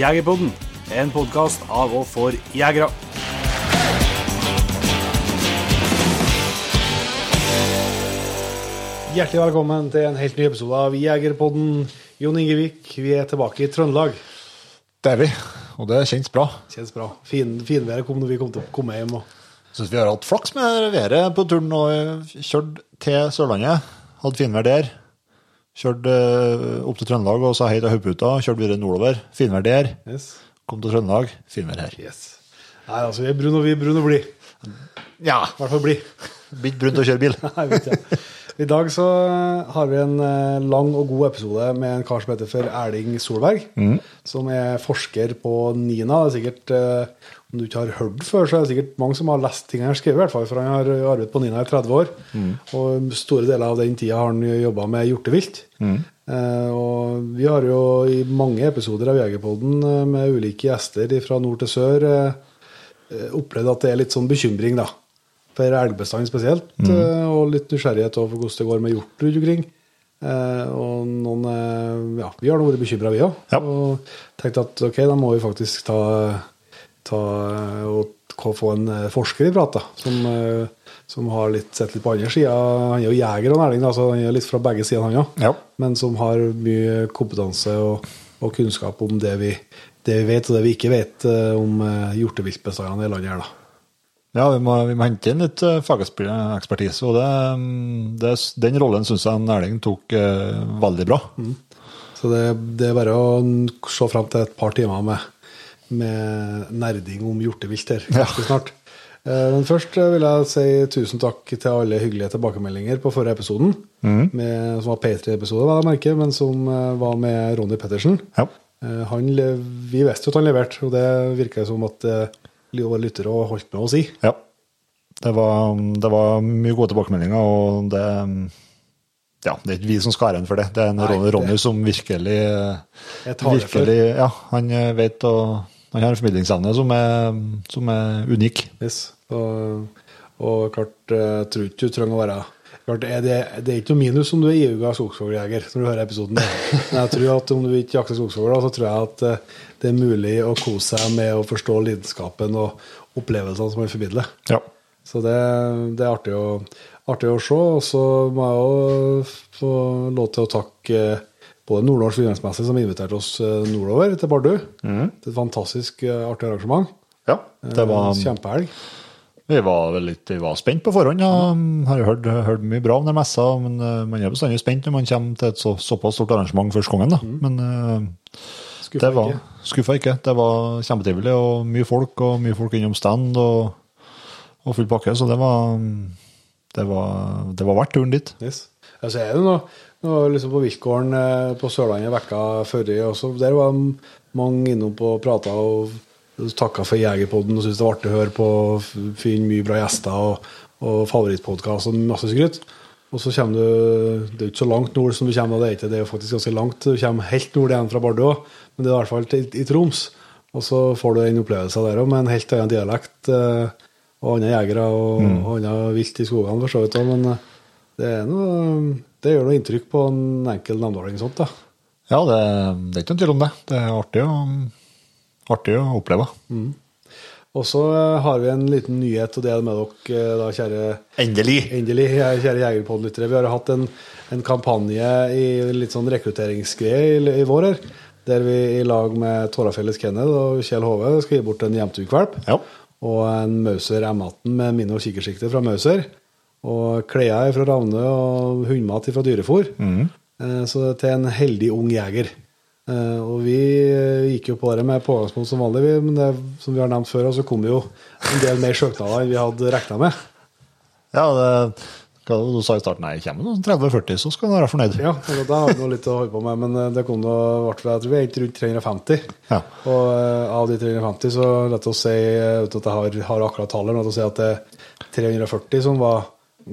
Jegerpodden, en podkast av og for jegere. Hjertelig velkommen til en helt ny episode av Jegerpodden. Jon Ingevik, vi er tilbake i Trøndelag. Det er vi, og det kjennes bra. Kjennes bra. Fin, finværet kom når vi kom til å komme hjem. Og... Syns vi har hatt flaks med været på turen og kjørt til Sørlandet. Hadde finvær der. Kjørt eh, opp til Trøndelag og sa hei til Haugputa. Kjørt videre nordover. Finvær der. Yes. Kom til Trøndelag. Finvær her. yes. Nei, altså, vi er brune og vi er brune og blide. Ja. I hvert fall blide. Blir ikke brunt å kjøre bil. Nei, vet jeg. I dag så har vi en eh, lang og god episode med en kar som heter for Erling Solberg. Som er forsker på NINA. Det er sikkert, eh, Om du ikke har hørt før, så er det sikkert mange som har lest ting han har skrevet. i hvert fall, For han har arbeidet på NINA i 30 år. Og store deler av den tida har han jobba med hjortevilt. Eh, og vi har jo i mange episoder av Jegerpodden eh, med ulike gjester fra nord til sør eh, eh, opplevd at det er litt sånn bekymring, da. For elgbestanden spesielt, eh, og litt nysgjerrighet over hvordan det går med hjort rundt omkring. Eh, og noen eh, Ja, vi har nå vært bekymra, vi òg. Ja. Og tenkt at ok, da må vi faktisk ta, ta eh, og få en eh, forsker i prat, da. Som, eh, som har litt, sett litt på andre sida. Han er jo jeger og næring, så han er litt fra begge sider, han òg. Ja. Men som har mye kompetanse og, og kunnskap om det vi, det vi vet, og det vi ikke vet om hjorteviltbestandene i landet her, da. Ja, vi må, vi må hente inn litt fagekspertise, og det, mm, det, den rollen syns jeg Erling tok veldig bra. Så det, det er bare å se fram til et par timer med, med nerding om hjortevilt her ganske snart. Eh, Men først eh, vil jeg si tusen takk til alle hyggelige tilbakemeldinger på forrige episoden. Med, som var P3-episode, vel å merke, men som eh, var med Ronny Pettersen. Ja. Han, vi visste jo at han leverte, og det virker som at våre lyttere holdt med å si. Ja. Det var, det var mye gode tilbakemeldinger, og det Ja, det er ikke vi som skal ha æren for det. Det er en Nei, Ronny, det- som virkelig det virkelig, Ja, han vet og han har en formidlingsevne som som er unik. Yes. Og, og klart, eh, jeg tror ikke du trenger å være klart, er det, det er ikke noe minus om du er iuga skogsfugljeger når du hører episoden. Men jeg tror at om du ikke jakter skogsfugler, så tror jeg at eh, det er mulig å kose seg med å forstå lidenskapen og opplevelsene som man formidler. Ja. Så det, det er artig å, artig å se. Og så må jeg jo få lov til å takke eh, både Nordnorsk Villmarksmesse, som inviterte oss eh, nordover til Bardu. Det er et fantastisk eh, artig arrangement. ja. Det var, Eh, Kjempehelg. vi var litt vi var spent på forhånd. Ja. Har jo hørt, hørt mye bra om den messa, men eh, man er bestandig spent når man kommer til et så, såpass stort arrangement første gangen. Da. Men uh, Skuffa det var, ikke. skuffa ikke. Det var kjempetrivelig og mye folk, og mye folk innom stand og, og full pakke. Så det var, det var, det var verdt turen dit. Yes. Altså, så er det noe, noe liksom på Viltgården eh, på Sørlandet vekka før også. Der var mange innom på og prata og takka for Jegerpodden og syntes det var artig å høre på. f- Finne mye bra gjester og, og favorittpodkast og masse skryt. Og så kommer du Det er ikke så langt nord som du kommer, det er ikke det er faktisk ganske langt. Du kommer helt nord igjen fra Bardu òg, men det er i hvert fall til, i Troms. Og så får du den opplevelsen der òg, med en helt annen dialekt. eh, og andre jegere og, og annet vilt i skogene, for så vidt. også, Men eh, det, er noe, det gjør noe inntrykk på en enkel namdaling. Sånt, da. Ja, det, det er ikke noen tvil om det. Det er artig å, artig å oppleve. Og så eh, har vi en liten nyhet å dele med dere, eh, da, kjære Endelig! Endelig, kjære Jegerpodlyttere. Vi har hatt en, en kampanje i litt sånn rekrutteringsgreie i, i vår her. Der vi i lag med Tårafjellets Kenneth og Kjell Hove skal gi bort en Jevntug-valp. Ja. Og en Mauser M18 med minne- og kikkersikte fra Mauser. Og klær fra Ravne og hundmat fra dyrefòr. Mm. Så til en heldig ung jeger. Eh, Og vi eh, gikk jo på det med pågangspunkt som vanlig, men det, som vi har nevnt før, så kom jo en del mer søknader enn vi hadde regna med. ja det, du sa i starten? Nei, kommer noen 30-40, så skal du være fornøyd. Ja, da har vi litt å holde på med, men eh, det kom da hvert fall, jeg tror vi er rundt 350. Ja. Og eh, av de 350 så la oss si, eh, uten at jeg har, har akkurat tallet, men la oss si at det er 340 som var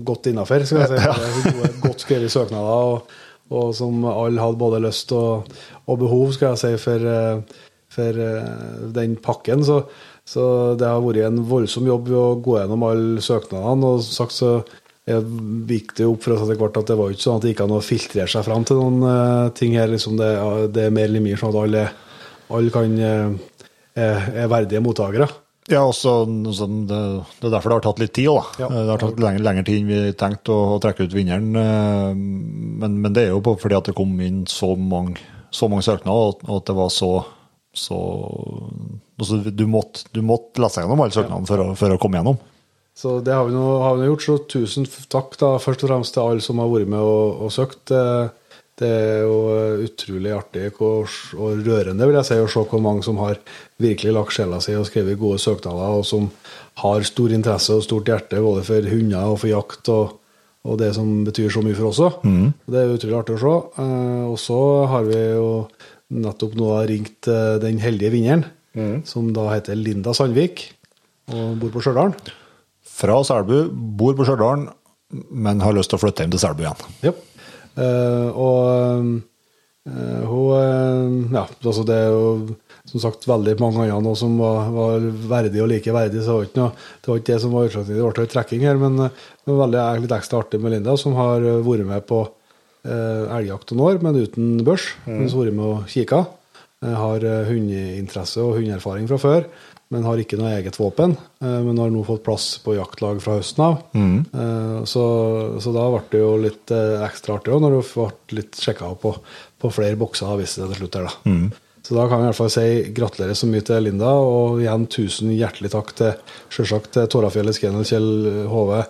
godt innafor, skal jeg si. Gode, godt skrevet søknader, og, og som alle hadde både lyst og, og behov, skal jeg si, for, eh, for eh, den pakken. Så, så det har vært en voldsom jobb å gå gjennom alle søknadene, og som sagt så gikk det opp for oss etter hvert at det var ikke sånn at det gikk an å filtrere seg fram til noen eh, ting her. liksom det, det er mer eller mindre sånn at alle, alle kan er, er verdige mottakere. Ja, også, sånn, det, det er derfor det har tatt litt tid òg. Ja. Det har tatt lengre, lengre tid enn vi tenkte å, å trekke ut vinneren. eh, Men, men det er jo fordi at det kom inn så mange, så mange søknader, og, at det var så, så altså, du, måtte, du måtte lese gjennom alle søknadene for, å, for å komme gjennom. Så det har vi nå, har vi nå gjort. Så tusen takk da, først og fremst til alle som har vært med og, og søkt. Eh, Det er jo eh, utrolig artig og, og rørende vil jeg si, å se hvor mange som har virkelig lagt sjela si og skrevet gode søknader, og som har stor interesse og stort hjerte både for hunder og for jakt. og og det som betyr så mye for oss òg. Det er utrolig artig å se. Eh, og så har vi jo nettopp nå ringt eh, den heldige vinneren, som da heter Linda Sandvik, og bor på Stjørdal. Fra Selbu, bor på Stjørdal, men har lyst til å flytte hjem til Selbu igjen. Ja. Eh, og hun Ja, altså det er jo som sagt veldig mange andre nå som var, var verdige og like verdige, så det var ikke, noe, det, var ikke det som var utslagsgivende. Det ble ikke trekking her, men eh, det var veldig litt ekstra artig med Linda, som har eh, vært med på eh, elgjakt noen år, men uten børs. Mm. Hun har vært med og kikka. Eh, har eh, hundeinteresse og hundeerfaring fra før, men har ikke noe eget våpen. Eh, men har nå fått plass på jaktlag fra høsten av. Eh, så, så da ble det jo litt eh, ekstra artig også, når du ble litt sjekka på, på flere bokser, av det til slutt her, da. Så da kan vi i hvert fall si gratulerer så mye til Linda, og igjen tusen hjertelig takk til selvsagt Tårafjellet, Tårafjellets Kjell Hove,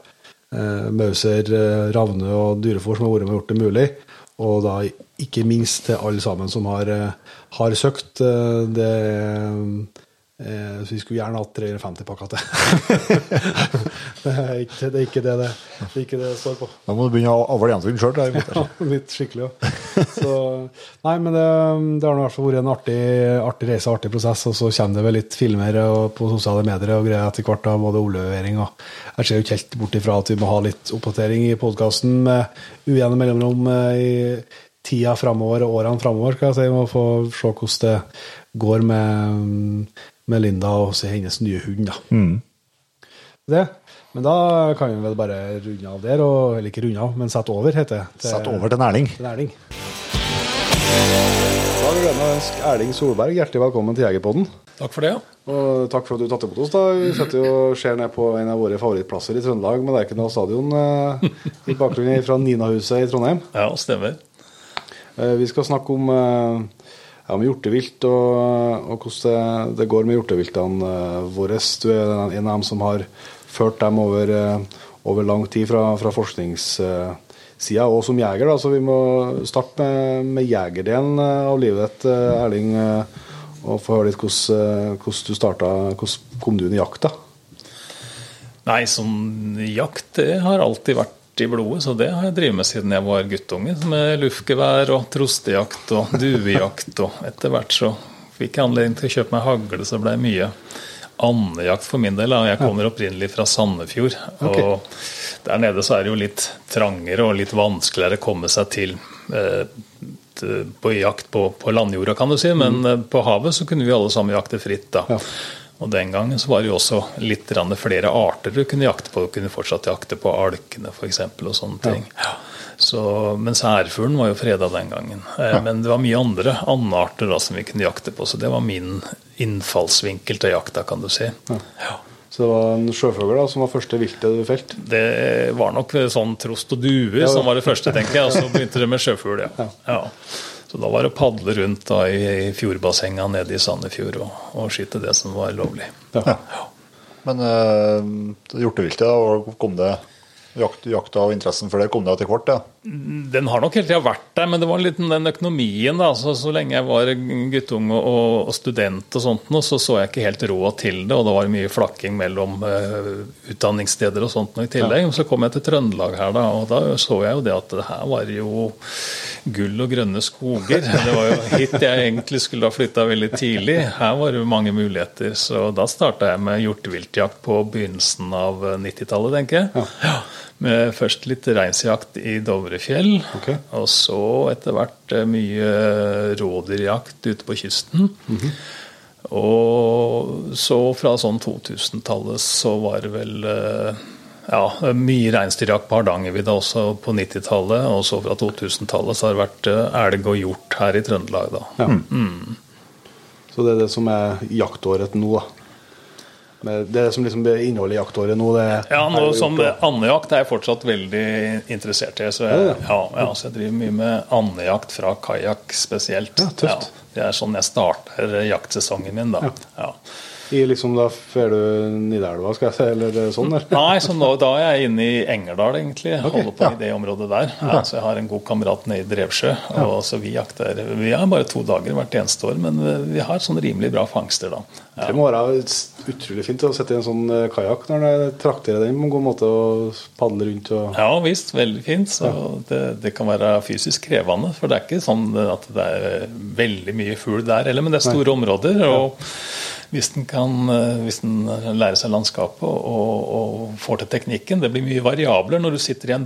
eh, Mauser, eh, Ravne og Dyrefòr, som har vært med og gjort det mulig. Og da ikke minst til alle sammen som har, eh, har søkt. Eh, Det eh, Vi skulle gjerne hatt 350 pakker til. det, er ikke, det er ikke det det, det, ikke det står på. Da må du begynne å avle gjensyn sjøl. Ja, litt skikkelig, ja. Så, nei, men det, det har i hvert fall vært en artig, artig reise, artig prosess. Og så kommer det vel litt filmer og på sosiale medier og greier etter hvert av både oljelevering og Jeg ser jo ikke helt bort ifra at vi må ha litt oppdatering i podkasten med ujevne mellomrom eh, i tida framover og årene framover, skal jeg si. Vi må få se hvordan det går med, med Linda og hennes nye hund, da. Det. Men da kan vi vel bare runde av der, og, eller ikke runde av, men sette over, heter det. til- Sett over til Erling. til Erling. Da vil jeg ønske Erling Solberg hjertelig velkommen til Jegerpodden. Takk for det. Og takk for at du tatt imot oss. da. Vi sitter og ser ned på en av våre favorittplasser i Trøndelag, med Lerkendal stadion eh, i bakgrunnen fra Ninahuset i Trondheim. Ja, stemmer. Eh, vi skal snakke om, eh, ja, om hjortevilt og, og hvordan det, det går med hjorteviltene våre. Du er en en av dem som har ført dem over, eh, over lang tid fra, fra forskningssida, og som jeger. Da, så vi må starte med, med jegerdelen eh, av livet ditt, eh, Erling. Og få høre litt hvordan, hvordan du starta, hvordan kom du inn i jakta? Nei, sånn jakt det har alltid vært i blodet, så det har jeg drevet med siden jeg var guttunge. Med luftgevær og trostejakt og duejakt. Og etter hvert så fikk jeg anledning til å kjøpe meg hagle, så ble det mye andejakt for min del. Jeg kommer opprinnelig fra Sandefjord. Okay. Og der nede så er det jo litt trangere og litt vanskeligere å komme seg til eh, på jakt på, på landjorda, kan du si. Men mm. på havet så kunne vi alle sammen jakte fritt, da. Ja. Og den gangen så var det jo også litt flere arter du kunne jakte på. Du kunne fortsatt jakte på alkene f.eks. og sånne ting. Ja. Så, mens ærfuglen var jo freda den gangen. Ja. Men det var mye andre andearter som vi kunne jakte på, så det var min innfallsvinkel til jakta, kan du si. Ja. Så det var en sjøfugl da, som var første viltet du felte? Det var nok sånn trost og duer Ja. som var det første, tenker jeg. Og så begynte det med sjøfugl, ja. ja. Så da var det å padle rundt da i, i fjordbassenga nede i Sandefjord og, og skyte det som var lovlig. Ja. Men uh, hjorteviltet, da, og kom det jakt, jakta og interessen for det, kom det etter hvert? Ja. Den har nok hele tida vært der, men det var litt den økonomien. da, så, så lenge jeg var guttunge og, og student og sånt, så så jeg ikke helt råd til det. Og det var mye flakking mellom uh, utdanningssteder og sånt i tillegg. Så kom jeg til Trøndelag her, da, og da så jeg jo det at det her var jo gull og grønne skoger. Det var jo hit jeg egentlig skulle ha flytta veldig tidlig. Her var det jo mange muligheter. Så da starta jeg med hjorteviltjakt på begynnelsen av 90-tallet, tenker jeg. Ja. Med først litt reinsjakt i Dovrefjell, Okay. og så etter hvert eh, mye rådyrjakt ute på kysten. Og så fra sånn 2000-tallet så var det vel eh, ja, mye reinsdyrjakt på Hardangervidda også på 90-tallet. Og så fra 2000-tallet så har det vært eh, elg og hjort her i Trøndelag, da. Ja. Så Så det er det som er jaktåret nå, da. Men Det er det som liksom er innholdet i jaktåret nå. Det Ja, nå, som andejakt er jeg fortsatt veldig interessert i. Så jeg, ja, ja, så jeg driver mye med andejakt fra kajakk spesielt. Ja, tøft. det er sånn jeg starter jaktsesongen min, da. Ja. I liksom da fer du Nidelva, skal jeg si, eller det er sånn der? Nei, så nå, da er jeg inne i Engerdal, egentlig. Okay, holder på ja. i det området der. Ja, så jeg har en god kamerat nede i Drevsjø. Og så vi jakter Vi har bare to dager hvert eneste år, men vi har sånn rimelig bra fangster, da. Ja. Det må være utrolig fint å sette i en sånn eh, kajakk når du trakterer den på en god måte og padle rundt og Ja visst, veldig fint. Så det, det kan være fysisk krevende. For det er ikke sånn at det er veldig mye fugl der heller, men det er store områder. og hvis den kan eh, hvis den lærer seg landskapet og, og får til teknikken Det blir mye variabler når du sitter i en,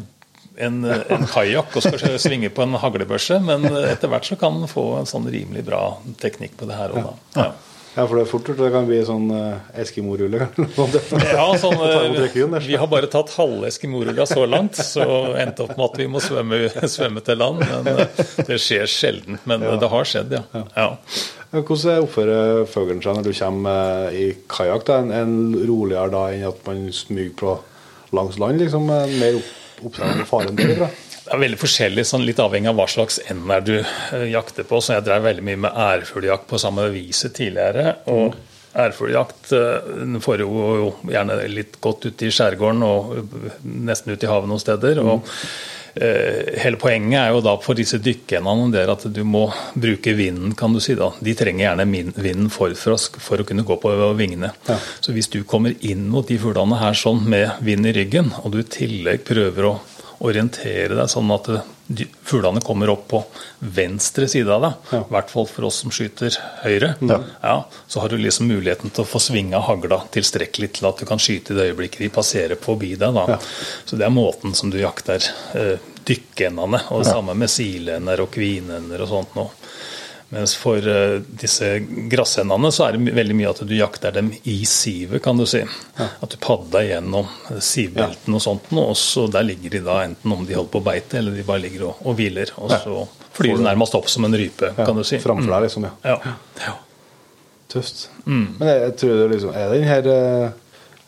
en, en kajakk og skal svinge på en haglebørse, men etter hvert så kan den få en sånn rimelig bra teknikk på det her òg, da. Ja. Ja, for det er fort gjort. Det kan bli sånn uh, Eskimo-rulle. Ja, sånn, der. Vi har bare tatt halve Eskimo-rulla så langt, så endte opp med at vi må svømme, svømme til land. Men eh, det skjer sjelden. Men det har skjedd, ja. ja. Ja, Hvordan oppfører fuglen seg når du kommer eh, i kajakk? En, en roligere da enn at man smyger på langs land? liksom eh, Mer opp, oppdrag og faren derifra? Det er veldig forskjellig, sånn litt avhengig av hva slags ender du eh, jakter på. Så jeg drev veldig mye med ærfugljakt på samme viset tidligere. og Ærfugljakt eh, foregår jo gjerne litt godt ute i skjærgården og eh, nesten ute i havet noen steder. og eh, Hele poenget er jo da for disse dykkeendene at du må bruke vinden. kan du si da. De trenger gjerne vinden for, for, å, for å kunne gå på vingene. Ja. Så hvis du kommer inn mot de fuglene her sånn med vind i ryggen, og du i tillegg prøver å orientere deg sånn at fuglene kommer opp på venstre side av deg, i Ja. hvert fall for oss som skyter høyre, ja. så har du liksom muligheten til å få svinga hagla tilstrekkelig til at du kan skyte i det øyeblikket de passerer forbi deg. Da. Ja. Så det er måten som du jakter eh, dykkeendene, og det samme med silender og kvinender og sånt nå. Mens for eh, disse grashendene så er det veldig mye at du jakter dem i sivet, kan du si. At du padler gjennom sivbeltene sivbelten og sånt, og så der ligger de da enten om de holder på å beite, eller de bare ligger og, og hviler. Og så flyr de nærmest opp som en rype, kan du si. Framfor deg, liksom. ja. Ja. ja. Tøft. Mm. Men jeg, jeg tror det liksom er den her eh,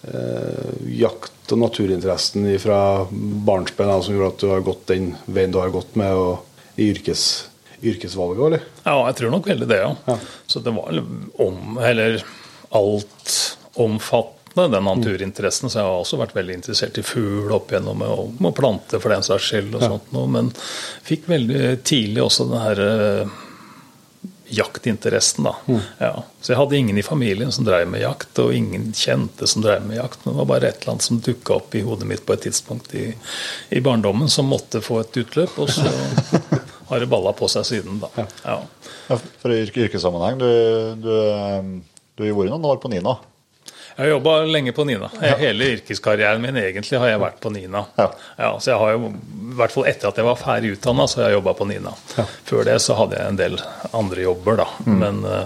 eh, jakt- og naturinteressen fra barnsben av som gjorde at du har gått den veien du har gått med og, i yrkes, yrkesvalget, eller? Ja, jeg tror nok veldig det, ja. Ja. Så det var om, eller altomfattende, den naturinteressen. Så jeg har også vært veldig interessert i fugl opp igjennom, og og planter for den saks skyld, og sånt noe. Men fikk veldig tidlig også den her eh, jaktinteressen, da. Ja. Så jeg hadde ingen i familien som drev med jakt, og ingen kjente som drev med jakt. Men det var bare et eller annet som dukka opp i hodet mitt på et tidspunkt i, i barndommen som måtte få et utløp, og så har det balla på seg siden, da. Ja. Ja, for i yrke, yrkessammenheng, du, du, du har vært noen år på Nina. Jeg har jobba lenge på Nina. Hele yrkeskarrieren min egentlig har jeg vært på Nina. Ja. så jeg har jo, i hvert fall Etter at jeg var ferdig utdanna, så har jeg jobba på Nina. Før det så hadde jeg en del andre jobber, da. Men uh,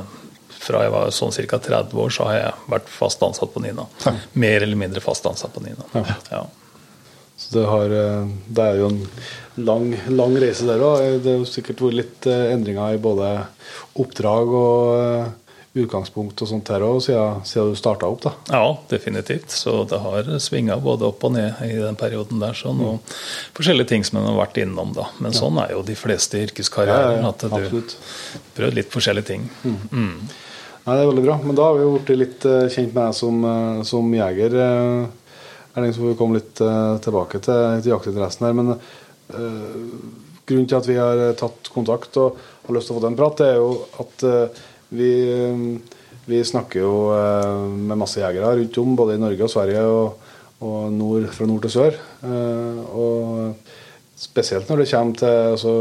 fra jeg var sånn ca. 30 år, så har jeg vært fast ansatt på Nina. Mer eller mindre fast ansatt på Nina. Ja. Det, har, eh, det er jo en lang, lang reise der òg. Det har sikkert vært litt eh, endringer i både oppdrag og eh, utgangspunkt og sånt her òg, siden, siden du starta opp. da. Ja, definitivt. Så det har svinga både opp og ned i den perioden der. Sånn, og forskjellige ting som en har vært innom, da. Men sånn er jo de fleste yrkeskarrierer. Ja, ja, at du absolutt. prøver litt forskjellige ting. Mm. Nei, Det er veldig bra. Men da har vi blitt litt eh, kjent med deg som, eh, som jeger. Erling, så får vi komme litt eh, tilbake til, til jaktinteressen her. Men eh, grunnen til at vi har eh, tatt kontakt og har lyst til å få den prat, det er jo at vi, vi snakker jo med masse jegere rundt om, både i Norge og Sverige, og, og nord, fra nord til sør. Og spesielt når det kommer til altså,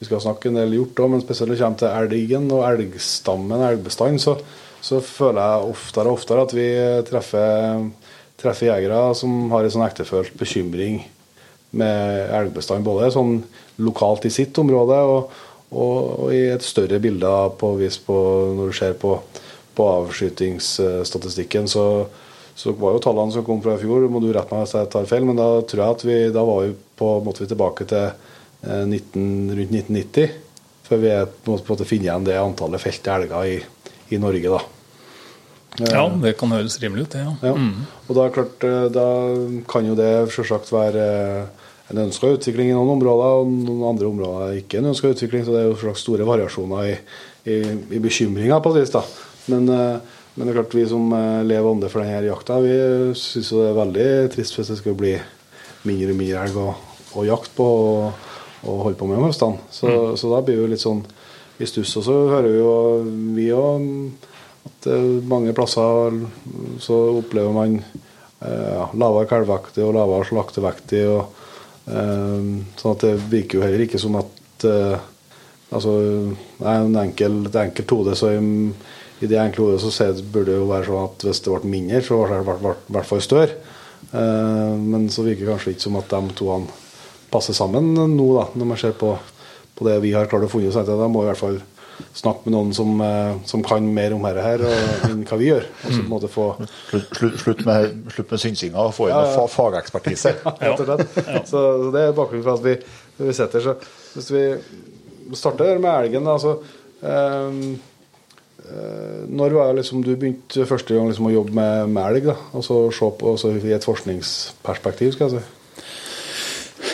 Vi skal snakke en del hjort òg, men spesielt når det kommer til elgen og elgstammen, elgbestanden, så, så føler jeg oftere og oftere at vi treffer, treffer jegere som har en sånn ektefølt bekymring med elgbestand, både sånn lokalt i sitt område og, og, og i et større bilde på på når du ser på, på avskytingsstatistikken, så, så var jo tallene som kom fra i fjor, må du rette meg hvis jeg tar feil, men da tror jeg at vi da var vi på, måtte vi tilbake til eh, 19, rundt 1990, før vi måtte, måte funnet igjen det antallet felte elger i, i Norge, da. Ja, det kan høres rimelig ut, det. Ja. Ja. Og da, klart, eh, da kan jo det selvsagt være eh, en ønska utvikling i noen områder, og noen andre områder ikke en ønska utvikling. Så det er jo slags store variasjoner i, i, i bekymringa på et vis. da. Men, eh, men det er klart vi som lever ånde for denne jakta, vi syns det er veldig trist hvis det skal bli mindre og mindre elg og, å jakt på og, og holde på med om høstene. Så, så da blir vi litt sånn i stuss. Og så hører vi jo vi òg at eh, mange plasser så opplever man eh, lavere kalvevektig og lavere slaktevektig. og eh, sånn at det virker jo heller ikke som at eh, altså, en enkel, er enkelt hode, så i, i det enkle hodet så ser burde det jo være sånn at hvis det ble mindre, så ble det i hvert- fall større. Eh, men så virker det kanskje ikke som at de to passer sammen nå, da, når man ser på, på det vi har klart å funne. Så de må i hvert fall snakke med noen som, eh, som kan mer om dette her, og, enn hva vi gjør. Og så på en måte få Slutt, slutt, med, slutt med synsinga og få inn Ja, ja. fagekspertise. ja. Så så det er bakgrunnen for at vi, vi sitter. her. hvis vi starter med elgen, da, så ehm, eh, Når var liksom du begynte første gang liksom å jobbe med, med elg? da, og så se på altså, I et forskningsperspektiv, skal jeg si.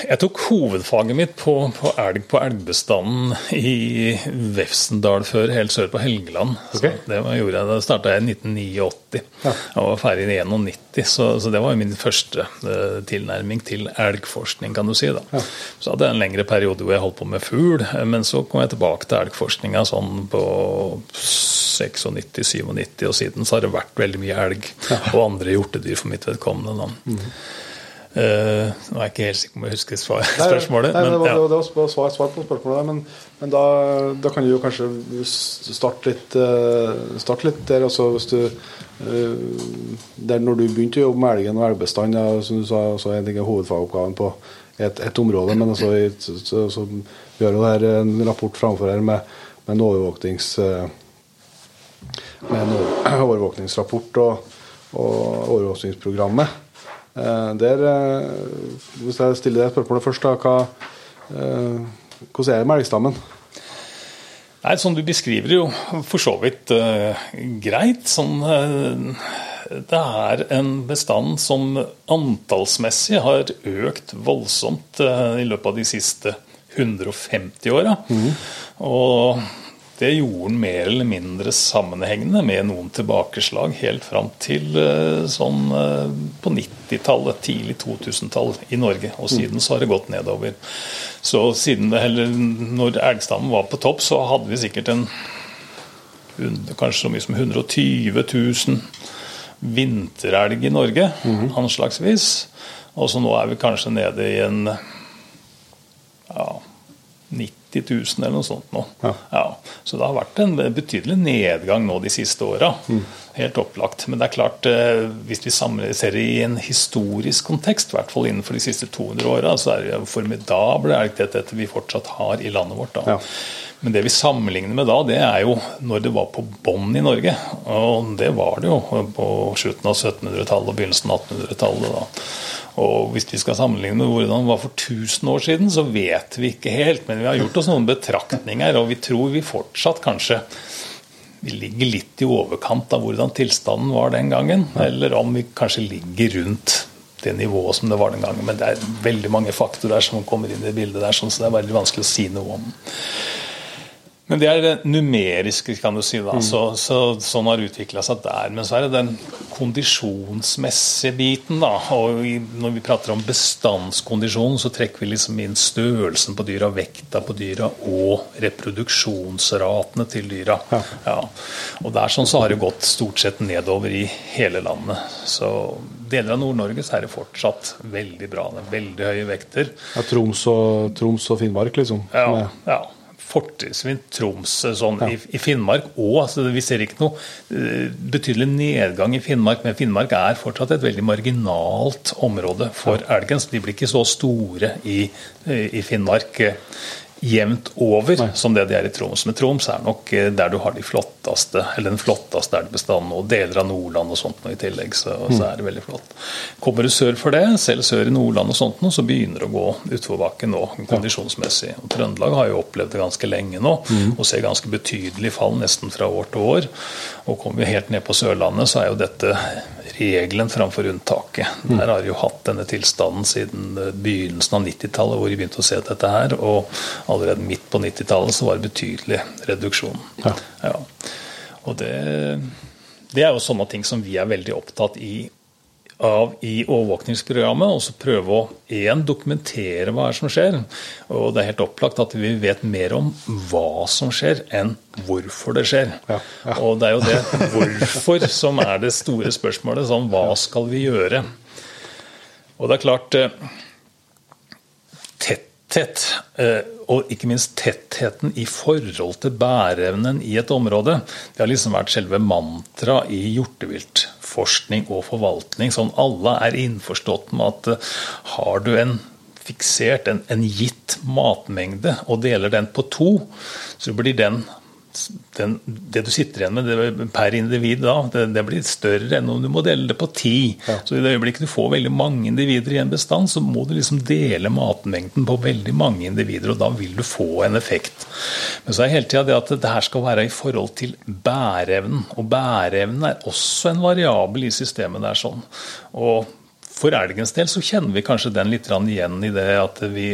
Jeg tok hovedfaget mitt på, på elg på elgbestanden i Vefsendal før, helt sør på Helgeland. Så det var, gjorde jeg, Da starta jeg i 1989. Jeg var ferdig i 91, så, så det var min første uh, tilnærming til elgforskning, kan du si. da. Så hadde jeg en lengre periode hvor jeg holdt på med fugl, men så kom jeg tilbake til elgforskninga sånn på 96-97, og siden så har det vært veldig mye elg og andre hjortedyr for mitt vedkommende. da. Eh, nå er jeg ikke helt sikker på om jeg husker svar, spørsmålet. Nei, nei, men, det var, ja. det var, svar, svar på spørsmålet, men, men da, da kan du jo kanskje starte litt, eh, starte litt der. Altså, hvis du, eh, der når du begynte å jobbe med elgen og elgbestanden, ja, som du sa, så er det ikke hovedfagoppgaven på et, et område, men altså, så, så, så vi har jo her en rapport framfor her med, med en overvåknings... med en overvåkningsrapport og, og overvåkningsprogrammet. Eh, der, eh, hvis jeg stiller det spørsmålet først, da, hva, eh, hvordan er det med elgstammen? Nei, Som du beskriver jo for så vidt uh, greit. Sånn, uh, det er en bestand som antallsmessig har økt voldsomt uh, i løpet av de siste 150 åra. Og det gjorde han mer eller mindre sammenhengende med noen tilbakeslag helt fram til eh, sånn eh, på 90-tallet, tidlig 2000-tall i Norge. Og siden så har det gått nedover. Så siden det, eller når elgstammen var på topp, så hadde vi sikkert en kanskje så mye som 120 000 vinterelg i Norge, anslagsvis. Og så nå er vi kanskje nede i en ja, 90 000 eller noe sånt nå. Ja. så det har vært en betydelig nedgang nå de siste åra. Helt opplagt. Men det er klart, eh, hvis vi ser det i en historisk kontekst, i hvert fall innenfor de siste 200 åra, så er det jo formidable elgtettheter vi fortsatt har i landet vårt. da. Ja. Men det vi sammenligner med da, det er jo når det var på bånn i Norge. Og det var det jo på slutten av 1700-tallet og begynnelsen av 1800-tallet. da. Og hvis vi skal sammenligne med hvordan det var for 1000 år siden, så vet vi ikke helt. Men vi har gjort oss noen betraktninger, og vi tror vi fortsatt kanskje vi ligger litt i overkant av hvordan tilstanden var den gangen. Eller om vi kanskje ligger rundt det nivået som det var den gangen. Men det er veldig mange faktorer som kommer inn i bildet der, sånn, så det er veldig vanskelig å si noe om. Men det er det numeriske, kan du si. da, så, så Sånn har utvikla seg der. Men så er det den kondisjonsmessige biten. da, og i, Når vi prater om bestandskondisjon, så trekker vi liksom inn størrelsen på dyra, vekta på dyra og reproduksjonsratene til dyra. Ja. Og der sånn så har det gått stort sett nedover i hele landet. Så deler av Nord-Norge så er det fortsatt veldig bra. Det er veldig høye vekter. Ja, Troms, og, Troms og Finnmark, liksom? Ja, ja. Fortrinnsvis Troms sånn, i, i Finnmark òg. Altså, vi ser ikke noe eh, betydelig nedgang i Finnmark, men Finnmark er fortsatt et veldig marginalt område for elgen. Så de blir ikke så store i, eh, i Finnmark eh, jevnt over som det de er i Troms. Men Troms er nok der du har de flotte flotteste eller den flotteste elgbestanden, og deler av Nordland og sånt noe i tillegg. Så, så, er det veldig flott. Kommer du sør for det, selv sør i Nordland og sånt noe, så begynner det å gå utforbakke nå kondisjonsmessig. Og Trøndelag har jo opplevd det ganske lenge nå, og ser ganske betydelig fall nesten fra år til år. Og kommer vi helt ned på Sørlandet, så er jo dette regelen framfor unntaket. Der har jo hatt denne tilstanden siden begynnelsen av 90-tallet, hvor vi begynte å se dette her. Og allerede midt på 90-tallet så var det betydelig reduksjon. Ja. Ja. Og det, det er jo sånne ting som vi er veldig opptatt i av i overvåkningsprogrammet, og så prøve å én, dokumentere hva som skjer. Og det er helt opplagt at vi vet mer om hva som skjer, enn hvorfor det skjer. Ja, ja. Og det er jo det hvorfor som er det store spørsmålet. Sånn, hva skal vi gjøre? Og det er klart Tetthet, eh, og ikke minst tettheten i forhold til bæreevnen i et område, det har liksom vært selve mantra i hjorteviltforskning og forvaltning. Sånn alle er innforstått med at eh, har du en fiksert, en, en gitt matmengde, og deler den på to, så blir den den, det du sitter igjen med det, per individ da, det, det, blir større enn om du må dele det på ti. Ja. Så i det øyeblikket du får veldig mange individer i en bestand, så må du liksom dele matmengden på veldig mange individer, og da vil du få en effekt. Men så er hele tida det at det her skal være i forhold til bæreevnen. Og bæreevnen er også en variabel i systemet der sånn. Og for elgens del så kjenner vi kanskje den litt igjen i det at vi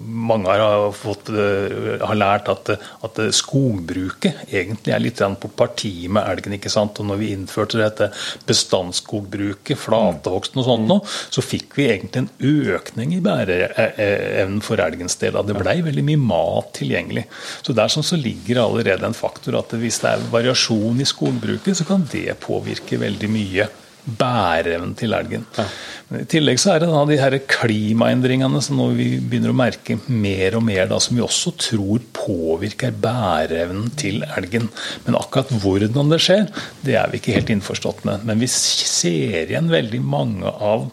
mange har, fått, eh, har lært at, at, skogbruket egentlig er litt på parti med elgen. ikke sant? Og når vi innførte dette bestandsskogbruket, flatehogsten og sånt, nå, så fikk vi egentlig en økning i bæreevnen for elgens del. Det blei veldig mye mat tilgjengelig. Så der sånn så ligger allerede en faktor at hvis det er variasjon i skogbruket, så kan det påvirke veldig mye bæreevnen til elgen. Ja. Men I tillegg så er det da de her klimaendringene som nå vi begynner å merke mer og mer, da, som vi også tror påvirker bæreevnen til elgen. Men akkurat hvordan det skjer, det er vi ikke helt innforstått med. Men vi ser igjen veldig mange av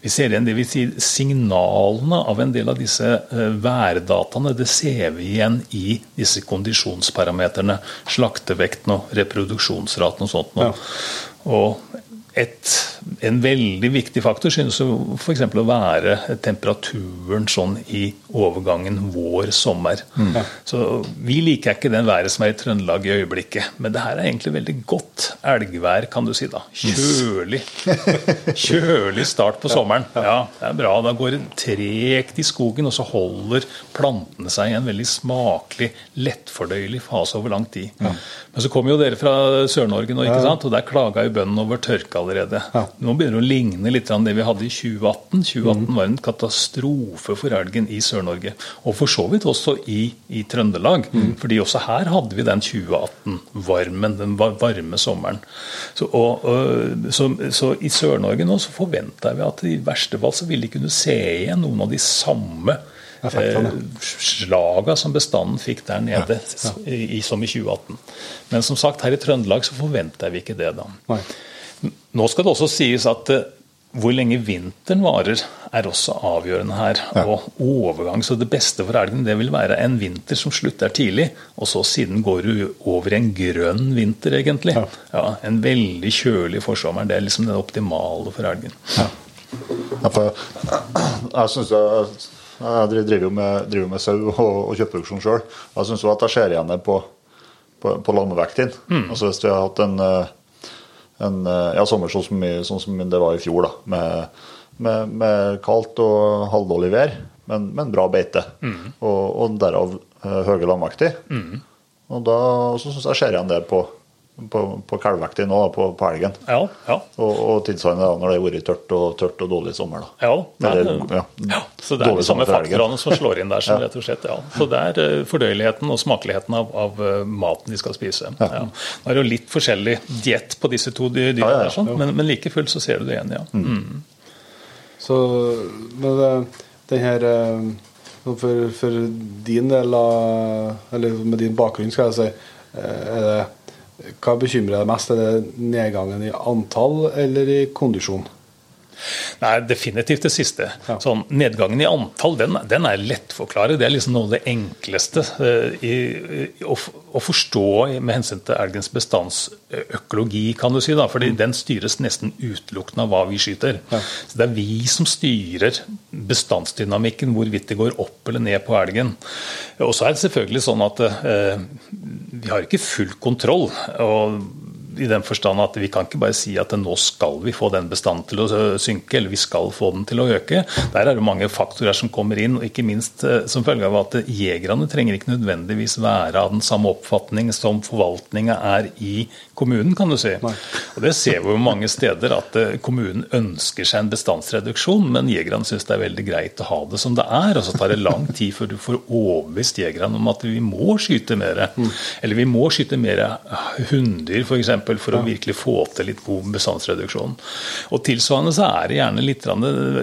vi ser igjen det vi sier, Signalene av en del av disse uh, værdataene det ser vi igjen i disse kondisjonsparameterne. Slaktevekten og reproduksjonsraten og sånt. Ja. Og et, en veldig viktig faktor synes f.eks. å være temperaturen sånn i overgangen vår-sommer. Mm. Så Vi liker ikke den været som er i Trøndelag i øyeblikket, men det her er egentlig veldig godt elgvær, kan du si. da. Kjølig. Kjølig start på sommeren. Ja, det er bra. Da går det tregt i skogen, og så holder plantene seg i en veldig smakelig, lettfordøyelig fase over lang tid. Men så kommer jo dere fra Sør-Norge nå, ikke sant? og der klaga jo bøndene over tørka allerede. Ja. Nå begynner det å ligne litt av det vi hadde i 2018. 2018 mm. var en katastrofe for elgen i Sør-Norge. Og for så vidt også i, i Trøndelag. Mm. fordi også her hadde vi den 2018-varmen, den varme sommeren. Så, og, og, så, så i Sør-Norge nå så forventer vi at i verste fall så ville de kunne se igjen noen av de samme eh, slaga som bestanden fikk der nede ja, ja. I, som i 2018. Men som sagt, her i Trøndelag så forventer vi ikke det da. Nei. Nå skal det også sies at eh, hvor lenge vinteren varer, er også avgjørende her. Ja. Og overgang, så Det beste for elgen det vil være en vinter som slutter tidlig, og så siden går du over i en grønn vinter, egentlig. Ja. Ja, en veldig kjølig forsommer. Det er liksom det optimale for elgen. Ja. for jeg synes jeg, jeg driver jo med, driver med sau og, og kjøttproduksjon sjøl. Jeg syns at jeg ser igjen det på, på, på landevekten. Mm. Altså hvis vi har hatt en eh, en eh, ja, sommer sånn som, sånn som, det var i fjor, da, med, med, med kaldt og halvdårlig vær, men, men bra beite. Mm. Og, og, derav uh, høye landmakter. Mm. Og da syns jeg ser igjen det på, på, på kalvvekta nå, på, på elgen. Ja, ja. Og, og tilsvarende når det har vært tørt og, tørt og dårlig sommer. Da. Ja, det er, Eller, ja, ja, så det er de samme faktorene som slår inn der. Som, rett og slett, ja. Så det er uh, fordøyeligheten og smakeligheten av, av uh, maten de skal spise. Ja. Nå er det jo litt forskjellig diett på disse to dyrene, der, sånn, men, men, like fullt så ser du det igjen, ja. Mm. Mm. Så men uh, den her for, for, din del av Eller med din bakgrunn, skal jeg si, er det hva bekymrer deg mest? Er det nedgangen i antall eller i kondisjon? Nei, definitivt det siste. Ja. Sånn, nedgangen i antall den, den er lettforklaret. Det er liksom noe av det enkleste uh, i, i, å, å, forstå med hensyn til elgens bestandsøkologi, kan du si. da, fordi mm. den styres nesten utelukkende av hva vi skyter. Ja. Så Det er vi som styrer bestandsdynamikken, hvorvidt det går opp eller ned på elgen. Og så er det selvfølgelig sånn at uh, vi har ikke full kontroll. og i den forstand at vi kan ikke bare si at nå skal vi få den bestanden til å synke, eller vi skal få den til å øke. Der er det mange faktorer som kommer inn, og ikke minst eh, som følge av at jegerne trenger ikke nødvendigvis være av den samme oppfatning som forvaltninga er i kommunen, kan du si. Nei. Og Det ser vi jo mange steder, at eh, kommunen ønsker seg en bestandsreduksjon, men jegerne syns det er veldig greit å ha det som det er. Og så tar det lang tid før du får overbevist jegerne om at vi må skyte mer. Mm. Eller vi må skyte mer hunndyr, f.eks for å virkelig få til litt god bestandsreduksjon. Og Tilsvarende så er det gjerne litt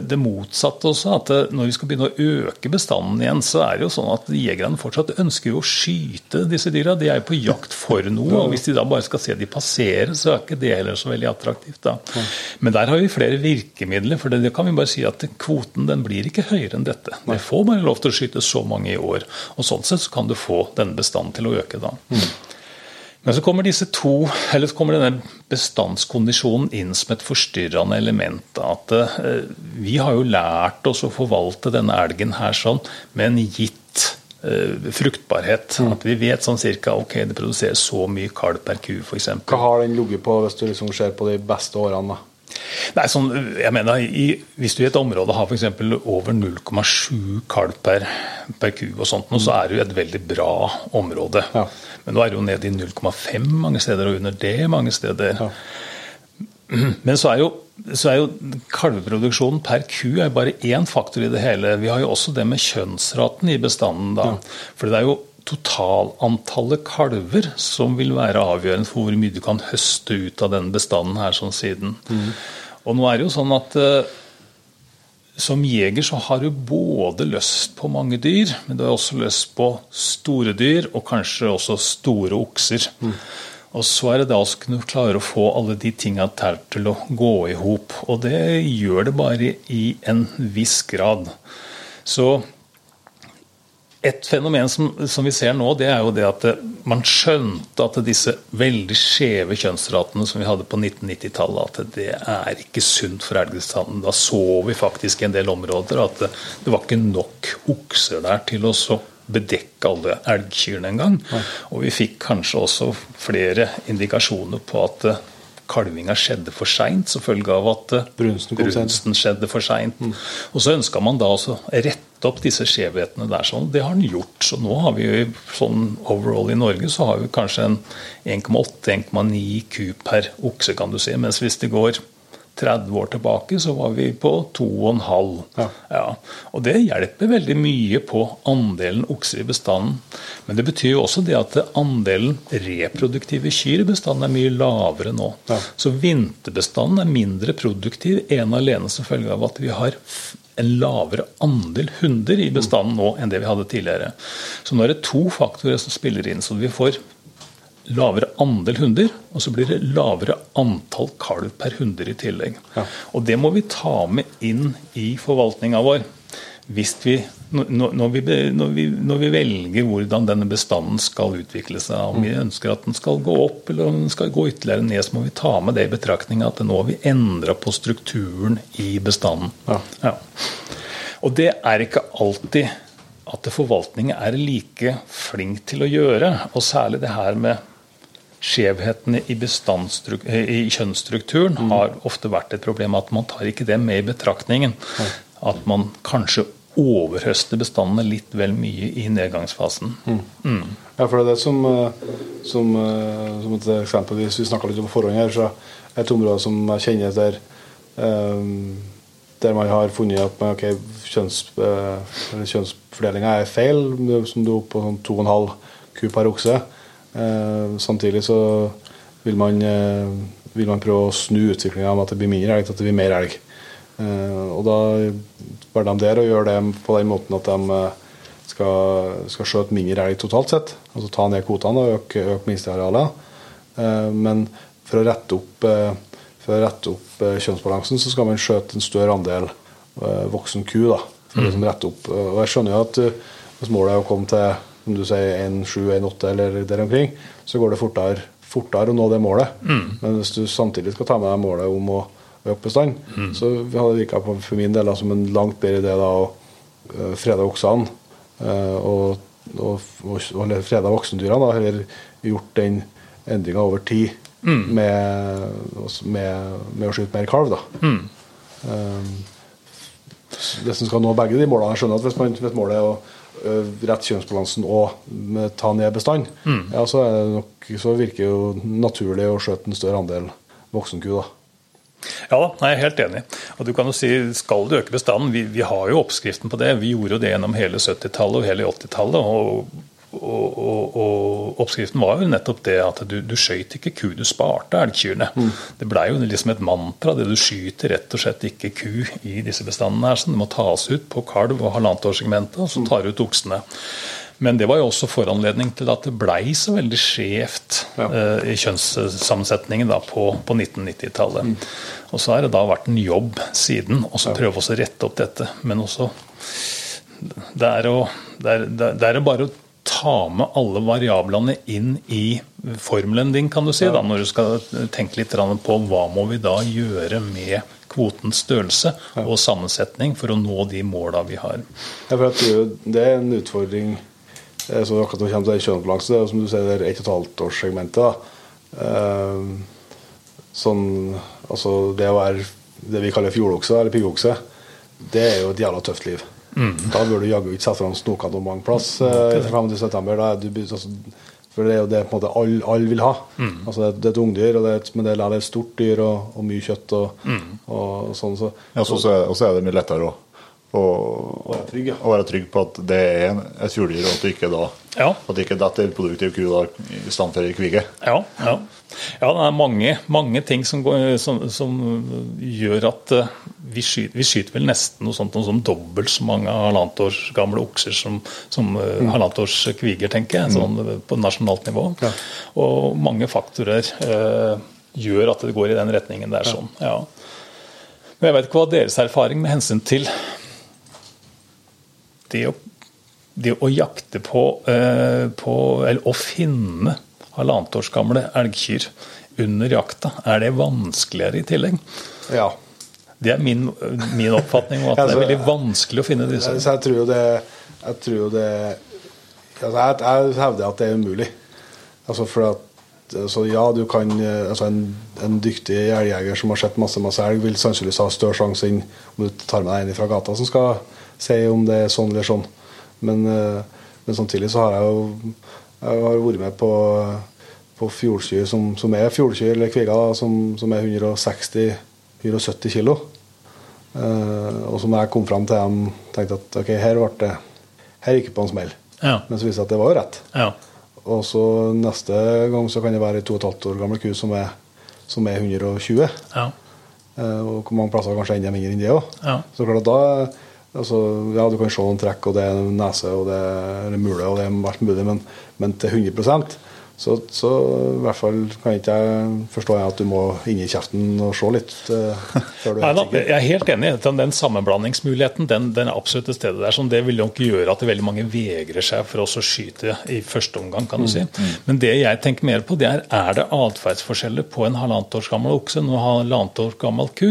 det motsatte også. at Når vi skal begynne å øke bestanden igjen, så er det jo sånn at jegerne fortsatt ønsker jo å skyte disse dyra. De er jo på jakt for noe. og Hvis de da bare skal se de passere, så er ikke det heller så veldig attraktivt. da. Men der har vi flere virkemidler. For det kan vi bare si at kvoten den blir ikke høyere enn dette. Det får bare lov til å skyte så mange i år. Og Sånn sett så kan du få denne bestanden til å øke da. Mm. Men så kommer disse to, eller så kommer denne bestandskondisjonen inn som et forstyrrende element. At eh, Vi har jo lært oss å forvalte denne elgen her sånn med en gitt fruktbarhet. Mm. At vi vet sånn cirka ok, det produseres så mye kalv per ku, f.eks. Hva har den ligget på hvis du liksom ser på de beste årene? da? Nei, sånn, jeg mener, i, Hvis du i et område har f.eks. over 0,7 kalv per, per, ku, og sånt, så er det jo et veldig bra område. Ja. Men nå er det jo nede i 0,5 mange steder, og under det mange steder. Ja. Men så er, jo, så er jo kalveproduksjonen per ku er bare én faktor i det hele. Vi har jo også det med kjønnsraten i bestanden. da. Ja. For det er jo totalantallet kalver som vil være avgjørende for hvor mye du kan høste ut av denne bestanden her sånn siden. Mm. Og nå er det jo sånn at uh, som jeger så har du både lyst på mange dyr, men du har også lyst på store dyr, og kanskje også store okser. Mm. Og så er det da å kunne klare å få alle de tinga til å gå i hop. Og det gjør det bare i en viss grad. Så et fenomen som, som, vi ser nå, det er jo det at man skjønte at disse veldig skjeve kjønnsratene som vi hadde på 1990-tallet, at det er ikke sunt for elgbestanden. Da så vi faktisk i en del områder at det, det var ikke nok okser der til å bedekke alle elgkyrne engang. Og vi fikk kanskje også flere indikasjoner på at kalvinga skjedde for seint som følge av at brunsten, brunsten skjedde for seint. Mm. Og så ønska man da å rette opp disse skjevhetene der. sånn. Det har den gjort. Så nå har vi jo sånn overall i Norge så har vi kanskje en 1,8-1,9 ku per okse, kan du si. Mens hvis det går 30 år tilbake så var vi på 2,5. Ja. Ja. Og det hjelper veldig mye på andelen okser i bestanden. Men det betyr jo også det at andelen reproduktive kyr i bestanden er mye lavere nå. Ja. Så vinterbestanden er mindre produktiv ene alene som følge av at vi har en lavere andel hunder i bestanden nå enn det vi hadde tidligere. Så nå er det to faktorer som spiller inn. Så vi får lavere andel hunder, og så blir det lavere antall kalv per hunder i tillegg. Ja. Og det må vi ta med inn i forvaltninga vår. Hvis vi når vi, når, vi, når vi, velger hvordan denne bestanden skal utvikle seg, om vi ønsker at den skal gå opp eller om den skal gå ytterligere ned, så må vi ta med det i betraktning at nå har vi endra på strukturen i bestanden. Ja. Ja. Og det er ikke alltid at forvaltningen er like flink til å gjøre. Og særlig det her med skjevhetene i, i kjønnsstrukturen mm. har ofte vært et problem. At man tar ikke det med i betraktningen. At man kanskje overhøster bestandene litt vel mye i nedgangsfasen. Mm. Mm. Ja, for det er det som, eh, som, eh, som et eksempel, Hvis vi snakka litt om forhånd her, så er et område som jeg kjenner der um, der man har funnet at okay, kjønns, kjønnsfordelinga er feil, som du er oppe på sånn 2,5 ku per okse. Uh, samtidig så vil man, uh, vil man prøve å snu utviklinga med at det blir mindre elg til at det blir mer elg. Eh, og da var de der og gjør det på den måten at de eh, skal, skal skjøte mindre elg totalt sett. Altså ta ned kvotene og øke, øke minstearealet. Eh, men for å rette opp for å rette opp eh, kjønnsbalansen, så skal man skjøte en større andel eh, voksen ku. da, for å liksom rette opp. Eh, Og jeg skjønner jo at eh, hvis målet er å komme til om du sier 1,7-1,8 eller der omkring, så går det fortere, fortere å nå det målet. Men hvis du samtidig skal ta med deg målet om å øke bestand, så hadde det virka for min del som en langt bedre idé da, å eh, frede oksene eh, og, og, og, og frede voksendyrene. Eller gjort den endringa over tid med, med, med å skyte mer kalv. da. Um, hvis en skal nå begge de målene Jeg skjønner at hvis, man, hvis målet er å ø, rette kjønnsbalansen og ta ned bestand, ja, så, det nok, så virker det jo naturlig å skjøte en større andel voksenku. da. Ja da, jeg er helt enig. Og du kan jo si, Skal du øke bestanden? Vi, vi har jo oppskriften på det. Vi gjorde jo det gjennom hele 70-tallet og hele 80-tallet. Og, og, og, og oppskriften var jo nettopp det at du, du skøyt ikke ku, du sparte elgkyrne. Det blei jo liksom et mantra. det Du skyter rett og slett ikke ku i disse bestandene. her, så Det må tas ut på kalv- og halvannetårssegmentet, og så tar du ut oksene. Men det var jo også foranledning til at det blei så veldig skjevt Ja. eh, i kjønnssammensetningen da på, på 1990-tallet. Og så har det da vært en jobb siden å ja. prøve å rette opp dette. Men også det er, å, det, er, det er bare å ta med alle variablene inn i formelen din, kan du si, da, når du skal tenke litt på hva må vi da gjøre med kvotens størrelse og sammensetning for å nå de måla vi har. Ja, for at det, er det er en utfordring som akkurat når det kommer til kjønnsbalanse, som du sier, det er 1 12-årssegmentet. da. Eh, sånn, altså det å være det vi kaller fjordokse, eller piggokse, det er jo et jævla tøft liv. Da bør du jaggu ikke sette fram snokene mange plass eh, 25.9. Da er du begynt, altså, for det er jo det på en måte alle all vil ha. Altså det, det er et ungdyr, og det er et, men det er et stort dyr og, og mye kjøtt. og, og sånn. Så, Ja, så, så, er, og så er det mye lettere å, å, være trygg, ja. å være trygg på at det er en, et fugledyr, og at det ikke da Ja. at det ikke detter produktiv ku da, i stand for ei kvige. Ja, ja. ja, det er mange, mange ting som, går, som, som gjør at eh, vi skyter, vi skyter vel nesten noe sånt noe som dobbelt så mange halvannet års gamle okser som, som mm. halvannet års kviger, tenker jeg, sånn eh, på nasjonalt nivå. Ja. Og mange faktorer eh, gjør at det går i den retningen der. sånn, ja. Men jeg vet ikke hva deres erfaring med hensyn til det å, det å jakte på, eh, på Eller å finne halvannet års gamle elgkyr under jakta, er det vanskeligere i tillegg? ja. Det er min, min oppfatning, og at det Altså, er veldig vanskelig å finne disse. Så jeg tror jo det Jeg tror jo det altså jeg, jeg hevder at det er umulig. Altså for at altså ja, du kan altså en, en dyktig elgjeger som har sett masse masse elg, vil sannsynligvis ha større sjanse enn om du tar med deg en fra gata som skal si om det er sånn eller sånn. Men, eh, men samtidig så har jeg jo jeg har vært med på, på fjordkyr som, som er fjordkyr eller kviger, som, som er 160-170 kilo. Uh, og som jeg kom fram til dem, tenkte at ok, her ble det Her gikk det på en smell. Ja. Men så viste det seg at det var jo rett. Ja. Og så neste gang så kan det være ei 2 12 år gammel ku som er, som er 120. Ja. Uh, og hvor mange plasser kanskje enda mindre enn det òg. Ja. Så klart at da altså, Ja, du kan se noen trekk, og det er nese, og det er mule, og det er alt mulig, men, men til 100 så, så i hvert fall kan ikke jeg forstå at du må inn i kjeften og se litt eh, før du er Nei, da, jeg er helt enig. Den, den sammenblandingsmuligheten den, den er absolutt til stede der. Sånn, det vil nok gjøre at veldig mange vegrer seg for oss å skyte i første omgang. kan du si. Men det jeg tenker mer på, det er er det atferdsforskjeller på en halvannet års gammel okse og en halvannet år gammel ku.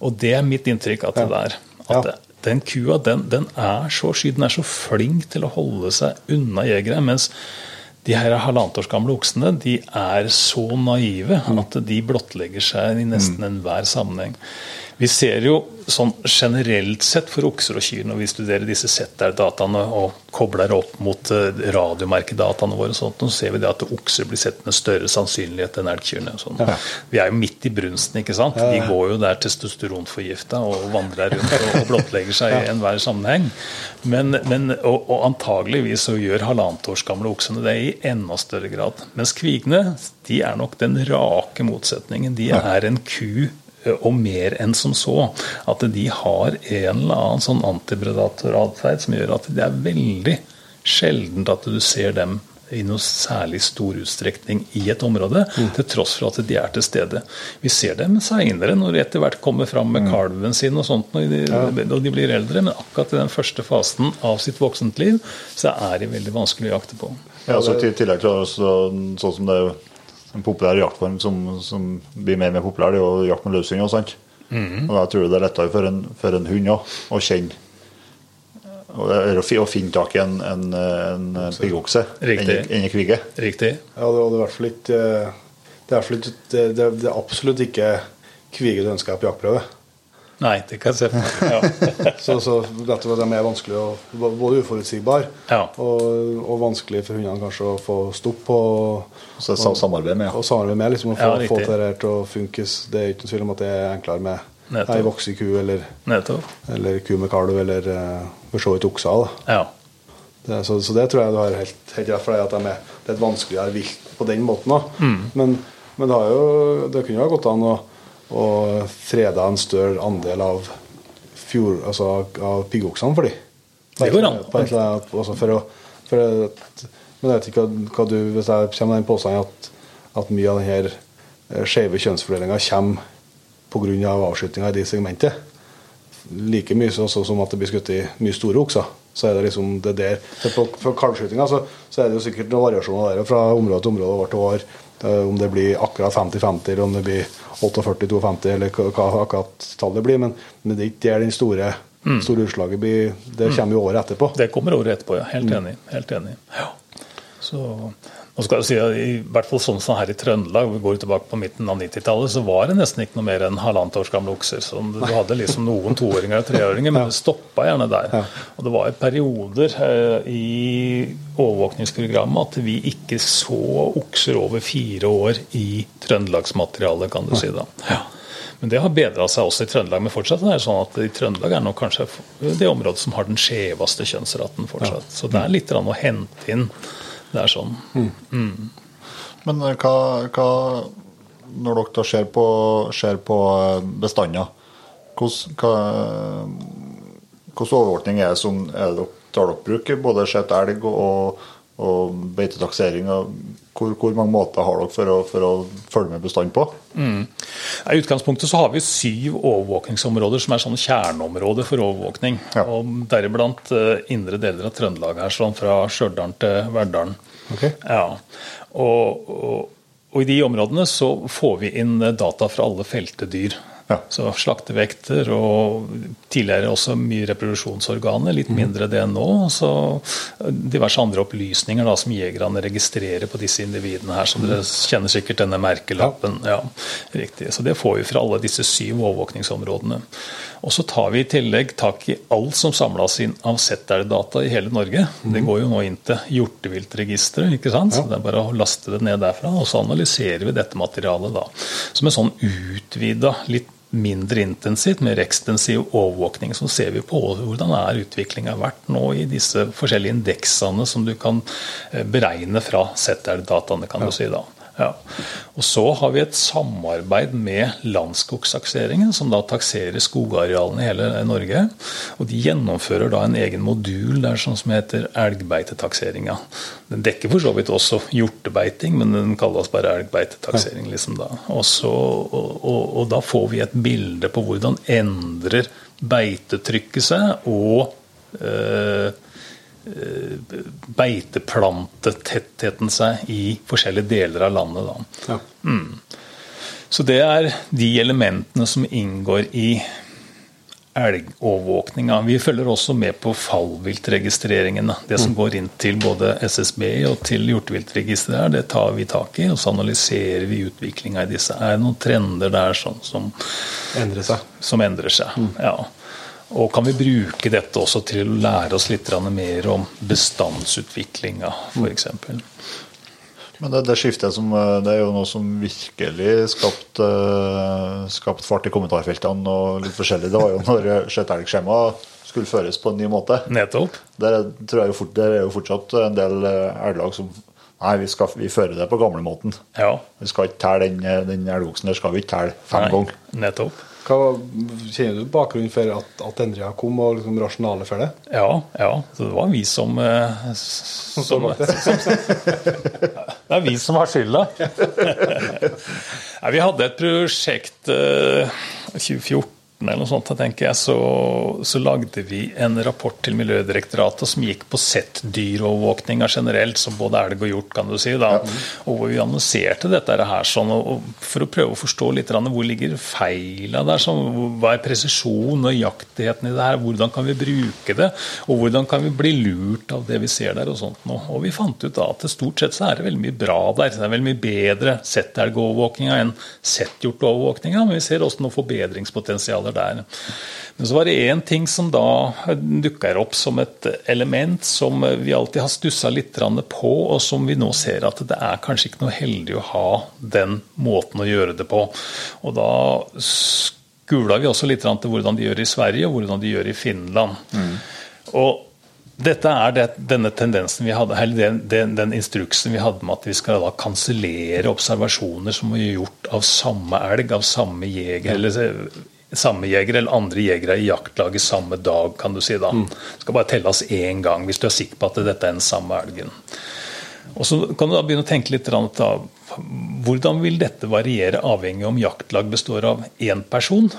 Og det er mitt inntrykk at det der. At Ja. det, den kua den, den er så sky, den er så flink til å holde seg unna jegere. mens de her halvannet års gamle oksene de er så naive at de blottlegger seg i nesten enhver sammenheng. Vi ser jo sånn generelt sett for okser og kyr når vi studerer disse setter-dataene og kobler opp mot eh, radiomerkedataene våre, og sånt, så ser vi det at okser blir sett med større sannsynlighet enn elgkyrne. Sånn. Vi er jo midt i brunsten, ikke sant. De går jo der testosteronforgifta og vandrer rundt og, og blottlegger seg i enhver sammenheng. Men, men, og, og antageligvis så gjør halvannet års gamle oksene det i enda større grad. Mens kvigene de er nok den rake motsetningen. De er en ku og mer enn som så. At de har en eller annen sånn antipredator-atferd som gjør at det er veldig sjeldent at du ser dem i noe særlig stor utstrekning i et område, til tross for at de er til stede. Vi ser dem seinere, når de etter hvert kommer fram med kalven sin og sånt, når de, og de blir eldre, men akkurat i den første fasen av sitt voksent liv, så er de veldig vanskelig å jakte på. Ja, altså, I tillegg til sånn som det er en populær jaktform som, som blir mer og mer populær, det er jo jakt med løshund. og sant? Og da tror jeg det er lettere for en, for en hund også, å kjenne og det er å finne tak i en, en, en piggokse enn en kvigge. Riktig. Ja, det eh, Det er, ikke, det er absolutt ikke kvige du ønsker deg på jaktprøve. Nei, det kan jeg se for meg. Ja. Så, så dette var de er vanskelig å Både uforutsigbar Ja. og, og vanskelig for hundene kanskje å få stopp på. Så samarbeid med, ja. Og samarbeide med, liksom, å få, Ja, få det her til å funke. Det er ikke noen tvil om at det er enklere med ei voksen ku eller, eller ku med kalv eller uh, for så vidt okser. Da. Ja. Det, så, så det tror jeg du har helt, helt rett for deg, at de er, det er et vanskeligere vilt på den måten. Da. Mm. Men, men det, har jo, det kunne jo ha gått an å, å freda en større andel av, fjord, altså, av piggoksene for dem. Det går an. Altså for å, for at, men jeg vet ikke hva, du Hvis jeg kommer med den påstanden at, at mye av denne skeive kjønnsfordelinga kommer pga. avskytinga i det segmentet, like mye som at det blir skutt i mye store okser. Så er det liksom det der så På, på kalvskytinga så, så er det jo sikkert noen variasjoner der fra område til område år til år. eh, Om det blir akkurat 50-50, eller om det blir 48-52, eller hva akkurat tallet blir. Men, men det er ikke den store, store utslaget blir. Det kommer jo året etterpå. Det kommer året etterpå, ja. Helt enig. Helt enig. Ja. Så, nå skal jeg si at I hvert fall sånn som her i Trøndelag, vi går tilbake på midten av 90-tallet, så var det nesten ikke noe mer enn halvannet års gamle okser. Så du hadde liksom noen toåringer og treåringer, men det stoppa gjerne der. Og det var perioder eh, i overvåkningsprogrammet at vi ikke så okser over fire år i trøndelagsmaterialet, kan du si da. Ja. Men det har bedra seg også i Trøndelag. Men fortsatt er det sånn at i Trøndelag er nok kanskje det området som har den skjeveste kjønnsraten fortsatt. Så det er litt å hente inn. Det er sånn. Men eh, hva, hva Når dere da ser på, ser på eh, bestander, hvilken overvåkning er det som er dere, tar dere bruk i? Både sett elg og, og beitetaksering? og Hvor, hvor mange måter har dere for å, for å følge med bestand på? I utgangspunktet så har vi syv overvåkningsområder som er sånne kjerneområder for overvåkning. Ja. Og Deriblant eh, indre deler av Trøndelag, her, sånn fra Stjørdal til Verdalen. Okay. Ja. Og, og, og i de områdene så får vi inn eh, data fra alle felte dyr. Ja. Så slaktevekter og tidligere også mye reproduksjonsorganer, litt mindre det nå. Så diverse andre opplysninger da, som jegerne registrerer på disse individene her. Så dere kjenner sikkert denne merkelappen. Ja. riktig. Så det får vi fra alle disse syv overvåkningsområdene. Og så tar vi i tillegg tak i alt som samles inn av ZR-data i hele Norge. Det går jo nå inn til hjorteviltregisteret, ikke sant. Så det er bare å laste det ned derfra. Og så analyserer vi dette materialet da. Som en sånn utvida, litt mindre intensivt, mer ekstensiv overvåkning. Så ser vi på hvordan er utviklinga vært nå i disse forskjellige indeksene som du kan eh, beregne fra ZR-dataene, kan du si da. Ja. Og så har vi et samarbeid med Landskogsakseringen, som da takserer skogarealene i hele Norge. Og de gjennomfører da en egen modul der sånn som heter elgbeitetakseringa. Den dekker for så vidt også hjortebeiting, men den kalles bare elgbeitetaksering. liksom da. Og, så, og, og, og da får vi et bilde på hvordan endrer beitetrykket seg, og eh, beiteplantetettheten seg i forskjellige deler av landet. Ja. Så det er de elementene som inngår i elgovervåkninga. Vi følger også med på fallviltregistreringen. Det som går inn til både SSB og til hjorteviltregisteret, det tar vi tak i. Og så analyserer vi utviklinga i disse. Er det noen trender der sånn, som, endrer seg. som endrer seg? Ja. Og kan vi bruke dette også til å lære oss litt mer om bestandsutviklinga, f.eks.? Men det, det skiftet som, eh, det er jo noe som virkelig skapte uh, skapt fart i kommentarfeltene og litt forskjellig. Det var jo når skjøtelgskjema skulle føres på en ny måte. Nettopp. Der, er- tror jeg jo fort, der er jo fortsatt en del eh, elglag som Nei, vi, skal, vi fører det på gamlemåten. Ja. Vi skal ikke telle den, eh, den elgoksen der skal vi ikke telle fem ganger. Nettopp. Hva, kjenner du bakgrunnen for at, at endringa kom, og liksom rasjonalet for det? Ja, ja. Så det var vi som, eh, som, som Det er vi som har skylda. vi hadde et prosjekt eh, 2014 eller noe sånt, tenker jeg, så, så, lagde vi en rapport til Miljødirektoratet som gikk på sett dyrovervåkninga generelt, som både elg og hjort, kan du si. da, og hvor vi annonserte dette her sånn, og, for å prøve å forstå litt hvor ligger feila der. Sånn, hva er presisjon og jaktigheten i det her? Hvordan kan vi bruke det? Og hvordan kan vi bli lurt av det vi ser der? Og sånt nå. Og vi fant ut da at det stort sett så er det veldig mye bra der. Det er veldig mye bedre settelgovervåkninga enn setthjortovervåkninga, men vi ser også noe forbedringspotensial områder der. Men så var det én ting som da dukker opp som et element som vi alltid har stussa litt på, og som vi nå ser at det er kanskje ikke noe heldig å ha den måten å gjøre det på. Og da skula vi også litt til hvordan de gjør det i Sverige, og hvordan de gjør det i Finland. Mm. Og dette er det, denne tendensen vi hadde, den, den, den, instruksen vi hadde med at vi skal da kansellere observasjoner som er gjort av samme elg, av samme jeger, eller samme jeger eller andre jegere i jaktlaget samme dag, kan du si da. Mm. Det skal bare telles én gang hvis du er sikker på at dette er den samme elgen. Og Så kan du da begynne å tenke litt da, Hvordan vil dette variere avhengig om jaktlag består av én person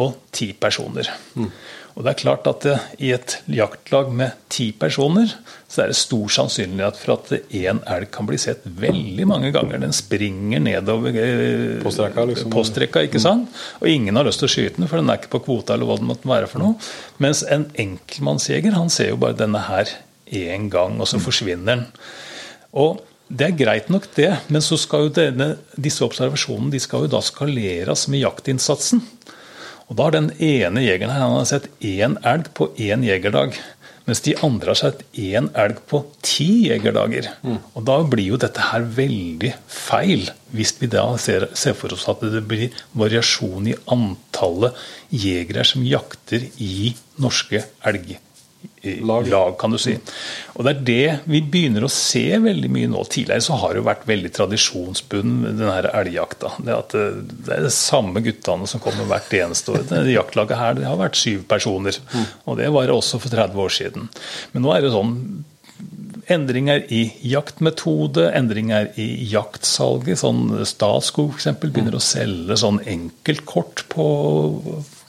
og ti personer? Mm. Og det er klart at det, I et jaktlag med ti personer så er det stor sannsynlighet for at én elg kan bli sett veldig mange ganger. Den springer nedover eh, postrekka, liksom. postrekka ikke sant? Og ingen har lyst til å skyte den, for den er ikke på kvota eller hva det måtte være for noe. Mens en enkeltmannsjeger han ser jo bare denne her én gang, og så forsvinner den. Og det er greit nok, det, men så skal jo denne, disse observasjonene de skal jo da skaleres med jaktinnsatsen. Og Da har den ene jegeren her han har sett én elg på én jegerdag. Mens de andre har sett én elg på ti jegerdager. Mm. Og Da blir jo dette her veldig feil, hvis vi da ser, ser for oss at det blir variasjon i antallet jegere som jakter i norske elger lag. lag. kan du si. Og Det er det vi begynner å se veldig mye nå. Tidligere så har det jo vært veldig tradisjonsbundet, den her elgjakta. Det, at eh, det er de samme guttene som kommer hvert eneste år. Det jaktlaget her det har vært syv personer. Mm. Og det var det også for 30 år siden. Men nå er det sånn endringer i jaktmetode, endringer i jaktsalget. sånn Statskog f.eks. begynner å selge sånn enkeltkort på,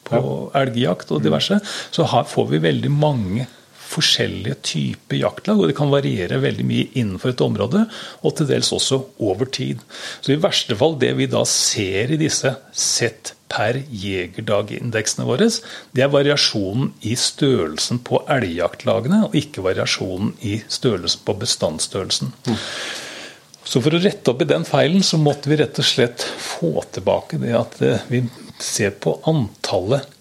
på elgjakt og diverse. Så får vi veldig mange forskjellige typer jaktlag, og det kan variere veldig mye innenfor et område, og til dels også over tid. Så i verste fall det vi da ser i disse sett per jegerdag-indeksene våre, det er variasjonen i størrelsen på elgjaktlagene, og ikke variasjonen i størrelsen på bestandsstørrelsen. Mm. Så for å rette opp i den feilen, så måtte vi rett og slett få tilbake det at eh, vi ser på antallet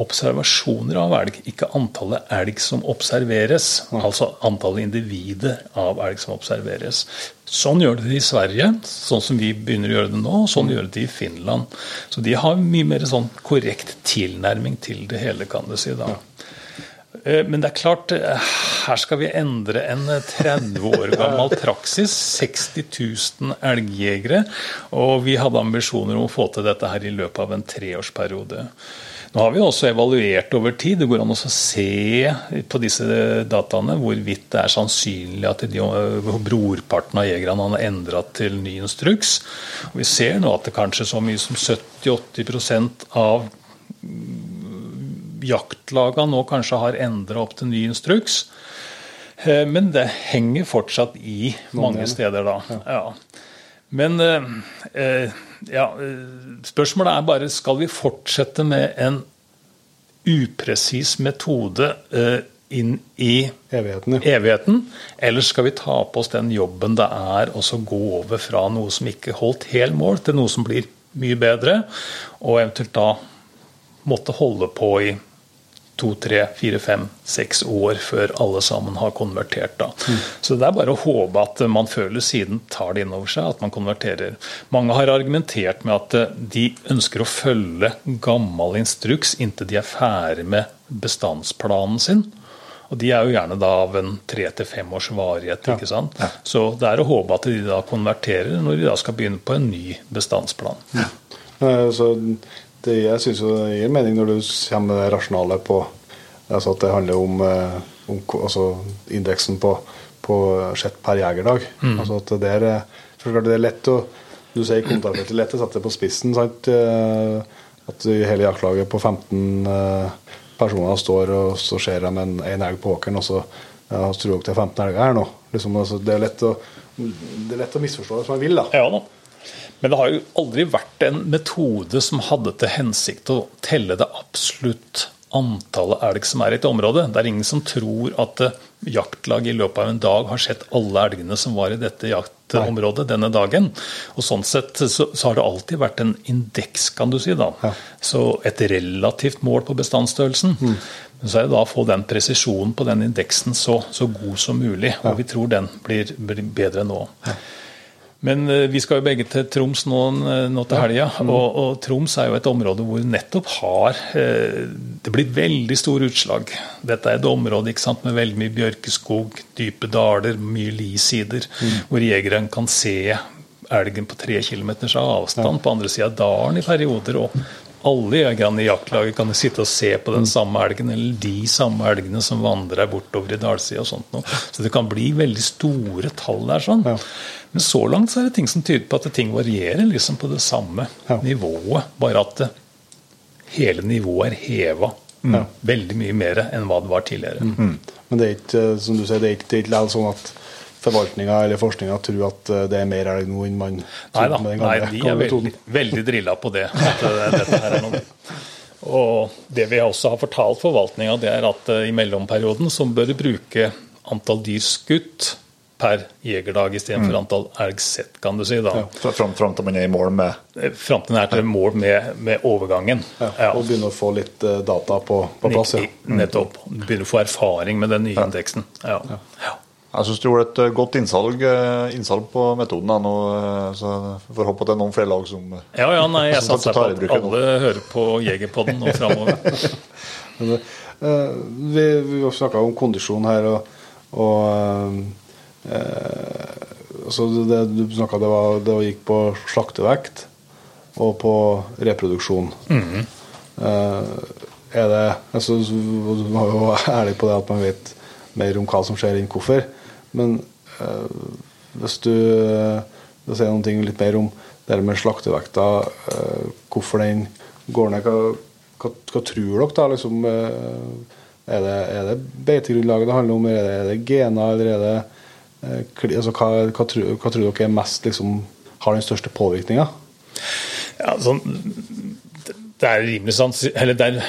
observasjoner av elg, ikke antallet elg som observeres. Altså antallet individer av elg som observeres. Sånn gjør de i Sverige, sånn som vi begynner å gjøre det nå. og Sånn gjør de i Finland. Så de har mye mer sånn korrekt tilnærming til det hele, kan du si. da. Eh, men det er klart, eh, her skal vi endre en 30 år gammel praksis. 60 000 elgjegere. Og vi hadde ambisjoner om å få til dette her i løpet av en treårsperiode. Nå har vi også evaluert over tid. Det går an å se på disse dataene hvorvidt det er sannsynlig at de, brorparten av jegerne har endra til ny instruks. Og vi ser nå at det kanskje så mye som 70-80 av jaktlagene nå kanskje har endra opp til ny instruks. Eh, men det henger fortsatt i mange steder, da. Ja. Men eh, eh, ja, spørsmålet er bare skal vi fortsette med en upresis metode inn i evigheten, ja. evigheten, eller skal vi ta på oss den jobben det er å gå over fra noe som ikke holdt hel mål, til noe som blir mye bedre, og eventuelt da måtte holde på i to, tre, fire, fem, seks år før alle sammen har konvertert. da. Mm. Så det er bare å håpe at man føler siden tar det inn over seg, at man konverterer. Mange har argumentert med at eh, de ønsker å følge gammel instruks inntil de er ferdig med bestandsplanen sin. Og De er jo gjerne da av en tre til fem års varighet. ikke sant? Ja. Så det er å håpe at de da konverterer når de da skal begynne på en ny bestandsplan. Ja. Så det, jeg syns det gir mening når du kommer med det rasjonale på altså at det handler om, eh, om altså indeksen på, på sett per jegerdag. Altså at det er, det er lett å Du sier kontrafeltet lett å sette det på spissen. sant? Eh, At hele jaktlaget på 15 eh, personer står, og så ser de en, en elg på åkeren, og så ja, tror dere det er 15 elger her nå. Liksom, altså, det, er lett å, det er lett å misforstå som man vil, da. Ja da. Men det har jo aldri vært en metode som hadde til hensikt å telle det absolutt antallet elg som er i et område. Det er ingen som tror at jaktlag jaktlaget i løpet av en dag har sett alle elgene som var i dette jaktområdet denne dagen. Og sånn sett så, så har det alltid vært en indeks, kan du si. da. Ja. Så et relativt mål på bestandsstørrelsen. Men så er det da å få den presisjonen på den indeksen så, så god som mulig. Og vi tror den blir, blir bedre nå. Men eh, vi skal jo begge til Troms nå, nå til helga. Og, og Troms er jo et område hvor nettopp har eh, Det blir veldig store utslag. Dette er et område sant, med veldig mye bjørkeskog, dype daler, mye lisider, hvor jegeren kan se elgen på tre kilometers avstand på andre sida av dalen i perioder. og alle jegerne i jaktlaget kan sitte og se på den samme elgen, eller de samme elgene som vandrer bortover i dalsida og sånt noe. Så det kan bli veldig store tall der sånn. Ja. Men så langt så er det ting som tyder på at ting varierer liksom på det samme Ja. nivået. Bare at hele nivået er heva Ja. veldig mye mer enn hva det var tidligere. Men det er ikke som du sier, det er ikke, det er ikke sånn at forvaltninga eller forskninga tror at eh, det er mer elg nå enn man Nei trodde da, med den nei, de er veldig, veldig drilla på det. At eh, dette her er noe. Og det vi også har fortalt forvaltninga, det er at eh, i mellomperioden så bør du bruke antall dyr skutt per jegerdag istedenfor Mm. antall elg sett, kan du si. da. Ja, Fram, fram til man er i mål med Fram til man er til mål med, med overgangen. Ja, og begynne å få litt data på, på plass. Ja. Nettopp. Begynner å få erfaring med den nye indeksen. Ja. Jeg syns du gjorde et eh, godt innsalg, eh, innsalg på metoden. da, nå, eh, så får håpe at det er noen flere lag som ja, ja, nei, jeg satser på at alle hører på Jegerpodden nå framover. Vi vi snakka om kondisjon her, og, og eh, altså det, Du snakka det, var- det gikk på slaktevekt og på reproduksjon. Eh, er det altså, Du var jo ærlig på det at man vet mer om hva som skjer enn hvorfor. Men eh, hvis du uh, sier noen ting litt mer om det med slaktevekta, eh, hvorfor den går ned, hva, hva, hva tror dere da? Liksom, eh, er, det, er det beitegrunnlaget det handler om, er det, er det gener, eller er det eh, altså, hva, hva, tror, hva tror dere er mest liksom, har den største påvirkninga? Ja, sånn, det er rimelig sant eller det er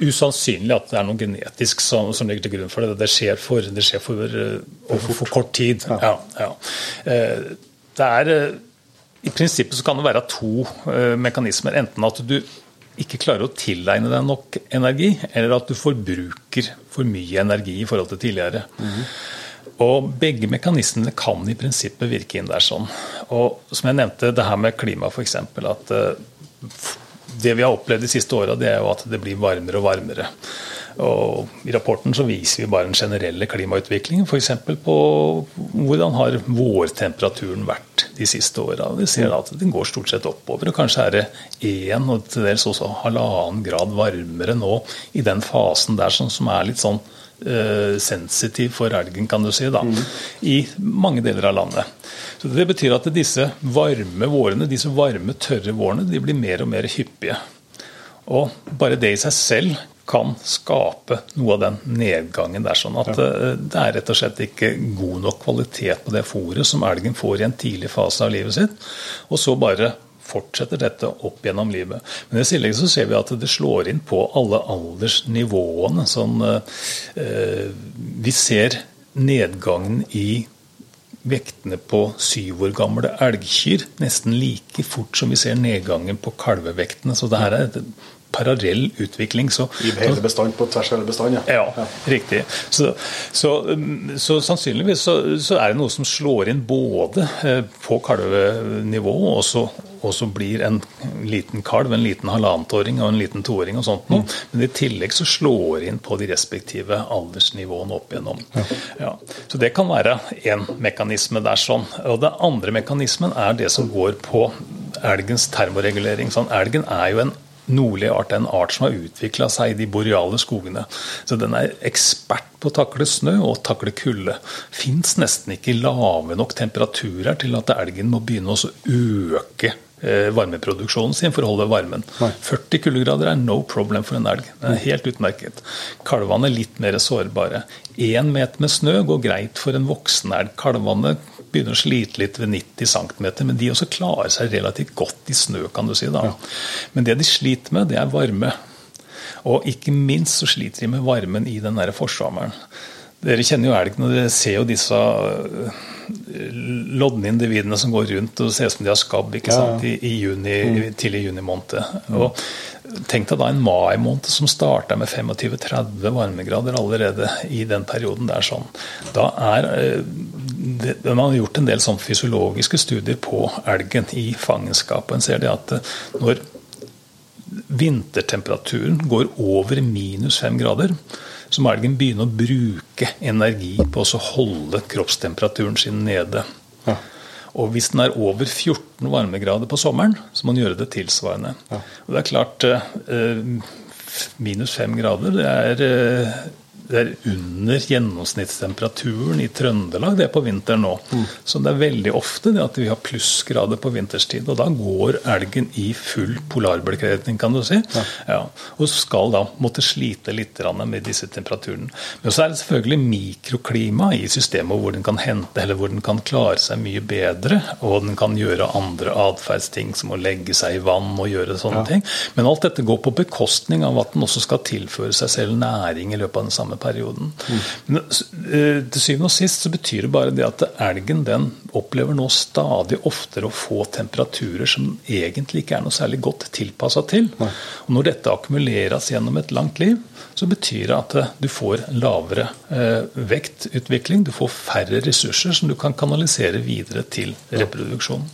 usannsynlig at det er noe genetisk som, som ligger til grunn for det. Det skjer for, det skjer for, eh, over for kort tid. Ja. Ja, Eh, Det er eh, I prinsippet så kan det være to mekanismer. Enten at du ikke klarer å tilegne deg nok energi, eller at du forbruker for mye energi i forhold til tidligere. Og Begge mekanismene kan i prinsippet virke inn der. sånn. Og som jeg nevnte, det her med klima f.eks. At det vi har opplevd de siste åra, er jo at det blir varmere og varmere. Og I rapporten så viser vi bare den generelle klimautviklingen. F.eks. på hvordan har vårtemperaturen vært de siste åra. Vi ser at den går stort sett oppover. og Kanskje er det én og til dels også halvannen grad varmere nå i den fasen der som, som er litt sånn eh, sensitiv for elgen, kan du si, da, i mange deler av landet. Så Det betyr at disse varme vårene, disse varme, tørre vårene de blir mer og mer hyppige. Og bare det i seg selv kan skape noe av den nedgangen der. sånn at eh, Det er rett og slett ikke god nok kvalitet på det fôret som elgen får i en tidlig fase av livet sitt. Og så bare fortsetter dette opp gjennom livet. Men i tillegg så ser vi at det slår inn på alle aldersnivåene. Sånn, eh, vi ser nedgangen i vektene på syv år gamle elgkyr nesten like fort som vi ser nedgangen på kalvevektene. Så det her er et parallell utvikling. Så, I hele bestand på tvers av hele bestand, ja, riktig. Så, så, um, så sannsynligvis så, så er det noe som slår inn både eh, på kalvenivå, og så, og så blir en liten kalv, en liten halvannetåring og en liten toåring og sånt noe. Men i tillegg så slår det inn på de respektive aldersnivåene opp igjennom. Ja. Så det kan være én mekanisme der sånn. Og den andre mekanismen er det som går på elgens termoregulering. Sånn, elgen er jo en nordlige art en art som har utvikla seg i de boreale skogene. Så den er ekspert på å takle snø og takle kulde. Fins nesten ikke lave nok temperaturer til at elgen må begynne å øke varmeproduksjonen sin for å holde varmen. Nei. 40 kuldegrader er no problem for en elg. Det er helt utmerket. Kalvene er litt mer sårbare. Én meter med snø går greit for en voksen elg. Kalvene begynner å slite litt ved 90 cm, men de også klarer seg relativt godt i snø, kan du si. da. Men det de sliter med, det er varme. Og ikke minst så sliter de med varmen i den der forsommeren. Dere kjenner jo elgen, og dere ser jo disse øh, lodne individene som går rundt og ser ut som de har skabb ikke sant, i, i juni, tidlig juni måned. Og Tenk deg da en mai måned som starta med 25-30 varmegrader allerede i den perioden. det er sånn. Da er øh, det, Man har gjort en del sånn fysiologiske studier på elgen i fangenskap. og En ser det at øh, når vintertemperaturen går over minus fem grader, så må elgen begynne å bruke energi på å holde kroppstemperaturen sin nede. Ja. Og hvis den er over 14 varmegrader på sommeren, så må den gjøre det tilsvarende. Og det er klart eh, Minus fem grader, det er, eh, det er under gjennomsnittstemperaturen i Trøndelag det er på vinteren nå. Så det er veldig ofte det at vi har plussgrader på vinterstid. Og da går elgen i full polarbekledning, kan du si. Ja. Og skal da måtte slite litt med disse temperaturene. Men så er det selvfølgelig mikroklima i systemet hvor den kan hente, eller hvor den kan klare seg mye bedre. Og den kan gjøre andre atferdsting som å legge seg i vann og gjøre sånne ting. Men alt dette går på bekostning av at den også skal tilføre seg selv næring i løpet av den samme perioden. Men eh, til syvende og sist så betyr det bare det at elgen den opplever nå stadig oftere å få temperaturer som egentlig ikke er noe særlig godt tilpassa til. Og når dette akkumuleres gjennom et langt liv, så betyr det at eh, du får lavere eh, vektutvikling, du får færre ressurser som du kan kanalisere videre til reproduksjon.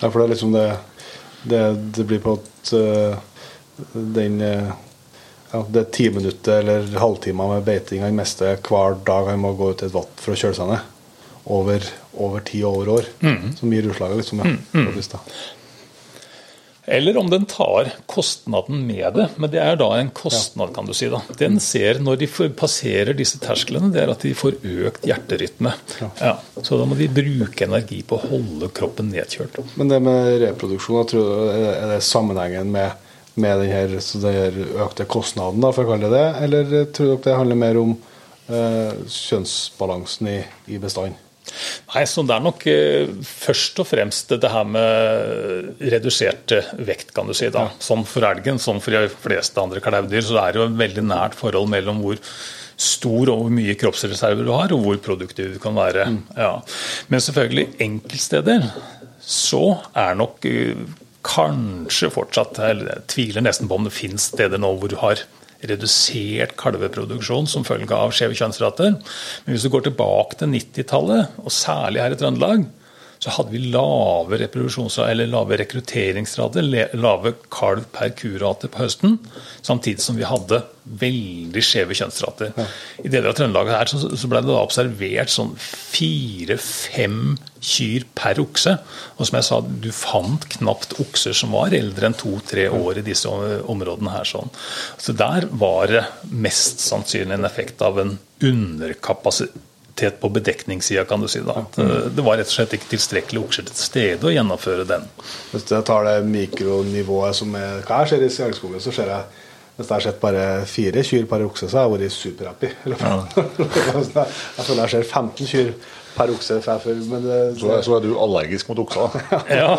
Ja, for det er liksom det Det, det blir på at uh, den øh, ja, Det er ti minutter eller halvtimer med beiting han mister hver dag han må gå ut i et vann for å kjøle seg ned. Over, over tid og over år. Som gir utslaget, liksom. Ja, mm. da. Eller om den tar kostnaden med det. Men det er da en kostnad, kan du si. da. Den ser når de passerer disse tersklene, det er at de får økt hjerterytme. Ja. Så da må de bruke energi på å holde kroppen nedkjørt. Men det med reproduksjon, jeg tror er det sammenhengen med, med den her, så den her økte kostnaden, da, for å kalle det det? Eller tror dere det handler mer om eh, kjønnsbalansen i, i bestanden? Nei, så Det er nok eh, først og fremst det her med redusert eh, vekt, kan du si. da. Sånn for elgen, sånn for de fleste andre klaudyr, så det er jo et veldig nært forhold mellom hvor stor og hvor mye kroppsreserver du har, og hvor produktiv du kan være. Ja. Men selvfølgelig, enkeltsteder så er nok eh, kanskje fortsatt eller Jeg tviler nesten på om det finnes steder nå hvor du har redusert kalveproduksjon som følge av skjeve kjønnsrater. Men hvis du går tilbake til 90-tallet, og særlig her i Trøndelag, så hadde vi lave eller lave rekrutteringsrater, lave kalv per kurate på høsten, samtidig som vi hadde veldig skjeve kjønnsrater. I deler av Trøndelag her så, så ble det da observert sånn fire-fem kyr per okse. Og som jeg sa, du fant knapt okser som var eldre enn to-tre år i disse områdene her. sånn. Så der var det mest sannsynlig en effekt av en underkapasitet på bedekningssida, kan du si. da. Eh, Det var rett og slett ikke tilstrekkelig okser til stede å gjennomføre den. Hvis jeg tar det mikronivået som er, hva jeg ser i Skjærskogen, så ser jeg hvis jeg har sett bare fire kyr per okse, så har jeg vært superhappy. jeg føler jeg ser 15 kyr per okse før. Men det, Så, så er du allergisk mot okser. Ja.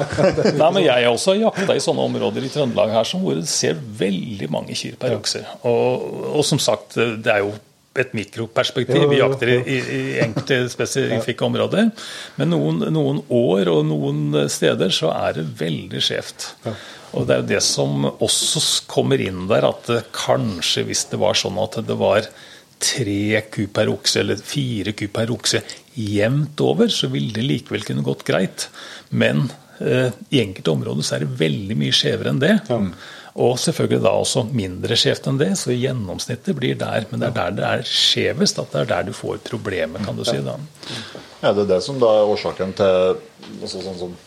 Nei, men Jeg har også jakta i sånne områder i Trøndelag her som hvor det ser veldig mange kyr per okse. Og, og som sagt, det er jo et mikroperspektiv. Vi jakter i, i, i enkelte spesifikke områder. Men noen, noen år og noen steder så er det veldig skjevt. Og det er jo det som også kommer inn der, at kanskje hvis det var sånn at det var tre ku per okse eller fire ku per okse jevnt over, så ville det likevel kunne gått greit. Men eh, i enkelte områder så er det veldig mye skjevere enn det. Og selvfølgelig da også mindre skjevt enn det, så gjennomsnittet blir der. Men det er der det er skjevest, at det er der du får problemet, kan du si. da. Er det det som da er årsaken til altså sånn som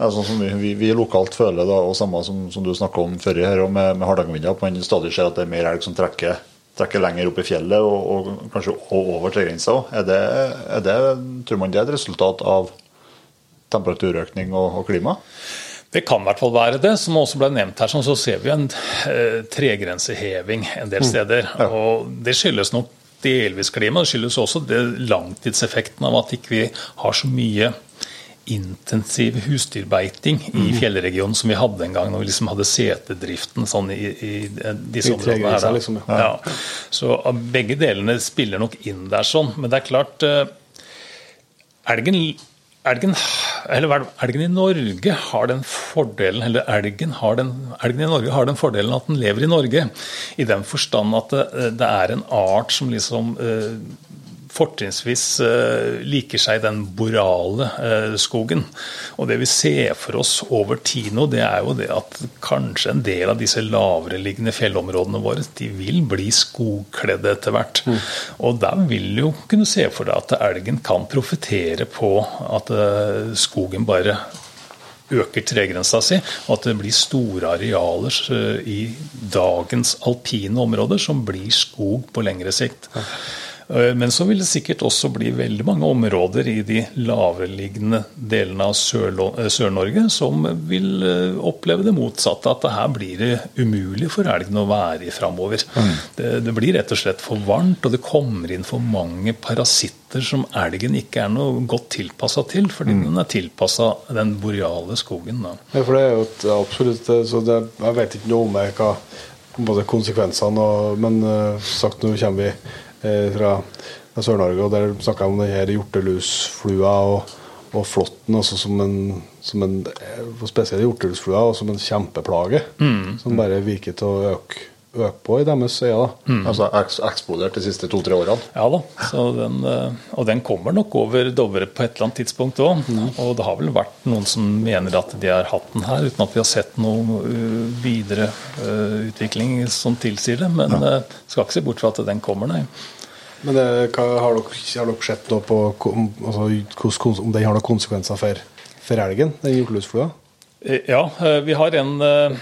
Ja, sånn som vi, vi, lokalt føler, da, og samme som, som du snakka om før her, med, med Hardangervidda, at man stadig ser at det er mer elg som trekker, trekker lenger opp i fjellet, og, og kanskje over tregrensa òg. Det, tror man det er et resultat av temperaturøkning og, og klima? Det kan i hvert fall være det. Som også ble nevnt her, sånn, så ser vi en eh, tregrenseheving en del steder. Ja. Og det skyldes nok delvis klima. Det skyldes også det langtidseffekten av at ikke vi har så mye intensiv husdyrbeiting i fjellregionen som vi hadde en gang når vi liksom hadde setedriften sånn i, i disse områdene. her. liksom, ja. Så uh, begge delene spiller nok inn der sånn. Men det er klart eh, Elgen, elgen, eller er elgen i Norge har den fordelen eller elgen, har den, elgen i Norge har den fordelen at den lever i Norge. I den forstand at det, det er en art som liksom eh, fortrinnsvis eh, liker seg den borale eh, skogen. Og det vi ser for oss over tid nå, det er jo det at kanskje en del av disse lavereliggende fjellområdene våre de vil bli skogkledde etter hvert. Og der vil du jo kunne se for deg at elgen kan profitere på at eh, skogen bare øker tregrensa si, og at det blir store arealer i dagens alpine områder som blir skog på lengre sikt. Eh, Men så vil det sikkert også bli veldig mange områder i de lavereliggende delene av eh, Sør-Norge som vil eh, oppleve det motsatte, at det her blir det umulig for elgen å være i framover. Det, det blir rett og slett for varmt, og det kommer inn for mange parasitter som elgen ikke er noe godt tilpassa til, fordi den er tilpassa den boreale skogen. Da. Ja, for det er jo et, absolutt så det, Jeg vet ikke noe om hva både konsekvensene og Men sagt nå kommer vi fra, fra Sør-Norge, og der snakka jeg om denne hjortelusflua og, og flåtten også som en, som en eh, Spesielt hjortelusflua og som en kjempeplage. Som bare virker til å øke, øke på i deres øyne. da. Altså eks eksplodert de siste to-tre årene. Ja da, så den, eh, og den kommer nok over Dovre på et eller annet tidspunkt òg. Og det har vel vært noen som mener at de har hatt den her, uten at vi har sett noe uh, videre uh, utvikling som tilsier det. Men ja. skal ikke se bort fra at den kommer, nei. Men det, hva, har, dere, har dere sett på altså, om den har noen konsekvenser for, for elgen, den hjortelusflua? Eh, Ja, eh, vi har en, eh,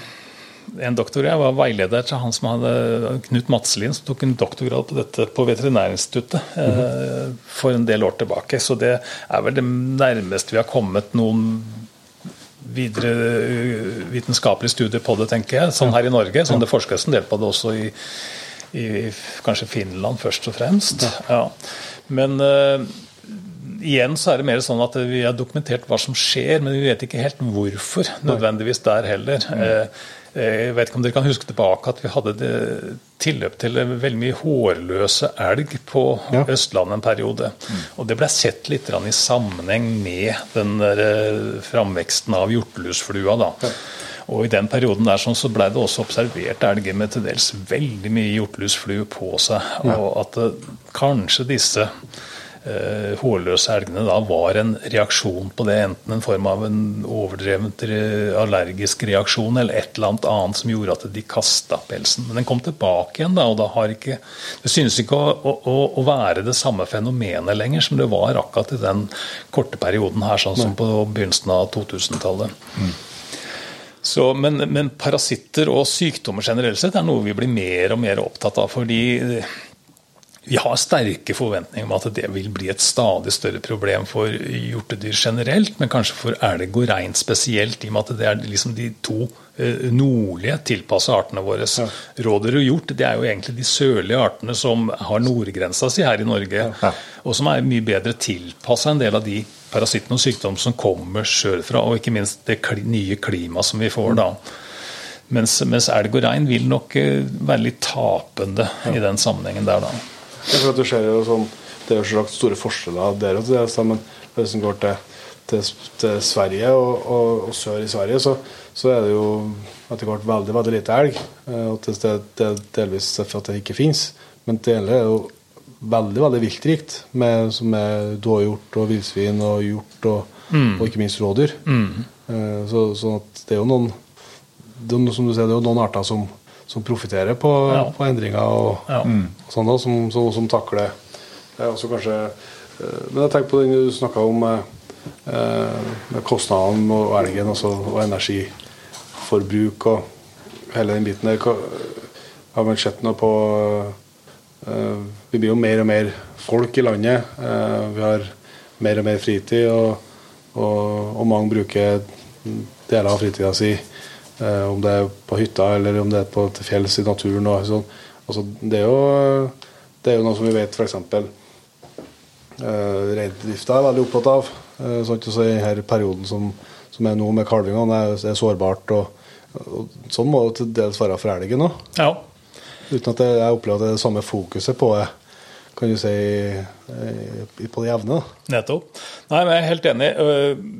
en doktor, jeg var veileder til han som hadde Knut Madselin, som tok en doktorgrad på dette på Veterinærinstituttet eh, for en del år tilbake. Så det er vel det nærmeste vi har kommet noen videre eh, vitenskapelige studier på det, tenker jeg. Sånn her i Norge. Sånn det forskes en del på det også i, i kanskje Finland først og fremst. Ja. Men eh, igjen så er det mer sånn at vi har dokumentert hva som skjer, men vi vet ikke helt hvorfor nødvendigvis der heller. Eh, Jeg vet ikke om dere kan huske tilbake at vi hadde det tilløp til veldig mye hårløse elg på Ja. Østlandet en periode. Og det ble sett litt i sammenheng med den der eh, framveksten av hjortelusflua. da. Og I den perioden der sånn, så ble det også observert elger med til dels veldig mye hjortelusflue på seg. Og at eh, kanskje disse eh, hårløse elgene da var en reaksjon på det, enten en form av en overdrevent allergisk reaksjon eller et eller annet annet som gjorde at de kasta pelsen. Men den kom tilbake igjen, da, og da har ikke Det synes ikke å, å, å- være det samme fenomenet lenger som det var akkurat i den korte perioden her, sånn som på begynnelsen av 2000-tallet. Så, men, men parasitter og sykdommer generelt sett er noe vi blir mer og mer opptatt av. fordi vi har sterke forventninger om at det vil bli et stadig større problem for hjortedyr generelt, men kanskje for elg og rein spesielt, i og med at det er liksom de to eh, nordlige tilpassa artene våre. Rådyr og hjort det er jo egentlig de sørlige artene som har nordgrensa si her i Norge, og som er mye bedre tilpassa en del av de parasittene og sykdommer som kommer sørfra, og ikke minst det nye klimaet som vi får da. Mens, mens elg og rein vil nok eh, være litt tapende i den sammenhengen der, da. For at du ser jo sånn, Det er jo slags store forskjeller der og til det, så, men hvis en går til, til, til Sverige og, og, og sør i Sverige, så, så er det jo etter hvert veldig veldig lite elg. eh, Og det, det, delvis for at det ikke finnes. Men det hele er jo veldig veldig viltrikt, med, som er dåhjort og villsvin og hjort og, og ikke minst rådyr. Mm. Så, sånn at det er jo noen det er, noe- som du sier, det er jo noen arter som, som profitterer på, Ja. på endringer og, Ja. og sånn da, som, som, som takler det er også kanskje eh, Men jeg tenker på den du snakka om eh, eh, med kostnadene og elgen også, og energiforbruk og hele den biten der. Har man sett noe på Vi blir jo mer og mer folk i landet. vi har mer og mer fritid, og, og, og mange bruker deler av fritida si om det er på hytta eller om det er på til fjells i naturen. Og, sånn. altså, det, er jo, det er jo noe som vi vet f.eks. Uh, Reindrifta er veldig opptatt av. Uh, sånn at også I denne perioden som, som er nå med kalvingene, er, er sårbart. Og, og, sånn må det til dels være for elgen òg. Ja. Uten at jeg opplever at det er det samme fokuset på det kan du si, eh, på det jevne. Nettopp. Nei, men Jeg er helt enig.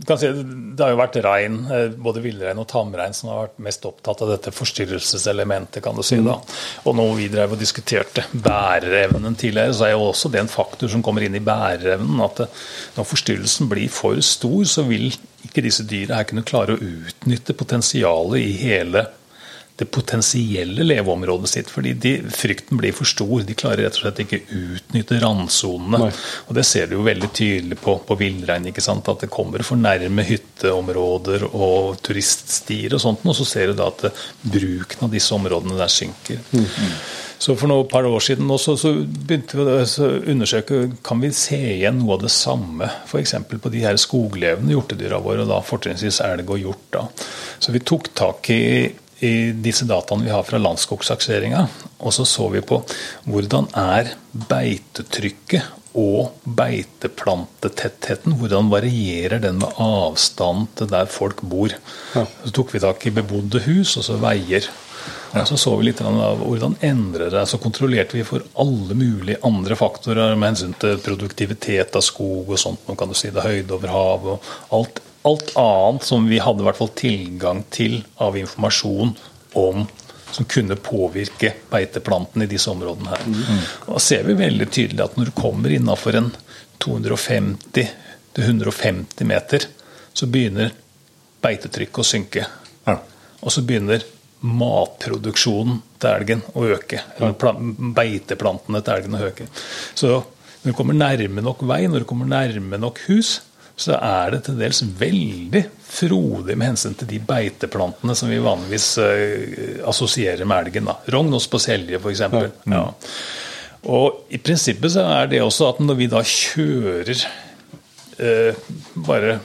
Kan si, det har jo vært rein, øh, både villrein og tamrein, som har vært mest opptatt av dette forstyrrelseselementet. kan du si da. Og når vi drev og diskuterte bæreevnen tidligere, så er jo også det en faktor som kommer inn i bæreevnen. At når forstyrrelsen blir for stor, så vil ikke disse dyra her kunne klare å utnytte potensialet i hele det potensielle leveområdet sitt. fordi de, frykten blir for stor. De klarer rett og slett ikke utnytte randsonene. Og Det ser du jo veldig tydelig på, på villrein. At det kommer for nærme hytteområder og turiststier og sånt. Og så ser du da at bruken av disse områdene der synker. Så For noen par år siden også, så begynte vi å undersøke kan vi se igjen noe av det samme f.eks. på de her skoglevende hjortedyra våre, og da fortrinnsvis elg og hjort. da. Så vi tok tak i i disse dataene vi har fra landskogsakseringa, og så så vi på hvordan er beitetrykket og beiteplantetettheten, hvordan varierer den med avstand til der folk bor. Så tok vi tak i bebodde hus, og så veier. Og så så vi litt av hvordan endrer det Så kontrollerte vi for alle mulige andre faktorer med hensyn til produktivitet av skog og sånt. Nå kan du si det høyde over hav og alt, alt annet som vi hadde i hvert fall tilgang til av informasjon om som kunne påvirke beiteplantene i disse områdene her. Og Da ser vi veldig tydelig at når du kommer innafor en 250-150 meter, så begynner beitetrykket å synke. Ja. Og så begynner matproduksjonen til elgen å øke. Eller pla- beiteplantene til elgen å øke. Så når du kommer nærme nok vei, når du kommer nærme nok hus, så er det til dels veldig frodig med hensyn til de beiteplantene som vi vanligvis eh, assosierer med elgen. da. Rognos på selje, f.eks. Ja. Og i prinsippet så er det også at når vi da kjører eh, bare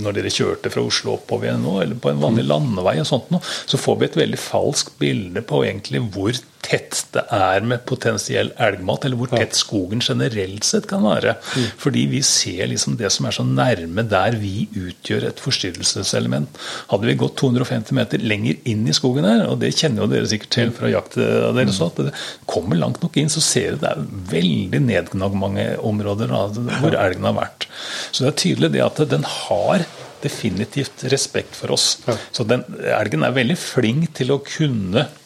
når dere kjørte fra Oslo oppover igjen nå, eller på en vanlig landevei, og sånt nå, så får vi et veldig falskt bilde på egentlig hvor tett det er med potensiell elgmat, eller hvor tett skogen generelt sett kan være. Fordi vi ser liksom det som er så nærme der vi utgjør et forstyrrelseselement. Hadde vi gått 250 meter lenger inn i skogen her, og det kjenner jo dere sikkert til fra jakt deres, at det kommer langt nok inn, så ser du det er veldig nedgnagd mange områder hvor elgen har vært. Så det er tydelig det at den har definitivt respekt for oss. Så den, elgen er veldig flink til å kunne eh,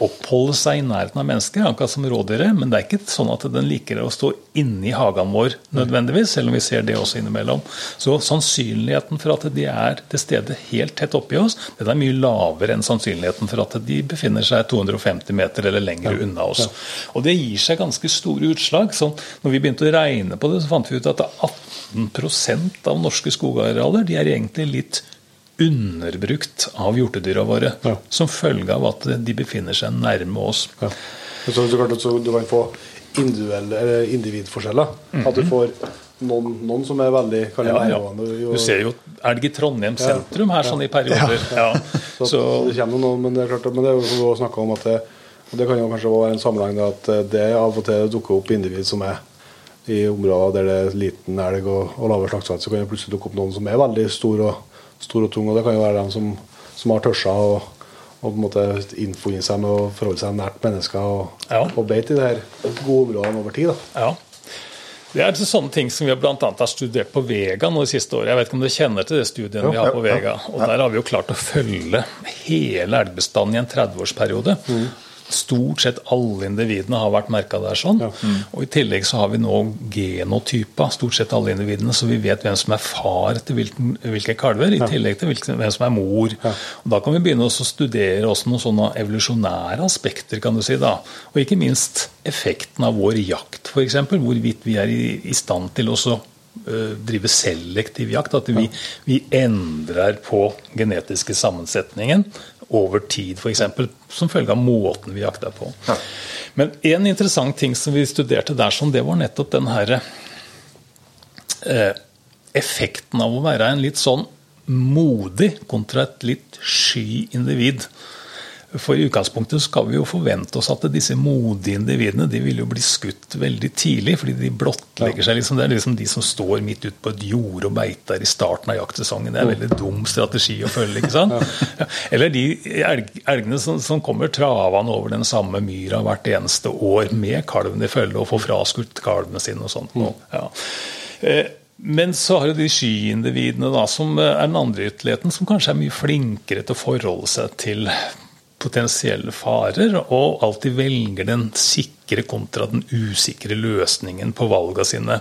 oppholde seg i nærheten av mennesker, akkurat som rådyret. Men det er ikke sånn at den liker å stå inni hagen vår nødvendigvis, selv om vi ser det også innimellom. Så sannsynligheten for at de er til stede helt tett oppi oss, den er mye lavere enn sannsynligheten for at de befinner seg 250 meter eller lenger unna oss. Og det gir seg ganske store utslag. Så når vi begynte å regne på det, så fant vi ut at 18% av norske skogarealer de er egentlig litt underbrukt av hjortedyra våre. Ja. Som følge av at de befinner seg nærme oss. Ja. Så, klart så du kan få individforskjeller. Mm individforskjeller. At du får noen, noen som er veldig. Ja, ja. Du ser jo elg i Trondheim sentrum her sånn i perioder. Ja. Så, Så, det kommer noen, men det er klart, men det er jo snakket om at det, og det kan jo kanskje være en sammenheng da, at det av og til dukker opp individ som er i områder der det er liten elg og, og lave slaktesats, så kan det plutselig dukke opp noen som er veldig stor og, stor og tung, og det kan jo være dem som, som har tørsa og, og på en måte innfunnet seg med å forholde seg nært mennesker og, Ja. og beite i de her gode områdene over tid. da. ja. Det er sånne ting som vi bl.a. har studert på Vega nå de siste årene. Jeg vet ikke om du kjenner til det studiet vi har på Vega. Og Der har vi jo klart å følge hele elgbestanden i en 30-årsperiode. Stort sett alle individene har vært merka der sånn. Og I tillegg så har vi nå genotypa stort sett alle individene, så vi vet hvem som er far til hvilken, hvilke kalver, i tillegg til hvilken, hvem som er mor. Og Da kan vi begynne å studere også noen sånne evolusjonære aspekter, kan du si. da. Og ikke minst effekten av vår jakt, f.eks. Hvorvidt vi er i, i stand til også eh, drive selektiv jakt. At vi, vi endrer på genetiske sammensetningen over tid, f.eks. Som følge av måten vi jakter på. Men en interessant ting som vi studerte der, sånn, det var nettopp den herre eh, effekten av å være en litt sånn modig kontra et litt sky individ. For i utgangspunktet skal vi jo forvente oss at disse modige individene de vil jo bli skutt veldig tidlig, fordi de blottlegger seg. liksom Det er liksom de som står midt ute på et jorde og beiter i starten av jaktsesongen. Det er en veldig dum strategi å følge. ikke sant? Eller de elgene som, som kommer travane over den samme myra hvert eneste år med kalven i følge og får fraskutt kalvene sine og sånt. Ja. Eh, men så har du de skyindividene da, som er den andre ytterligheten, som kanskje er mye flinkere til å forholde seg til potensielle farer, og alltid velger den sikre kontra den usikre løsningen på valgene sine.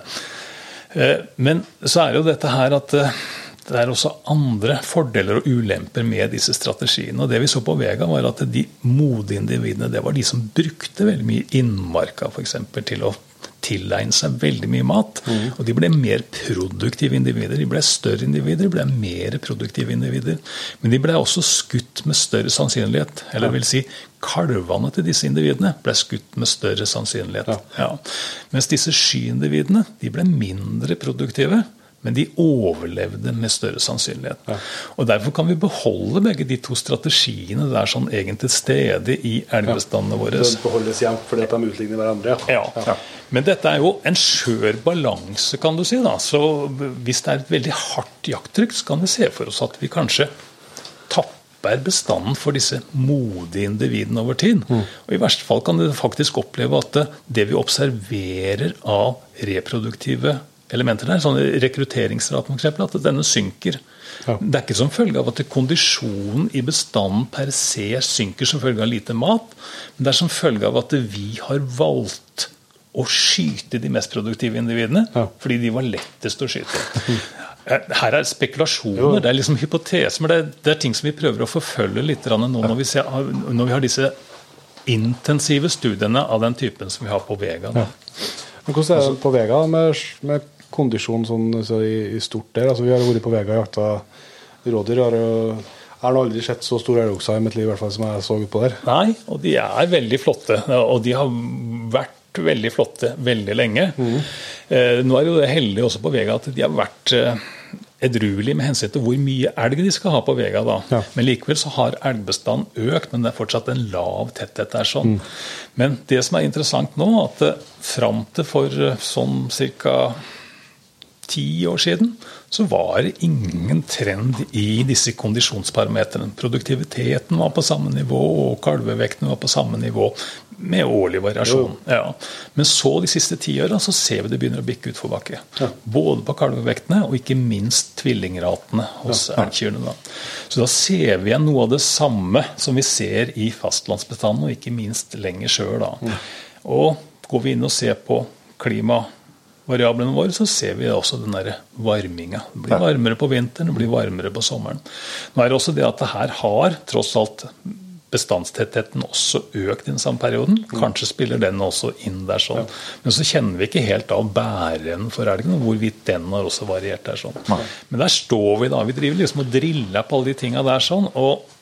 Eh, men så er jo dette her at eh, det er også andre fordeler og ulemper med disse strategiene. og Det vi så på Vega, var at de modige individene det var de som brukte veldig mye innmarka for eksempel, til å tilegne seg veldig mye mat. Mm. Og de ble mer produktive individer. De ble større individer, de ble mer produktive individer. Men de ble også skutt med større sannsynlighet. Eller vil si, kalvene til disse individene ble skutt med større sannsynlighet. Ja. Ja. Mens disse skyindividene de ble mindre produktive. Men de overlevde med større sannsynlighet. Ja. Og Derfor kan vi beholde begge de to strategiene der sånn egentlig til stede i elgbestandene våre. Det beholdes jevnt fordi de utligner hverandre. Ja. ja. Men dette er jo en skjør balanse, kan du si. da. Så Hvis det er et veldig hardt jakttrykk, så kan vi se for oss at vi kanskje tapper bestanden for disse modige individene over tid. Mm. Og I verste fall kan du faktisk oppleve at det vi observerer av reproduktive elementer der, sånn rekrutteringsraten f.eks., at denne synker. Ja. Det er ikke som følge av at kondisjonen i bestanden per se synker som følge av lite mat, men det er som følge av at vi har valgt å skyte de mest produktive individene ja. fordi de var lettest å skyte. Her er spekulasjoner, det er liksom hypoteser, men det er, det er, ting som vi prøver å forfølge litt nå når vi, ser, når vi har disse intensive studiene av den typen som vi har på Vega. Ja. Men Hvordan er det på Vega med, med kondisjon sånn, så i, i, stort der. Altså, vi har vært på Vega og jakta rådyr. Har jo jeg har aldri sett så stor elgokse i mitt liv i hvert fall som jeg så på der. Nei, og de er veldig flotte. Og de har vært veldig flotte veldig lenge. Mm. Eh, nå er jo det heldig også på Vega at de har vært eh, edruelig med hensyn til hvor mye elg de skal ha på Vega. da. Ja. Men likevel så har elgbestanden økt, men det er fortsatt en lav tetthet der. sånn. Mm. Men det som er interessant nå, at eh, fram til for eh, sånn ca ti år siden, så var det ingen trend i disse kondisjonsparametrene. Produktiviteten var på samme nivå, og kalvevekten var på samme nivå, med årlig variasjon. Ja. Men så de siste ti årene, så ser vi det begynner å bikke utforbakke. Ja. Både på kalvevektene og ikke minst tvillingratene hos ja. elgkyrne. Så da ser vi igjen noe av det samme som vi ser i fastlandsbestanden, og ikke minst lenger sjøl. Ja. Og går vi inn og ser på klima variablene våre, så ser vi også den der varminga. Det blir varmere på vinteren, det blir varmere på sommeren. Nå er det også det at det her har tross alt bestandstettheten også økt i den samme perioden. Mm. Kanskje spiller den også inn der sånn. Men så kjenner vi ikke helt av bæren for elgen, hvorvidt den har også variert der sånn. Men der står vi da. Vi driver liksom og driller på alle de tinga der sånn. og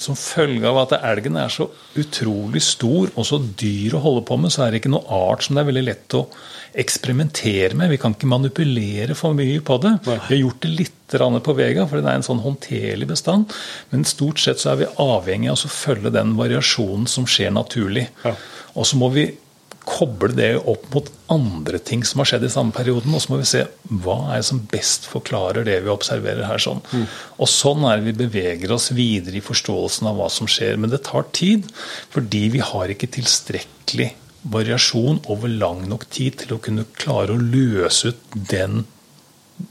som følge av at elgen er så utrolig stor og så dyr å holde på med, så er det ikke noe art som det er veldig lett å eksperimentere med. Vi kan ikke manipulere for mye på det. Vi har gjort det litt på Vega, for det er en sånn håndterlig bestand. Men stort sett så er vi avhengig av å følge den variasjonen som skjer naturlig. Og så må vi koble det opp mot andre ting som har skjedd i samme perioden. Og så må vi se hva er det som best forklarer det vi observerer her. sånn. Mm. Og sånn er det vi beveger oss videre i forståelsen av hva som skjer. Men det tar tid, fordi vi har ikke tilstrekkelig variasjon over lang nok tid til å kunne klare å løse ut den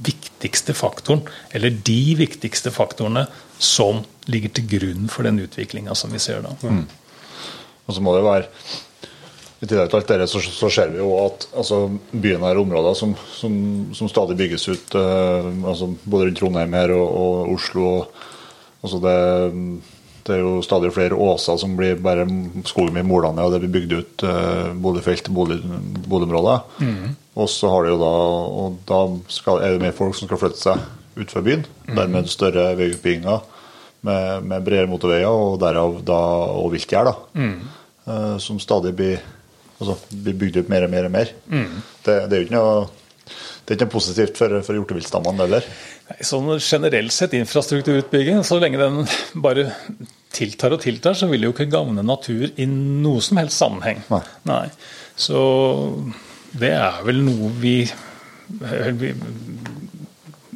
viktigste faktoren, eller de viktigste faktorene som ligger til grunn for den utviklinga som vi ser da. Mm. Og så må det være i tillegg til alt dette så, så ser vi jo at altså, byen er områder som, som, som, stadig bygges ut. Uh, altså, både rundt Trondheim her og, og Oslo. Altså det det er jo stadig flere åser som blir bare skogen i mola ned, og det blir bygd ut uh, boligfelt til bolig, boligområder. Og så har det jo da og da skal, er det mer folk som skal flytte seg ut byen. byen. Dermed større veiutbygginger med, med bredere motorveier, og derav da og viltgjerd, da. eh, som stadig blir, altså, vi bygd ut mer og mer og mer. Det, det er jo ikke noe det er ikke noe positivt for, for hjorteviltstammene heller. Nei, Sånn generelt sett infrastrukturutbygging, så lenge den bare tiltar og tiltar, så vil det jo ikke gagne natur i noe som helst sammenheng. Nei. Så det er vel noe vi, vi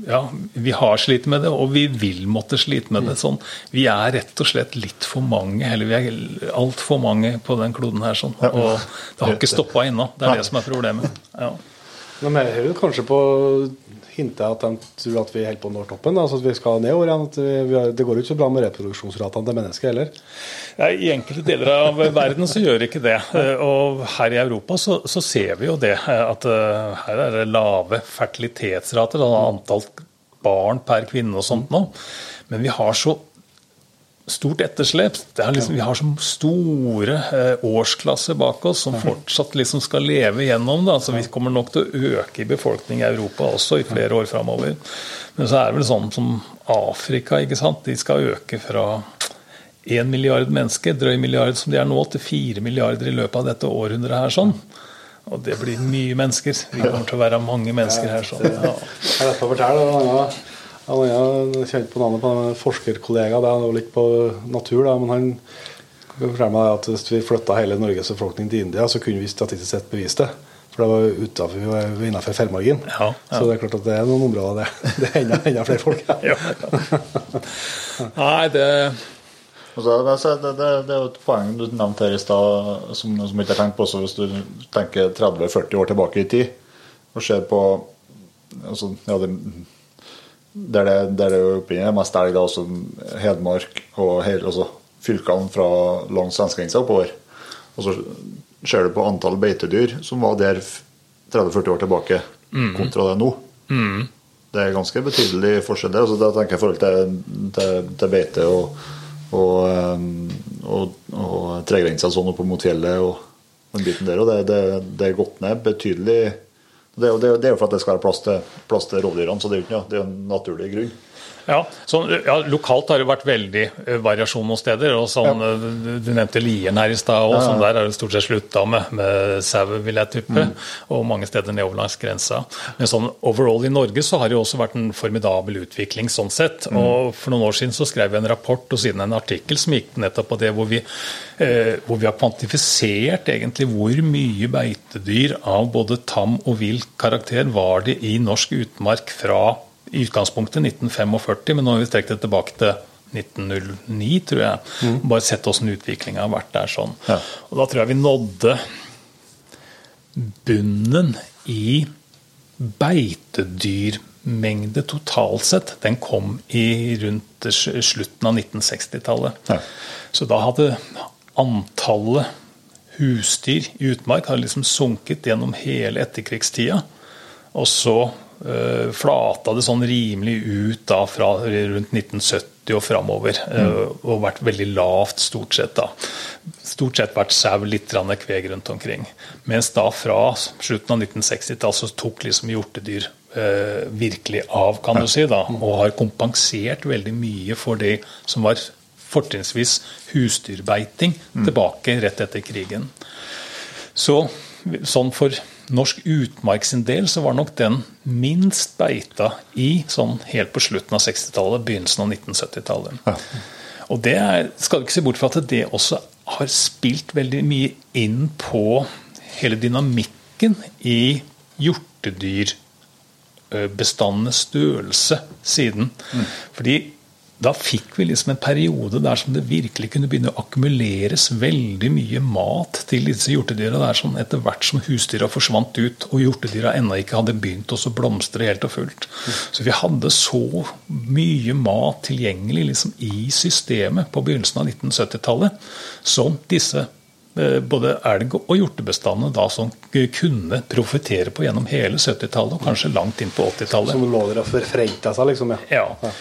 ja, vi har slitt med det, og vi vil måtte slite med det. sånn. Vi er rett og slett litt for mange, eller vi er altfor mange på den kloden her. sånn. Og det har ikke stoppa ennå. Det er det som er problemet. Ja. Men jeg hører kanskje på hintet at de tror at vi holder på å toppen, altså at vi skal nedover igjen. At vi, det går ikke så bra med reproduksjonsratene til mennesker heller. Ja, I enkelte deler av verden så gjør ikke det. Eh, Og her i Europa så, så ser vi jo det. eh, At eh, her er det lave fertilitetsrater, antall barn per kvinne og sånt nå. Men vi har så stort etterslep. Det er liksom, vi har så store eh, årsklasser bak oss som fortsatt liksom skal leve gjennom det. Altså, vi kommer nok til å øke i befolkning i Europa også i flere år framover. Men så er det vel sånn som Afrika, ikke sant. De skal øke fra 1 milliard mennesker, drøy milliard som de er nå, til 4 milliarder i løpet av dette århundret her. sånn. Og det blir mye mennesker. Vi kommer til å være mange mennesker her. sånn. Ja. Å fortelle, en annen kjent på navnet på en forskerkollega, det er jo litt på natur, da, men han forteller meg at hvis vi flytta hele Norges befolkning til India, så kunne vi statistisk sett bevist det. For det var utenfor, vi var innenfor fjellmargin. Ja, ja. Så det er klart at det er noen områder det, det er enda, enda flere folk. Ja. Nei, det Altså, det, det, det er jo et poeng du nevnte her i stad, som, som ikke har tenkt på også hvis du tenker 30-40 år tilbake i tid og ser på altså, ja, det, der, det, der det er er mest elg, da, altså Hedmark og hele, altså, fylkene fra langs svenskegrensa oppover. Og så ser du på antall beitedyr som var der 30-40 år tilbake, kontra det nå. Det er ganske betydelig forskjell der. Altså, da tenker jeg i forhold til, til, til beite og, og, um, og, og tregrensa sånn opp mot fjellet og den biten der. Og det, det, det er gått ned betydelig. Det, er jo- det, er jo- for at det skal være plass til, plass til rovdyrene, så det er jo ikke noe, det er en naturlig grunn. Ja, så, ja, Lokalt har det vært veldig eh, variasjon noen steder. og sånn, ja. du, du nevnte Lien her i stad. og sånn Der er det stort sett slutta med, med sau, vil jeg tippe. Og mange steder nedover langs grensa. Men sånn overall i Norge så har det jo også vært en formidabel utvikling sånn sett. og For noen år siden så skrev jeg en rapport og siden en artikkel som gikk nettopp på det, hvor vi, eh, hvor vi har kvantifisert egentlig hvor mye beitedyr av både tam og vill karakter var det i norsk utmark fra i utgangspunktet 1945, men nå har vi strekt det tilbake til 1909, tror jeg. Bare sett åssen utviklinga har vært der sånn. Ja. Og da tror jeg vi nådde bunnen i beitedyrmengde totalt sett. Den kom i rundt slutten av 1960-tallet. Ja. Så da hadde antallet husdyr i utmark hadde liksom sunket gjennom hele etterkrigstida. Og så flata det sånn rimelig ut da fra rundt 1970 og framover. eh, og vært veldig lavt stort sett da. Stort sett vært sau, litt kveg rundt omkring. Mens da fra slutten av 1960-tallet så tok liksom hjortedyr eh, virkelig av, kan du si, da. Og har kompensert veldig mye for det som var fortrinnsvis husdyrbeiting tilbake rett etter krigen. Så sånn for norsk utmark sin del så var nok den minst beita i sånn helt på slutten av 60-tallet, begynnelsen av 1970-tallet. Og det er, skal du ikke se bort fra at det også har spilt veldig mye inn på hele dynamikken i hjortedyr bestandenes størrelse siden. Fordi da fikk vi liksom en periode der som det virkelig kunne begynne å akkumuleres veldig mye mat til disse hjortedyra. Der sånn etter hvert som husdyra forsvant ut og hjortedyra ennå ikke hadde begynt å blomstre helt og fullt. Så vi hadde så mye mat tilgjengelig liksom i systemet på begynnelsen av 1970-tallet som disse eh, både elg- og hjortebestandene da som kunne profitere på gjennom hele 70-tallet og kanskje langt inn på 80-tallet. Som lå der og forfrenta seg, liksom. Ja. Ja.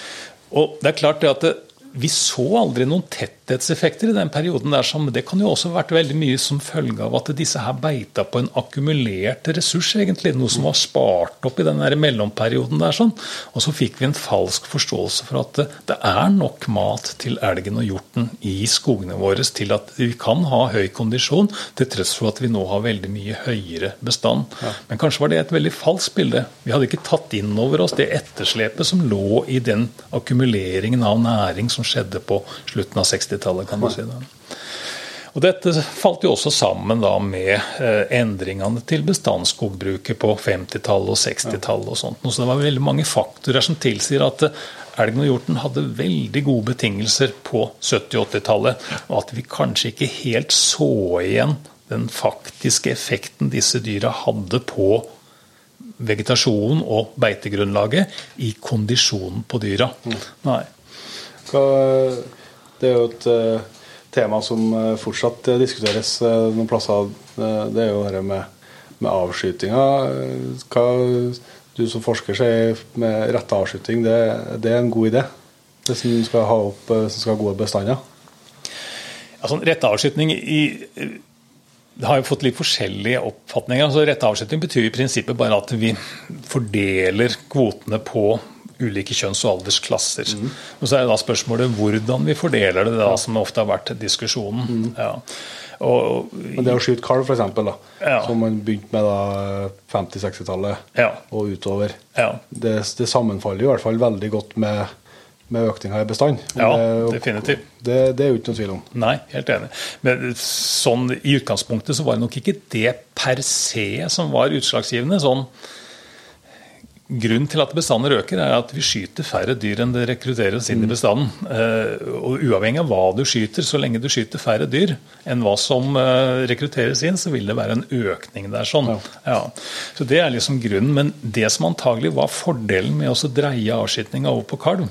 Og det er klart det at det, vi så aldri noen tetthetseffekter i den perioden. der, men Det kan jo også ha vært veldig mye som følge av at disse her beita på en akkumulert ressurs, egentlig, noe som var spart opp i den der mellomperioden. der, sånn. Og så fikk vi en falsk forståelse for at det, er nok mat til elgen og hjorten i skogene våre til at vi kan ha høy kondisjon, til tross for at vi nå har veldig mye høyere bestand. Ja. Men kanskje var det et veldig falskt bilde. Vi hadde ikke tatt inn over oss det etterslepet som lå i den akkumuleringen av næring som skjedde på slutten av 60-tallet. kan du si Da. Og Dette falt jo også sammen da med eh, endringene til bestandsskogbruket på 50-tallet og 60-tallet. og sånt. Så det var veldig mange faktorer som tilsier at eh, elgen og hjorten hadde veldig gode betingelser på 70- og 80-tallet, og at vi kanskje ikke helt så igjen den faktiske effekten disse dyra hadde på vegetasjonen og beitegrunnlaget i kondisjonen på dyra. Mm. Nei. Det er jo et eh, tema som eh, fortsatt eh, diskuteres noen plasser. Det er jo dette med, med avskytinga. Hva du som forsker sier med retta avskyting, det, det, er en god idé? Det som skal ha opp som skal ha gode bestander? Altså, retta avskyting i det har jo fått litt forskjellige oppfatninger. Altså, rette avskyting betyr i prinsippet bare at vi fordeler kvotene på ulike kjønns- og aldersklasser. Mm. Og Så er det da spørsmålet hvordan vi fordeler det, da, som ofte har vært diskusjonen. Mm. Ja. Og, Men det å skyte kalv, f.eks., ja. som man begynte med da 50-60-tallet ja. og utover, ja. det, det, sammenfaller i hvert fall veldig godt med, med økninga i bestand. Ja, det, definitivt. Det, det, er jo ikke noen tvil om. Nei, helt enig. Men sånn, i utgangspunktet så var det nok ikke det per se som var utslagsgivende. sånn Grunnen til at bestander øker, er at vi skyter færre dyr enn det rekrutteres inn i mm. bestanden. Eh, og Uavhengig av hva du skyter, så lenge du skyter færre dyr enn hva som eh, rekrutteres inn, så vil det være en økning der. sånn. Ja. Så Det er liksom grunnen. Men det som antagelig var fordelen med å dreie avskytinga over på kalv,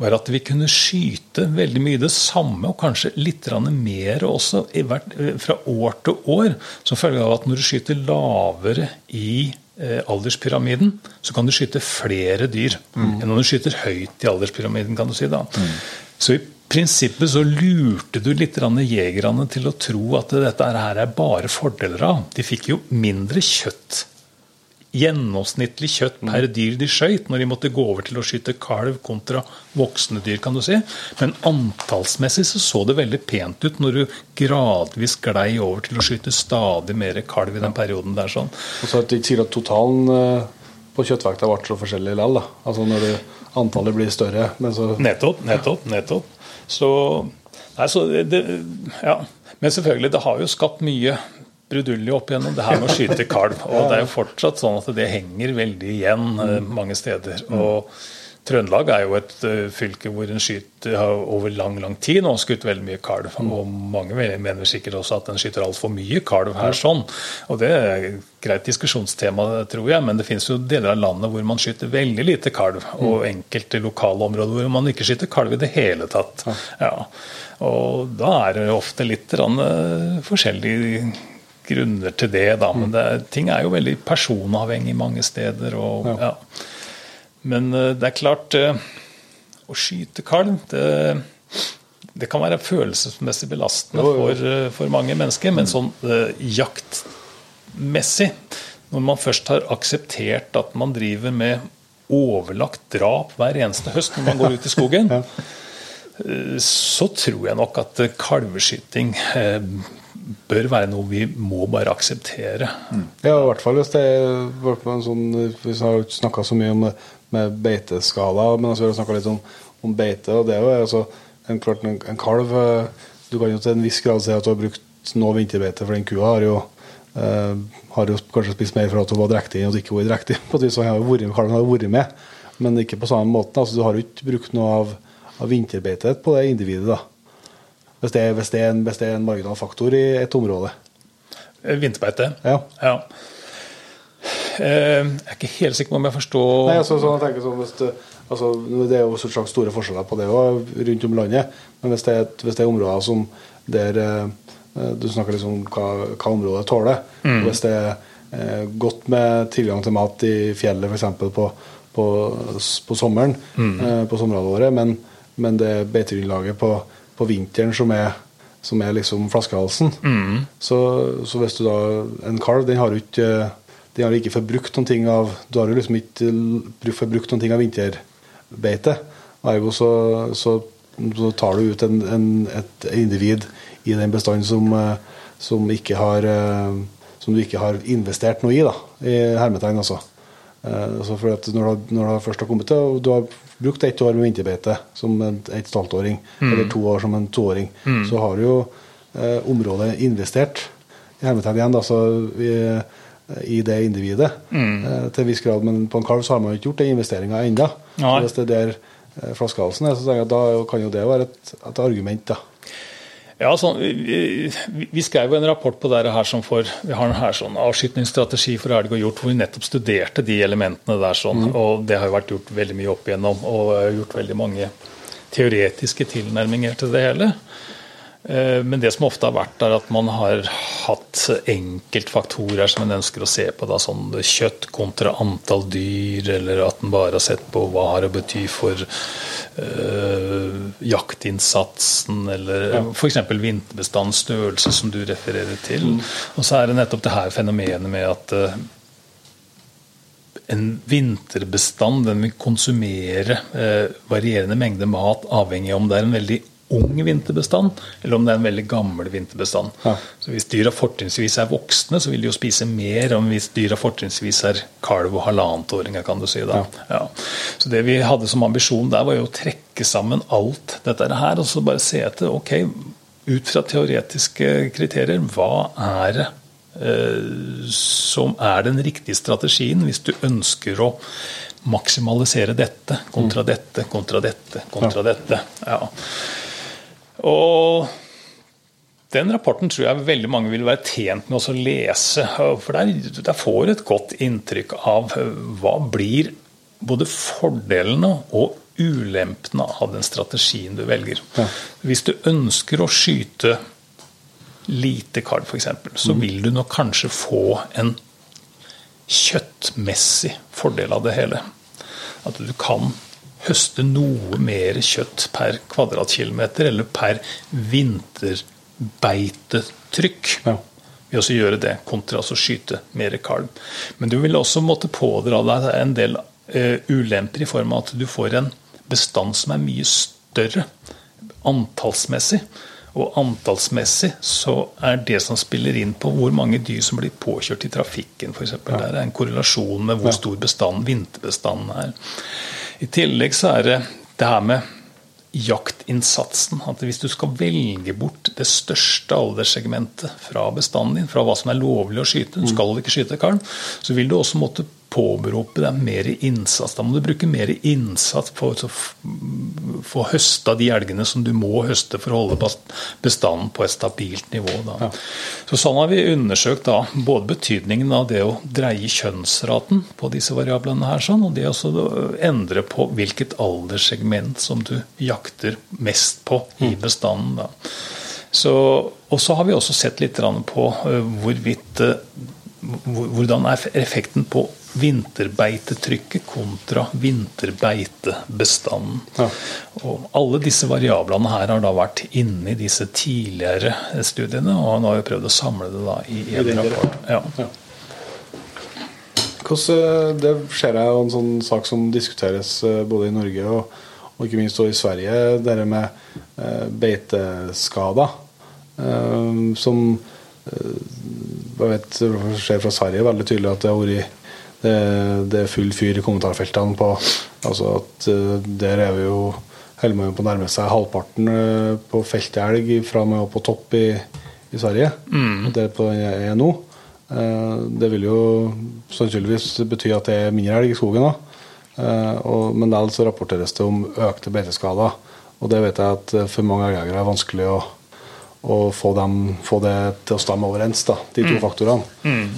var at vi kunne skyte veldig mye det samme, og kanskje litt mer også, eh, fra år til år, som følge av at når du skyter lavere i alderspyramiden, så kan du skyte flere dyr mm. enn om du skyter høyt i alderspyramiden. kan du si da. Mm. Så i prinsippet så lurte du litt jegerne til å tro at dette her er bare fordeler av. De fikk jo mindre kjøtt gjennomsnittlig kjøtt per dyr de skøyt, når de måtte gå over til å skyte kalv kontra voksne dyr. kan du si. Men antallsmessig så, så det veldig pent ut når du gradvis glei over til å skyte stadig mer kalv i den perioden der. sånn. Og så at de sier at totalen eh, på kjøttvekta ble så forskjellig likevel. Altså når det, antallet blir større. Men så Nettopp, nettopp, nettopp. Så, nei, så det, ja. Men selvfølgelig, det har jo skapt mye brudulje opp igjennom det her med å skyte kalv. Og det er jo fortsatt sånn at det henger veldig igjen eh, mm. mange steder. og Trøndelag er jo et uh, fylke hvor en skyter har over lang lang tid nå skutt veldig mye kalv. Mm. Og mange mener sikkert også at en skyter altfor mye kalv her. sånn. Og Det er et greit diskusjonstema, tror jeg, men det finnes jo deler av landet hvor man skyter veldig lite kalv. Mm. Og enkelte lokale områder hvor man ikke skyter kalv i det hele tatt. Ja. Og Da er det ofte litt forskjellig grunner til det, da. Men det, ting er jo veldig personavhengig mange steder. Og, ja. Men eh, det er klart eh, Å skyte kalv, det, det kan være følelsesmessig belastende for, eh, for mange mennesker. Men sånn jaktmessig, når man først har akseptert at man driver med overlagt drap hver eneste høst når man går ut i skogen, så tror jeg nok at kalveskyting bør være noe vi må bare akseptere. Mm. Ja, i hvert fall hvis det er sånn Vi har snakka så mye om med beiteskala, men altså, vi har snakka litt om, om, beite. og det er jo altså, en, klart, en, en, kalv Du kan jo til en viss grad si at du har brukt noe vinterbeite, for den kua har jo, eh, har jo kanskje spist mer for at hun var drektig enn at hun ikke var drektig. På det, så har vært, kalven har vært med, men ikke på samme måte. Altså, du har jo ikke brukt noe av, av vinterbeitet på det individet. da. Hvis det, hvis det, er, en, hvis det er en marginal faktor i et område. Eh, vinterbeite? Ja. ja. Eh, jeg er ikke helt sikker på om jeg forstår Nei, altså, sånn, jeg tenker sånn, det, altså, det er jo slags store forskjeller på det rundt om landet. Men hvis det er, hvis det er områder som der eh, Du snakker liksom om hva, hva området tåler. Mm. Hvis det er godt med tilgang til mat i fjellet f.eks. På, på, på sommeren, mm. på sommerhalvåret, men men det beitegrunnlaget på, på vinteren som er, som er liksom flaskehalsen. Så, så hvis du da En kalv, den har jo ikke den har ikke forbrukt noen ting av Du har jo liksom ikke forbrukt noen ting av vinterbeite. Ergo så, så, så tar du ut en, en, et individ i den bestanden som, eh, som ikke har eh, Som du ikke har investert noe i, da, i hermetegn, altså. Eh, altså for at når, du, når du først har kommet til og du har brukt ett år med vinterbeite som en ett og et halvt åring, eller to år som en toåring, så har du jo eh, området investert i hermetegn igjen, da, så vi, i det individet eh, til en viss grad. Men på en kalv så har man jo ikke gjort den investeringa ennå. Hvis det er der eh, flaskehalsen er, så tenker jeg at da kan jo det være et, et argument. da. Ja, sånn, vi, vi skrev jo en rapport på dette her som for, Vi har en her sånn avskytningsstrategi for elg og hjort, hvor vi nettopp studerte de elementene der. sånn, og Det har jo vært gjort veldig mye opp igjennom, og gjort veldig mange teoretiske tilnærminger til det hele. Eh, Men det som ofte har vært, er at man har hatt enkeltfaktorer som en ønsker å se på. Da, sånn kjøtt kontra antall dyr, eller at en bare har sett på hva har det å bety for øh, jaktinnsatsen, eller ja. f.eks. vinterbestandens størrelse, som du refererer til. Og så er det nettopp det her fenomenet med at øh, en vinterbestand den vil konsumere eh, varierende mengder mat, avhengig av om det er en veldig ung vinterbestand, eller om det er en veldig gammel vinterbestand. Ja. Så Hvis dyra fortrinnsvis er voksne, så vil de jo spise mer enn hvis dyra fortrinnsvis er kalv og halvannetåringer, kan du si. da. Ja. Så Det vi hadde som ambisjon der, var jo å trekke sammen alt dette her, og så bare se etter ok, ut fra teoretiske kriterier, hva er det eh, som er den riktige strategien hvis du ønsker å maksimalisere dette kontra dette, kontra dette, kontra dette. Ja. Og den rapporten tror jeg veldig mange vil være tjent med å lese. For der, der får du et godt inntrykk av eh, hva blir både fordelene og ulempene av den strategien du velger. Hvis du ønsker å skyte lite kalv, f.eks., så vil du nok kanskje få en kjøttmessig fordel av det hele. At du kan høste noe mer kjøtt per kvadratkilometer eller per vinterbeitetrykk. Ja. Ved å gjøre det, kontra å skyte mer kalv. Men du vil også måtte pådra deg en del eh, ulemper i form av at du får en bestand som er mye større antallsmessig. Og antallsmessig så er det som spiller inn på hvor mange dyr som blir påkjørt i trafikken, f.eks. Ja. Der er en korrelasjon med hvor stor bestand vinterbestanden er. I tillegg så er det det her med jaktinnsatsen. At hvis du skal velge bort det største alderssegmentet fra bestanden din, fra hva som er lovlig å skyte, du skal ikke skyte kalv, så vil du også måtte påberope deg mer innsats. Da må du bruke mer innsats for å få høsta de elgene som du må høste for å holde bestanden på et stabilt nivå. Ja. Så Sånn har vi undersøkt da, både betydningen av det å dreie kjønnsraten på disse variablene, her, sånn, og det å endre på hvilket alderssegment som du jakter mest på i bestanden. Da. Så, og så har vi også sett litt på hvorvidt hvordan er effekten på vinterbeitetrykket kontra vinterbeitebestanden. Ja. Og alle disse variablene her har da vært inne i disse tidligere studiene, og han har jo prøvd å samle det da i én rapport. Ja. Ja. Hvordan, det ser jeg jo en sånn sak som diskuteres både i Norge og, og ikke minst også i Sverige, dette med eh, beiteskader. Eh, som jeg vet ser fra Sverige veldig tydelig at det har vært det, det, er full fyr i kommentarfeltene på altså at Der er vi jo holder man på å nærme seg halvparten på feltelg fra og med på topp i, i Sverige. Mm. Der på den er nå. Det vil jo sannsynligvis bety at det er mindre elg i skogen. Og, men likevel så rapporteres det om økte beiteskader. Og det vet jeg at for mange elgjegere er vanskelig å å få, dem, få, det til å stemme overens, da, de to Mm. faktorene. Mm.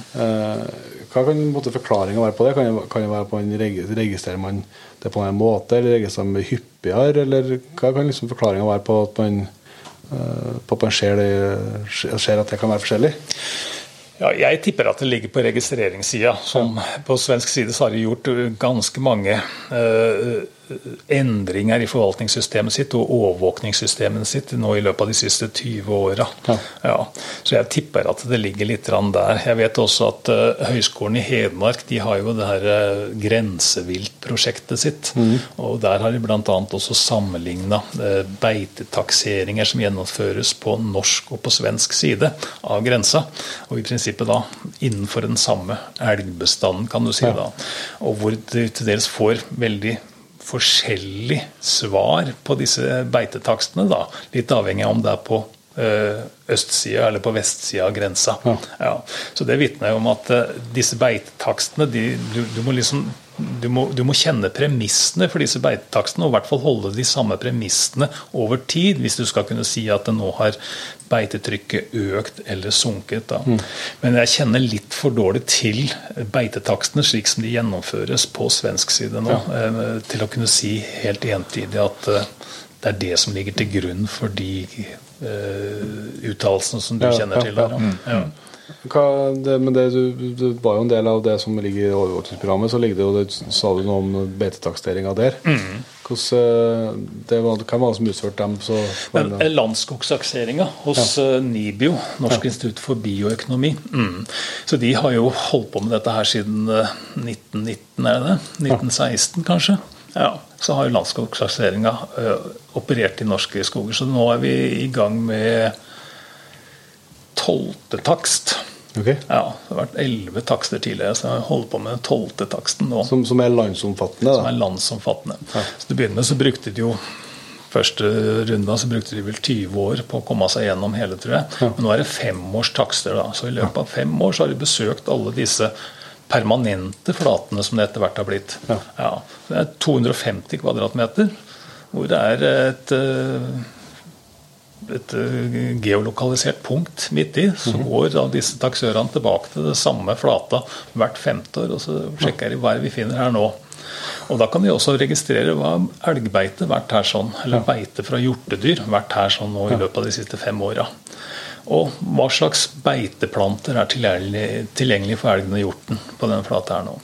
Hva kan forklaringa være på det? Kan det, kan det være på en, Registrerer man det på en måte, eller registrerer man hyppigere? Eller hva kan liksom forklaringa være på at man, eh, på at man ser, det, ser at det kan være forskjellig? Ja, jeg tipper at det ligger på registreringssida. Som på svensk side så har de gjort ganske mange uh, endringer i forvaltningssystemet sitt og overvåkningssystemet sitt nå i løpet av de siste 20 åra. Ja. Ja, så jeg tipper at det ligger litt der. Jeg vet også at uh, Høgskolen i Hedmark de har jo det her uh, grenseviltprosjektet sitt. og Der har de bl.a. også sammenligna uh, beitetakseringer som gjennomføres på norsk og på svensk side av grensa. Og i prinsippet da innenfor den samme elgbestanden, kan du si. Ja. da, Og hvor de til dels får veldig forskjellig svar på disse beitetakstene. da, Litt avhengig av om det er på eh, østsida eller på vestsida av grensa. Ja. Så det vitner om at eh, disse beitetakstene de, du, du må liksom du må, du må kjenne premissene for disse beitetakstene, og i hvert fall holde de samme premissene over tid, hvis du skal kunne si at det nå har beitetrykket økt eller sunket. Da. Men jeg kjenner litt for dårlig til beitetakstene slik som de gjennomføres på svensk side nå, ja. til å kunne si helt entydig at eh, det er det som ligger til grunn for de uh, uttalelsene som du Ja, kjenner til. Ja. ja. Ja. Hva, det, men det, du, du, var jo en del av det som ligger i overvåkingsprogrammet. Så ligger det jo, det, sa du noe om beitetaksteringa der. Mm. Hvordan, eh, det var, hvem var det som utførte dem? Så, Men eh, Landskogsakseringa hos ja. NIBIO, Norsk institutt for bioøkonomi, mm. så de har jo holdt på med dette her siden eh, 1919, er det det? 1916 kanskje? Ja, Så har jo landskogsakseringa eh, operert i norske skoger. Så nå er vi i gang med tolvte takst. Okay. Ja, Det har vært elleve takster tidligere, så jeg holder på med den tolvte taksten nå som, som er landsomfattende? som er landsomfattende. Så til å begynne med så brukte de jo Første runda så brukte de vel 20 år på å komme seg gjennom hele, tror jeg. Men nå er det femårs takster. da, Så i løpet av fem år så har de besøkt alle disse permanente flatene som det etter hvert har blitt. Ja. det er 250 kvadratmeter, hvor det er et eh, et eh, geolokalisert punkt midt i, så går da disse taksørene tilbake til det samme flata hvert femte år, og så sjekker de hva vi finner her nå. Og Da kan de også registrere hva elgbeite vært her sånn, eller beite fra hjortedyr vært her sånn nå i løpet av de siste fem åra. Og hva slags beiteplanter er tilgjengelig, tilgjengelig for elgen og hjorten på denne flata her nå.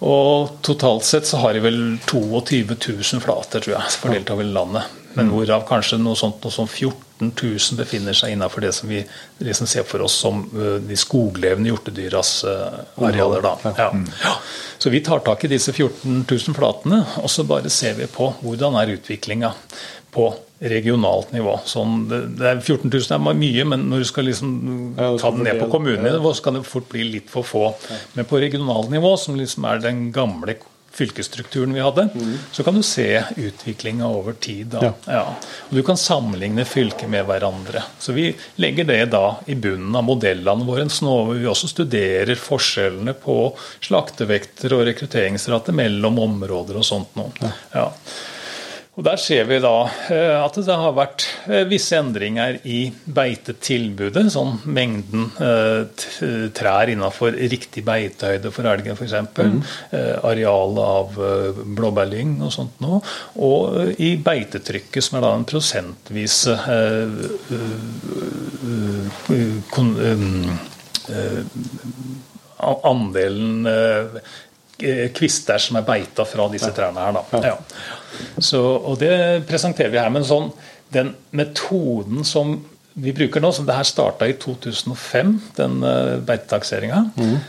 Og totalt sett så har de vel 22 000 flater, tror jeg, fordelt over landet. Men hvorav kanskje noe sånt noe som 14 000 befinner seg innenfor det som vi liksom ser for oss som de skoglevende hjortedyras arealer. Da. Ja. Ja. Så vi tar tak i disse 14 000 flatene, og så bare ser vi på hvordan er utviklinga på regionalt nivå. Sånn, det, er 14 000 er mye, men når du skal liksom ta den ned på fordele- kommunenivå, så kan det fort bli litt for få. Men på regionalt nivå, som liksom er den gamle fylkesstrukturen vi hadde, så kan du se utviklinga over tid. Da. Ja. Ja. Du kan sammenligne fylker med hverandre. Så vi legger det da i bunnen av modellene våre, nå hvor vi også studerer forskjellene på slaktevekter og rekrutteringsrate mellom områder og sånt noe. Ja. Og Der ser vi da eh, at det har vært eh, visse endringer i beitetilbudet. Sånn mengden eh, trær innenfor riktig beitehøyde for elgen f.eks. Mm. Arealet av blåbærlyng og sånt noe. Og i beitetrykket, som er da en eh, eh, andelen kvister som er beita fra disse trærne her. Da. Ja. Så, og det presenterer vi her. Men sånn, den metoden som vi bruker nå, som det her starta i 2005, den uh, beitetakseringa. Mm.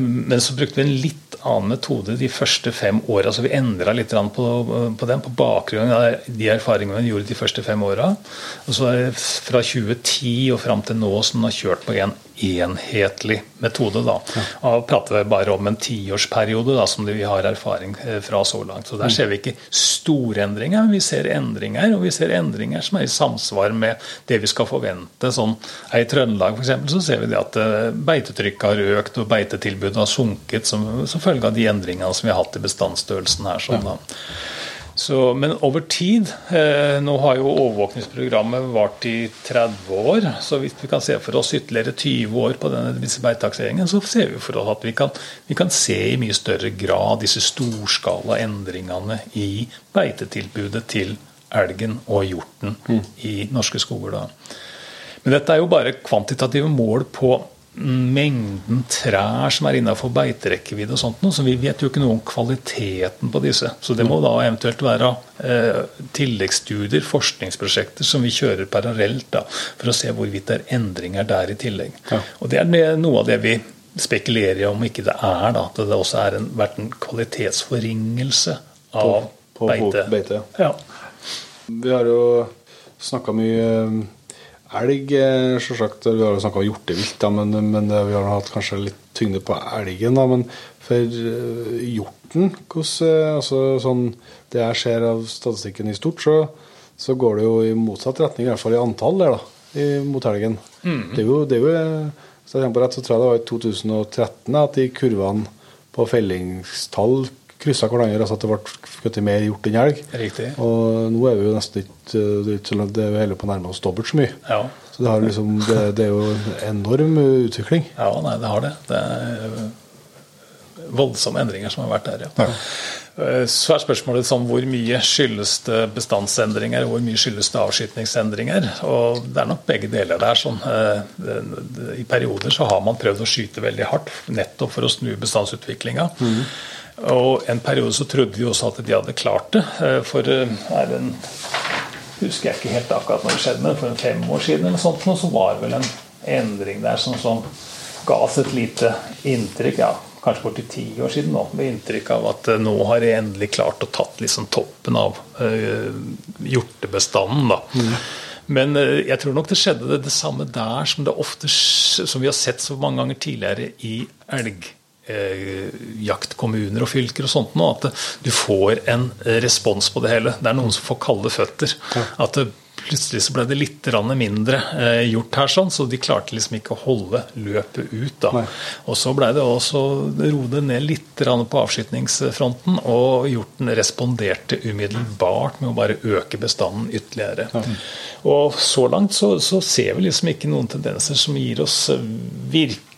men så brukte vi en litt annen metode de første fem åra. Så vi endra litt på, på den på bakgrunn av de erfaringene vi gjorde de første fem åra. Og så er det fra 2010 og fram til nå som vi har kjørt på en enhetlig metode. Da. Og prater vi bare om en tiårsperiode da, som vi har erfaring eh, fra så langt. Så Der ser vi ikke store endringer, men vi ser endringer. Og vi ser endringer som er i samsvar med det vi skal forvente. Sånn, I Trøndelag for eksempel, så ser vi det at eh, beitetrykket har økt og beitetilbudet har sunket som, som følge av de endringene som vi har hatt i bestandsstørrelsen her. Sånn, da. Så, men over tid eh, Nå har jo overvåkningsprogrammet vart i 30 år. Så hvis vi kan se for oss ytterligere 20 år på denne, disse så ser vi for oss at vi kan, vi kan se i mye større grad disse storskala endringene i beitetilbudet til elgen og hjorten i norske skoger. da. Men dette er jo bare kvantitative mål på mengden trær som er innenfor beiterekkevidde og sånt, noe, så vi vet jo ikke noe om kvaliteten på disse. Så det må da eventuelt være eh, tilleggsstudier, forskningsprosjekter, som vi kjører parallelt da, for å se hvorvidt det er endringer der i tillegg. Ja. Og det er noe av det vi spekulerer i om ikke det er, da, at det også har vært en kvalitetsforringelse av På- på beite. beite, ja. Vi har jo snakka mye elg, eh, selvsagt. Vi har jo snakka om hjortevilt, da, men, men vi har hatt kanskje litt tyngde på elgen. da, Men for eh, hjorten, hvordan eh, altså, sånn, Det jeg ser av statistikken i stort, så, så går det jo i motsatt retning, i hvert fall i antall der, da, i, mot elgen. Det er jo, det er jo Hvis jeg kommer på rett, så tror jeg det var i 2013 at de kurvene på fellingstall kryssa hverandre. Altså at det ble skutt mer hjort enn elg. Riktig. Og nå er vi jo nesten ikke Det er, er jo hele på nærme oss dobbelt så mye. Ja. Så det, har liksom, det, det er jo en enorm utvikling. Ja, nei, det har det. Det er voldsomme endringer som har vært der, ja. ja. Så er spørsmålet sånn, hvor mye skyldes det bestandsendringer, hvor mye skyldes det avskytningsendringer? Og det er nok begge deler der. Sånn. eh, I perioder så har man prøvd å skyte veldig hardt, nettopp for å snu bestandsutviklinga. Og en periode så trodde vi også at de hadde klart det. eh, For eh, er en husker jeg ikke helt akkurat når det skjedde, men for en fem år siden eller sånt, så var det vel en endring der som, som ga oss et lite inntrykk, ja, kanskje borti ti år siden nå, med inntrykk av at eh, nå har de endelig klart å tatt liksom toppen av uh, hjortebestanden. da. Men eh, jeg tror nok det skjedde det, det samme der som det ofte som vi har sett så mange ganger tidligere i elg eh, jaktkommuner og fylker og sånt noe, at du får en eh, respons på det hele. Det er noen som får kalde føtter. At plutselig så ble det litt mindre eh, gjort her, sånn, så de klarte liksom ikke å holde løpet ut. da. Nei. Og så ble det også roet ned litt på avskytningsfronten, og hjorten responderte umiddelbart med å bare øke bestanden ytterligere. Og så langt så, så ser vi liksom ikke noen tendenser som gir oss eh,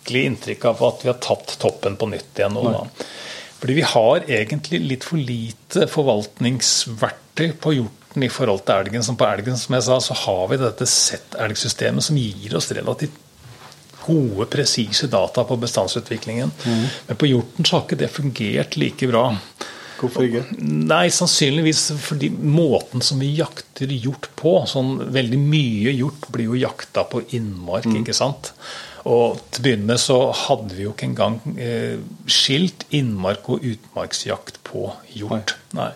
virkelig inntrykk av at vi har tatt toppen på nytt igjen nå. da. Fordi vi har egentlig litt for lite forvaltningsverktøy på hjorten i forhold til elgen. Som på elgen, som jeg sa, så har vi dette Z-elgsystemet som gir oss relativt gode, presise data på bestandsutviklingen. Men på hjorten så har ikke det fungert like bra. Hvorfor ikke? Nei, sannsynligvis fordi måten som vi jakter hjort på sånn Veldig mye hjort blir jo jakta på innmark, ikke sant? Og til å begynne med så hadde vi jo ikke engang eh, skilt innmark- og utmarksjakt på hjort. Nei.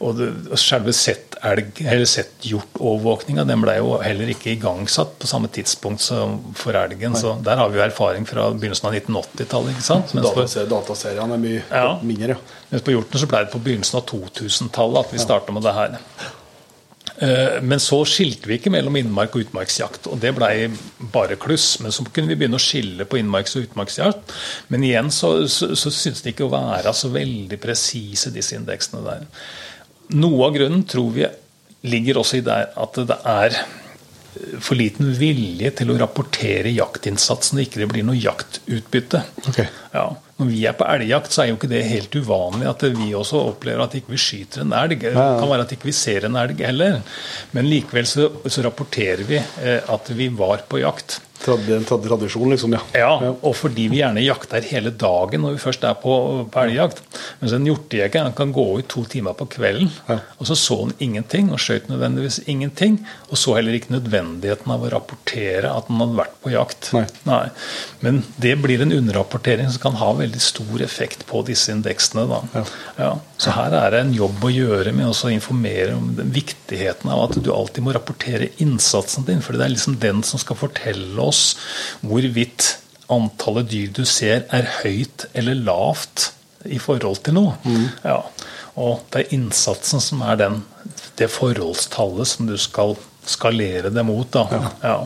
Og det, selve sett-hjortovervåkninga ble jo heller ikke igangsatt på samme tidspunkt som for elgen. Så der har vi jo erfaring fra begynnelsen av 1980-tallet. ikke sant? Mens Dataseriene er mye Ja. mindre, ja. mens på hjorten så ble det på begynnelsen av 2000-tallet at vi starta med det her. Eh, Men så skilte vi ikke mellom innmark og utmarksjakt, og det blei bare kluss. Men så kunne vi begynne å skille på innmarks- og utmarksjakt. Men igjen så, så, så syns det ikke å være så veldig presise, disse indeksene der. Noe av grunnen tror vi ligger også i det at det er for liten vilje til å rapportere jaktinnsatsen, og ikke det blir noe jaktutbytte. Ok. Ja. Når vi er på elgjakt, så er jo ikke det helt uvanlig at vi også opplever at ikke vi skyter en elg. Det kan være at ikke vi ser en elg heller. Men likevel så, så rapporterer vi eh, at vi var på jakt. Trad- tradisjon, liksom, ja. Ja, og fordi vi gjerne jakter hele dagen når vi først er på, på elgjakt. Mens en hjortejeger kan gå ut to timer på kvelden, Ja. og så så han ingenting, og skjøt nødvendigvis ingenting. Og så heller ikke nødvendigheten av å rapportere at han hadde vært på jakt. Nei. Men det blir en underrapportering som kan ha veldig stor effekt på disse indeksene. Ja, så her er det en jobb å gjøre med å informere om den viktigheten av at du alltid må rapportere innsatsen din, for det er liksom den som skal fortelle oss hvorvidt antallet dyr du ser er høyt eller lavt i forhold til noe. Ja. Og det er innsatsen som er den, det forholdstallet som du skal skalere det mot. Da. Ja.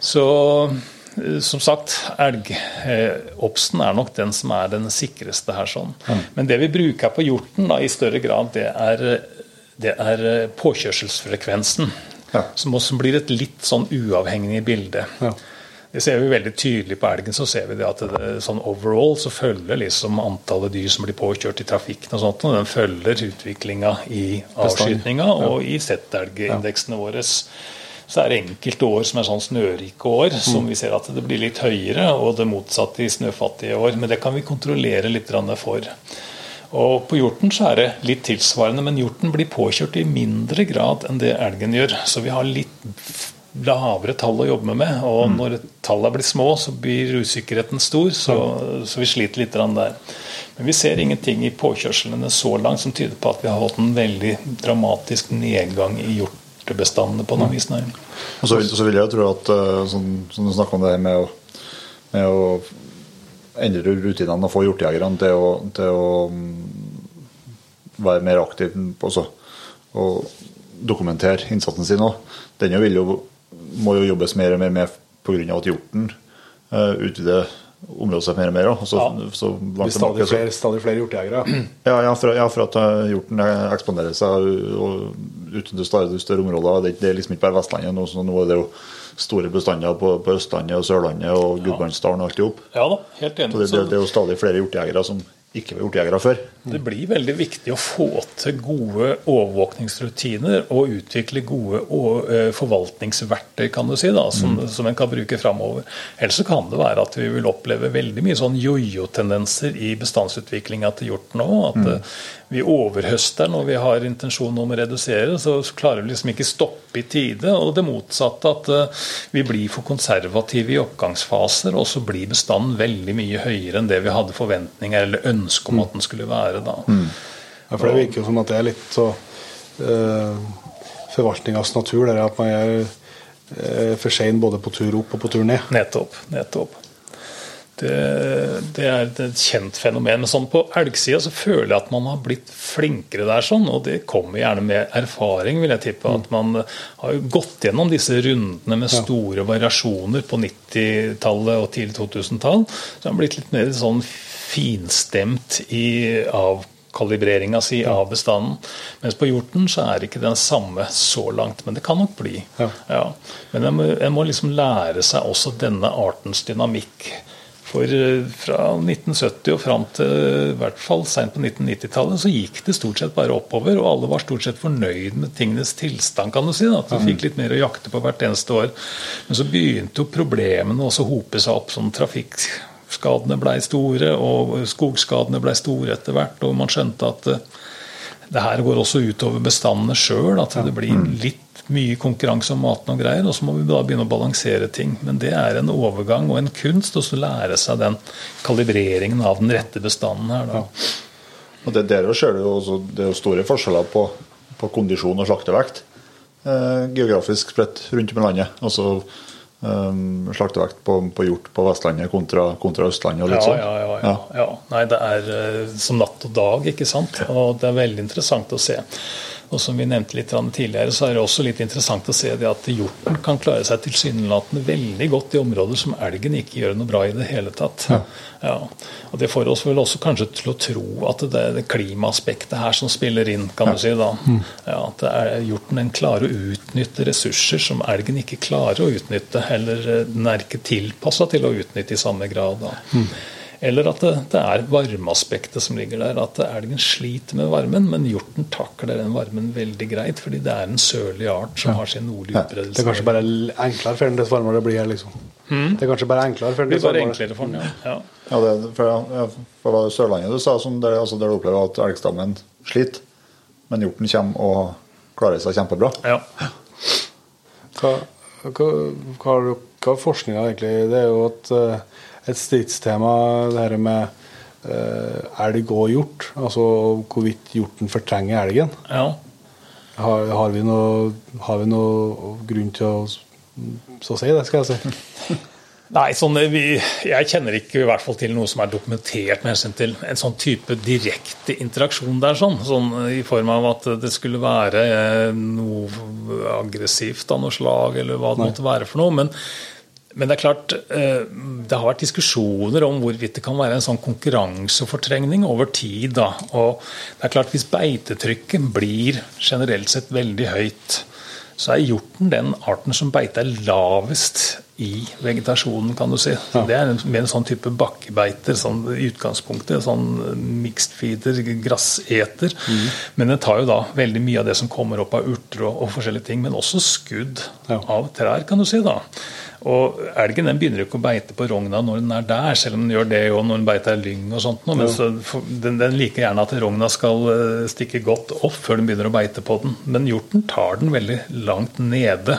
Så eh, som sagt, elgobsten er nok den som er den sikreste her. sånn. Men det vi bruker på hjorten da, i større grad, det er, det er eh, påkjørselsfrekvensen. Ja. Som også blir et litt sånn uavhengig bilde. Ja. Det ser vi veldig tydelig på elgen. så ser vi det at det, sånn Overall så følger liksom antallet dyr som blir påkjørt i trafikken, og sånt, og den følger utviklinga i avskytinga og i Z-elgindeksene våre. Så er det enkelte år som er sånn snørike år, som vi ser at det blir litt høyere, og det motsatte i snøfattige år. Men det kan vi kontrollere litt for. Og På hjorten så er det litt tilsvarende, men hjorten blir påkjørt i mindre grad enn det elgen gjør. Så vi har litt lavere tall å jobbe med. Og når tallene blir små, så blir usikkerheten stor, så, så vi sliter litt der. Men vi ser ingenting i påkjørslene så langt som tyder på at vi har hatt en veldig dramatisk nedgang i hjortebestandene på noen vis. Og så vil, jeg tro at eh, sånn, som du snakker om det med å, med å endre rutinene og få hjortejegerne til, til, å mm, være mer aktive også, og dokumentere innsatsen sin òg. Den jo, må jo jobbes mer og mer med pga. at hjorten uh, utvider området seg mer og mer. Også, ja. så blir stadig, flere, stadig flere hjortejegere? Ja, ja, for, ja, for at eh, hjorten ekspanderer seg og utnytter stadig større områder. Det, det, er liksom ikke bare Vestlandet. Nå, så nå er det jo store bestander på, på Østlandet og Sørlandet og Gudbrandsdalen og alt i hop. Ja da, helt enig. Så det, det, det, er jo stadig flere hjortejegere som ikke var hjortejegere før. Det blir veldig viktig å få til gode overvåkningsrutiner og utvikle gode eh, forvaltningsverktøy kan du si da, som, mm. som en kan bruke framover. Ellers kan det være at vi vil oppleve veldig mye sånn jojo-tendenser i bestandsutviklinga til hjorten. At mm. Eh, vi overhøster når vi har intensjon om å redusere, så klarer vi liksom ikke stoppe i tide. Og det motsatte, at uh, vi blir for konservative i oppgangsfaser, og så blir bestanden veldig mye høyere enn det vi hadde forventninger eller ønske om at den skulle være da. Mm. Ja, for det virker jo som at det er litt så uh, forvaltningas natur, der at man er uh, for sein både på tur opp og på tur ned. Nettopp. nettopp. Det, det, er et kjent fenomen. Men sånn på elgsida så føler jeg at man har blitt flinkere der, sånn, og det kommer gjerne med erfaring, vil jeg tippe. At man har gått gjennom disse rundene med store variasjoner på 90-tallet og tidlig 2000-tall. Så har man blitt litt mer sånn finstemt i avkalibreringa si av bestanden. Mens på hjorten så er det ikke den samme så langt, men det kan nok bli. Ja. Ja. Men en må, må, liksom lære seg også denne artens dynamikk. For eh, fra 1970 og fram til i hvert fall seint på 1990-tallet så gikk det stort sett bare oppover, og alle var stort sett fornøyd med tingenes tilstand, kan du si. Da. At du fikk litt mer å jakte på hvert eneste år. Men så begynte jo problemene også å hope seg opp. sånn Trafikkskadene blei store, og skogskadene blei store etter hvert. Og man skjønte at eh, det her går også utover bestandene sjøl. At det blir mm. litt mye konkurranse om maten og greier, og så må vi da begynne å balansere ting. Men det er en overgang og en kunst å lære seg den kalibreringen av den rette bestanden her. Da. Ja. Og det, der ser du jo det er jo store forskjeller på, på kondisjon og slaktevekt eh, geografisk spredt rundt om i landet. Altså eh, slaktevekt på, på, hjort på Vestlandet kontra, kontra Østlandet og litt sånn. Ja, ja, ja, ja, Nei, det er uh, som natt og dag, ikke sant. Og det er veldig interessant å se. Og som vi nevnte litt tidligere, så er det også litt interessant å se det at hjorten kan klare seg tilsynelatende veldig godt i områder som elgen ikke gjør noe bra i det hele tatt. Ja. Ja. Og Det får oss vel også kanskje til å tro at det er det klimaaspektet her som spiller inn, kan ja. du si. da. Mm. At er, hjorten den klarer å utnytte ressurser som elgen ikke klarer å utnytte, eller den er ikke tilpassa til å utnytte i samme grad. da. Mm. Eller at det, det er varmeaspektet som ligger der. At elgen sliter med varmen, men hjorten takler den varmen veldig greit. Fordi det er en sørlig art som har sin nordlige utbredelse. Det er kanskje bare enklere for den dess varmere det blir her, liksom. Hmm? Det er kanskje bare enklere for den dess varmere. Enklere for den, ja. ja. ja det, for, for det Sørlandet du sa, som der, altså der du opplever at elgstammen sliter, men hjorten kommer og klarer seg kjempebra. Ja. Hva, hva, hva, hva er forskninga egentlig? Det er jo at uh, et stridstema, det her med uh, elg og hjort. Altså hvorvidt hjorten fortrenger elgen. Ja. Har, har, vi noe, har, vi noe, grunn til å så si det, skal jeg si? Nei, sånn, vi, jeg kjenner ikke i hvert fall til noe som er dokumentert med hensyn til en sånn type direkte interaksjon der, sånn, sånn, i form av at det skulle være eh, noe aggressivt av noe slag, eller hva det Nei. måtte være for noe. Men men det er klart, eh, det har vært diskusjoner om hvorvidt det kan være en sånn konkurransefortrengning over tid. Da. Og det er klart, Hvis beitetrykket blir generelt sett veldig høyt, så er hjorten den arten som beiter lavest i vegetasjonen, kan du si. Så Det er med mer en sånn type bakkebeiter sånn, i utgangspunktet. Sånn mixed feeder, grasseter. Men den tar jo da veldig mye av det som kommer opp av urter og, og forskjellige ting. Men også skudd Ja. av trær, kan du si. da. Og elgen den begynner ikke å beite på rogna når den er der, selv om den gjør det jo når den beiter lyng og sånt. Men så, den, den liker gjerne at rogna skal eh, stikke godt opp før den begynner å beite på den. Men hjorten tar den veldig langt nede.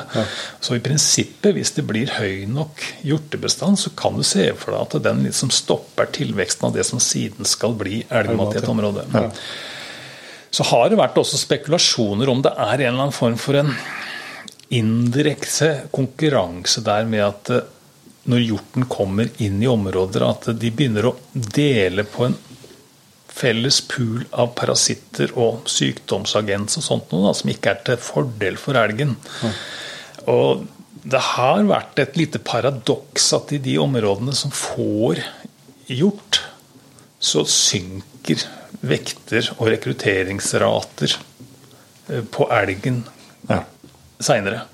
Så i prinsippet, hvis det blir høy nok hjortebestand, så kan du se for deg at den liksom stopper tilveksten av det som siden skal bli elgmat i et område. Så har det vært også spekulasjoner om det er en eller annen form for en indirekte konkurranse der med at eh, når hjorten kommer inn i områder, at de begynner å dele på en felles pool av parasitter og sykdomsagens og sånt noe, da, som ikke er til fordel for elgen. Og det har vært et lite paradoks at i de områdene som får hjort, så synker vekter og rekrutteringsrater eh, på elgen Ja. Seinere.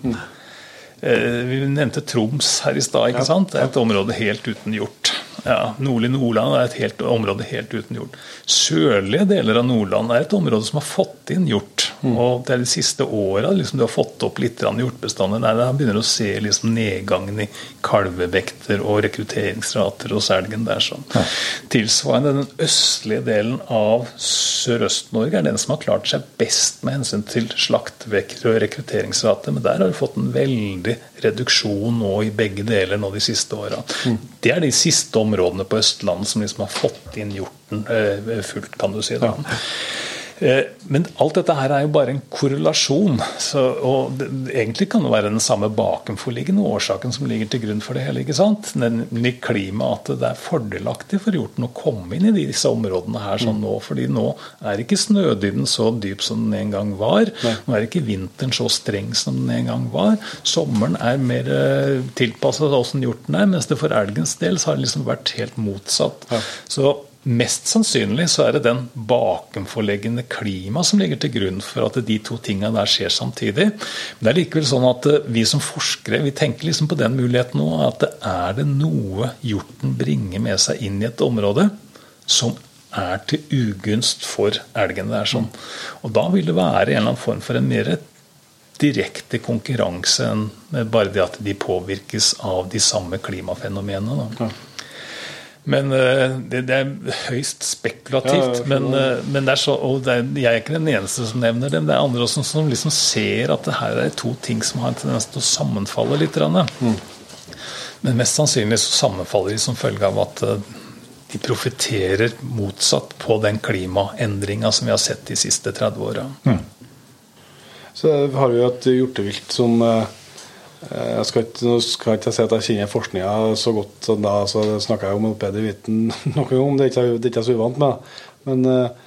Vi nevnte Troms her i stad. ikke sant? Er et område helt uten hjort. Ja, Nordlig Nordland er et helt område helt uten hjort. Sørlige deler av Nordland er et område som har fått inn hjort. Og det er de siste åra liksom, du har fått opp litt hjortbestander. Nei, da begynner du å se liksom, nedgangen i kalvevekter og rekrutteringsrater hos elgen. der sånn. Tilsvarende den østlige delen av Sørøst-Norge er den som har klart seg best med hensyn til slaktvekter og rekrutteringsrate. Men der har du fått en veldig reduksjon nå i begge deler nå de siste åra. Det er de siste områdene på Østlandet som liksom har fått inn hjorten eh, fullt, kan du si. da. Eh, Men alt dette her er jo bare en korrelasjon. Så, og det, egentlig kan det være den samme bakenforliggende årsaken som ligger til grunn for det hele. ikke sant? Nemlig klimaet, at det er fordelaktig for hjorten å komme inn i disse områdene her sånn nå. fordi nå er ikke snødybden så dyp som den en gang var. Nå er ikke vinteren så streng som den en gang var. Sommeren er mer tilpassa åssen hjorten er, mens det for elgens del så har det liksom vært helt motsatt. Så Mest sannsynlig så er det den bakenforliggende klima som ligger til grunn for at de to tingene der skjer samtidig. Men det er likevel sånn at eh, vi som forskere vi tenker liksom på den muligheten nå. At er det noe hjorten bringer med seg inn i et område som er til ugunst for elgen. Det er sånn. Og da vil det være en eller annen form for en mer direkte konkurranse enn bare det at de påvirkes av de samme klimafenomenene. Da. Men eh, det, det er høyst spekulativt. Ja, men, eh, men er så, og er, jeg er ikke den eneste som nevner det. Men det er andre også som liksom ser at det her er to ting som har en tendens til å sammenfalle litt. Mm. Men mest sannsynlig så sammenfaller de som følge av at eh, de profitterer motsatt på den klimaendringa som vi har sett de siste 30 åra. Så har vi jo et hjortevilt som jeg skal ikke, skal ikke si at jeg kjenner forskninga så godt, som da, så snakker jeg om opediviten noen om. Det er ikke det er ikke så uvant med. Men eh,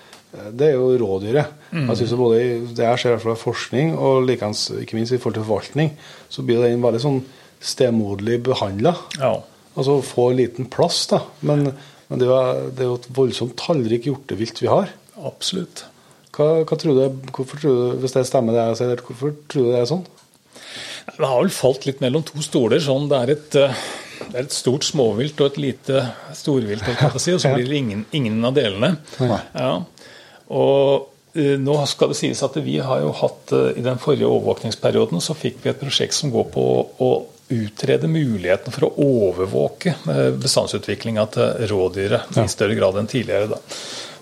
det er jo rådyret. Jeg synes både Det jeg ser i forskning, og likens, ikke minst i forhold til forvaltning, så blir den veldig sånn stemoderlig behandla. Ja. Altså få liten plass, da. Men, men det, er det er jo et voldsomt tallrikt hjortevilt vi har. Absolutt. Hva, hva tror du, hvorfor tror du, Hvis det stemmer det jeg sier, hvorfor tror du det er sånn? Det har vel falt litt mellom to stoler. sånn Det er et, eh, det er et stort småvilt og et lite storvilt, si, og så blir det ingen, ingen av delene. Ja. Og eh, nå skal det sies at vi har jo hatt eh, I den forrige overvåkningsperioden så fikk vi et prosjekt som går på å utrede muligheten for å overvåke bestandsutviklinga til rådyret i større grad enn tidligere. da.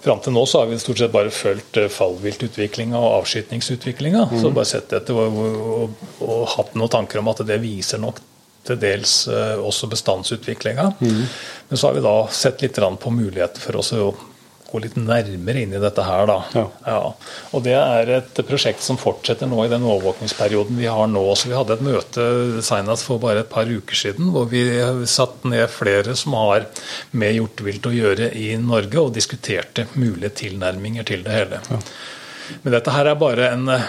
Fram til nå så har vi stort sett bare fulgt eh, fallviltutviklinga og avskytningsutviklinga. Så bare sett etter og, og, og hatt noen tanker om at det viser nok til dels eh, også bestandsutviklinga. Men så har vi da sett litt på muligheter for oss å gå litt nærmere inn i dette her. da. Ja. Og Det er et prosjekt som fortsetter nå i den overvåkningsperioden vi har nå. Så Vi hadde et møte senest for bare et par uker siden hvor vi satt ned flere som har med hjortevilt å gjøre i Norge, og diskuterte mulige tilnærminger til det hele. Men dette her er bare en det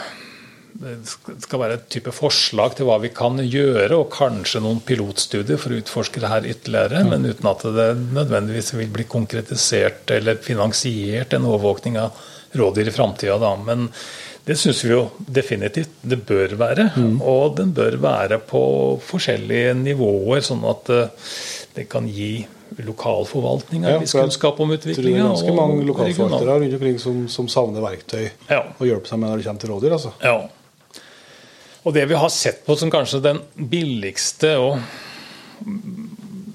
skal være et type forslag til hva vi kan gjøre, og kanskje noen pilotstudier for å utforske det her ytterligere, men uten at det nødvendigvis vil bli konkretisert eller finansiert en overvåkning av rådyr i framtida. Men Det syns vi jo definitivt det bør være. Og den bør være på forskjellige nivåer, sånn at eh, det kan gi lokalforvaltninga Ja, viss kunnskap om utviklinga. det er ganske mange lokalforvaltere rundt omkring som, som savner verktøy Ja. å hjelpe seg med når det kommer til rådyr. altså. Ja. Og det vi har sett på som kanskje den billigste og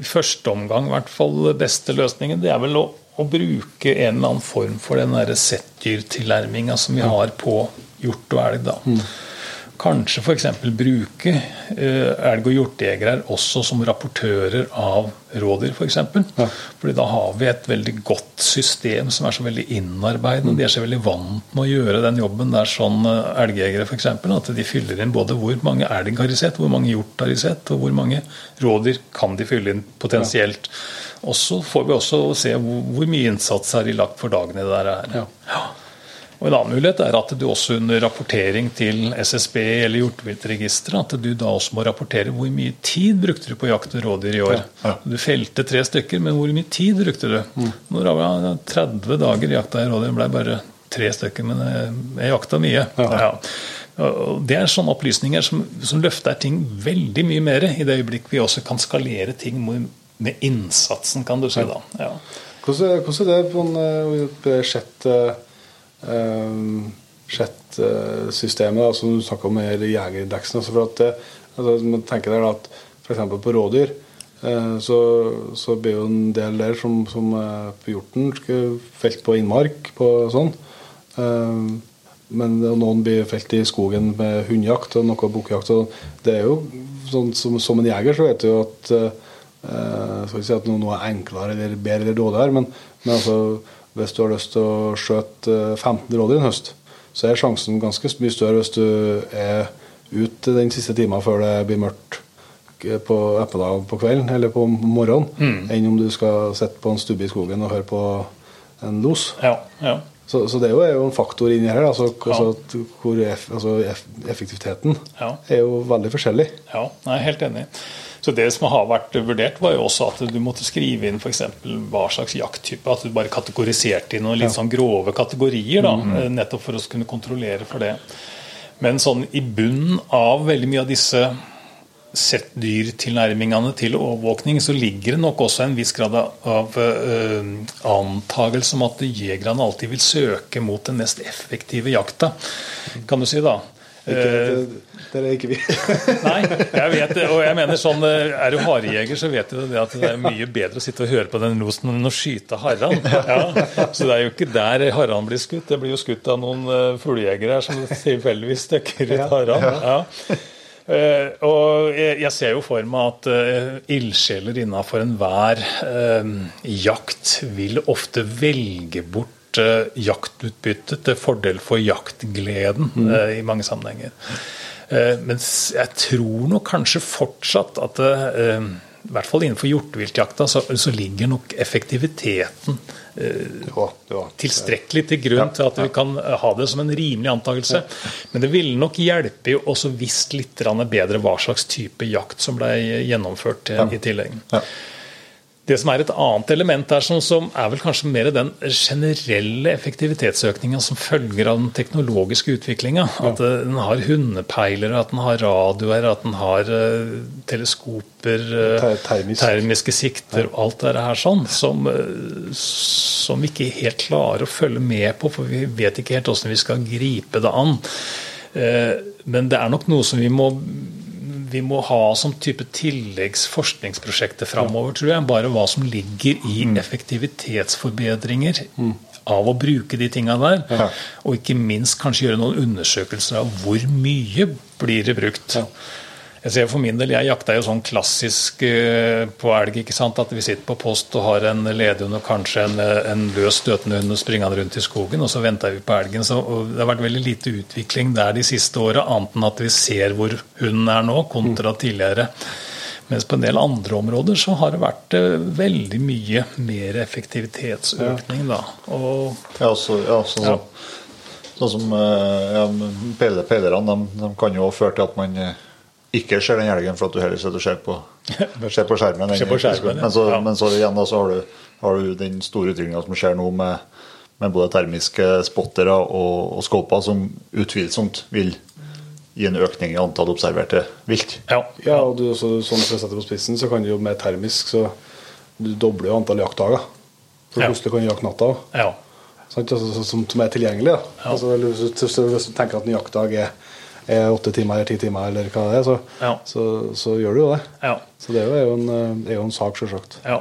i første omgang i hvert fall beste løsningen, det er vel å, å bruke en eller annen form for den derre settdyrtilnærminga som vi har på hjort og elg. da. Kanskje f.eks. bruke eh, elg- og hjortejegere også som rapportører av rådyr, f.eks. For eksempel. Fordi da har vi et veldig godt system som er så veldig innarbeidende. De er så veldig vant med å gjøre den jobben der sånn eh, elgjegere f.eks. At de fyller inn både hvor mange elg har de sett, hvor mange hjort har de sett, og hvor mange rådyr kan de fylle inn potensielt. Og så får vi også se hvor, hvor mye innsats har de lagt for dagen i det der. Ja. Ja. Og En annen mulighet er at du også under rapportering til SSB eller hjorteviltregisteret, at du da også må rapportere hvor mye tid brukte du på jakt og rådyr i år. Du felte tre stykker, men hvor mye tid brukte du? Når det var 30 dager jakta i rådyr, ble bare tre stykker, men jeg, jeg jakta mye. Ja. Det er sånne opplysninger som, som løfter ting veldig mye mer i det øyeblikk vi også kan skalere ting med innsatsen, kan du si. da. Ja. Hvordan, hvordan er det på en budsjett uh, Chat-systemet altså, som du snakka om med i Jegerindeksen. Altså for at altså, man tenker der at F.eks. på rådyr uh, så, så blir jo en del der som, som uh, på hjorten felt på innmark på sånn. Men noen blir felt i skogen med hundejakt og noe bukkjakt. Det er jo sånn som, som en jeger så vet du jo at ikke si at noe er enklere eller bedre eller dårligere, men, men altså, hvis du har lyst til å skjøte 15 rådyr en høst, så er sjansen ganske mye større hvis du er ute den siste timen før det blir mørkt på ettermiddag på kvelden eller på morgenen, Mm. enn om du skal sitte på en stubbe i skogen og høre på en los. Ja, ja. Så, så det er jo, er jo en faktor inni her. Altså, Ja. altså, hvor eff, altså eff, effektiviteten er jo veldig forskjellig. Ja, jeg er helt enig. Så Det som har vært vurdert, var jo også at du måtte skrive inn f.eks. hva slags jakttype. At du bare kategoriserte i noen litt sånn grove kategorier. da, eh, Nettopp for å kunne kontrollere for det. Men sånn i bunnen av veldig mye av disse settdyrtilnærmingene til overvåkning, så ligger det nok også en viss grad av uh, antagelse om at jegerne alltid vil søke mot den mest effektive jakta, kan du si da. Ikke, Eh, det, det er ikke vi. Nei, jeg vet det. Og jeg mener sånn, eh, er du harejeger, så vet du det at det er mye bedre å sitte og høre på den losen enn å skyte harran. Ja, så det er jo ikke der harran blir skutt. Det blir jo skutt av noen uh, fuglejegere som tilfeldigvis stikker ut harran. Ja. Uh, og jeg, jeg ser jo for meg at uh, ildsjeler innafor enhver uh, jakt vil ofte velge bort jaktutbyttet til fordel for jaktgleden uh, i mange sammenhenger. Uh, mens jeg tror nok kanskje fortsatt at uh, i hvert fall innenfor hjorteviltjakta så, så ligger nok effektiviteten Ja, ja. tilstrekkelig til grunn til at vi kan ha det som en rimelig antakelse. Men det ville nok hjelpe jo også visst litt bedre hva slags type jakt som ble gjennomført i tillegg. Ja. Det som er et annet element der, som, som er vel kanskje mer den generelle effektivitetsøkninga som følger av den teknologiske utviklinga. At eh, den har hundepeilere, at den har radioer, at den har uh, teleskoper, uh, termisk. termiske sikter og alt det her sånn, som, uh, som vi ikke helt klarer å følge med på, for vi vet ikke helt hvordan vi skal gripe det an. Men det er nok noe som vi må vi må ha som type tilleggsforskningsprosjekter framover, tror jeg. Bare hva som ligger i effektivitetsforbedringer av å bruke de tinga der. Ja. Og ikke minst kanskje gjøre noen undersøkelser av hvor mye blir det brukt. Jeg ser for min del, jeg jakta jo sånn klassisk eh, på elg. ikke sant, At vi sitter på post og har en ledehund og kanskje en, eh, en løs støtende hund og springende rundt i skogen, og så venter vi på elgen. så Det har vært veldig lite utvikling der de siste åra, annet enn at vi ser hvor hunden er nå, kontra tidligere. Mens på en del andre områder så har det vært eh, veldig mye mer effektivitetsøkning. da. Og Ja, så, ja, sånn, Ja. Sånn som ja, Pelerne de, de kan jo føre til at man ikke ser den elgen for at du heller sitter og ser på, ser på skjermen. Ser på skjermen, men, så, Ja. men så igjen da, så har du, har du den store utviklinga som skjer nå med, med både termiske spottere og, og skåper, som utvilsomt vil gi en økning i antall observerte vilt. Ja. Ja, og du, så, sånn som jeg setter på spissen, så kan du jo med termisk så du dobler jo antall jaktdager. For Ja. plutselig kan du jakte natta òg. ja. Sånn, Altså, som, som er tilgjengelig. Da. Ja. Altså, hvis, du, så hvis du tenker at en jaktdag er åtte timer eller ti timer, eller hva det er, så, Ja. så, så gjør du jo det. ja. Så det er jo, er en, eh, er jo en sak, selvsagt. Ja.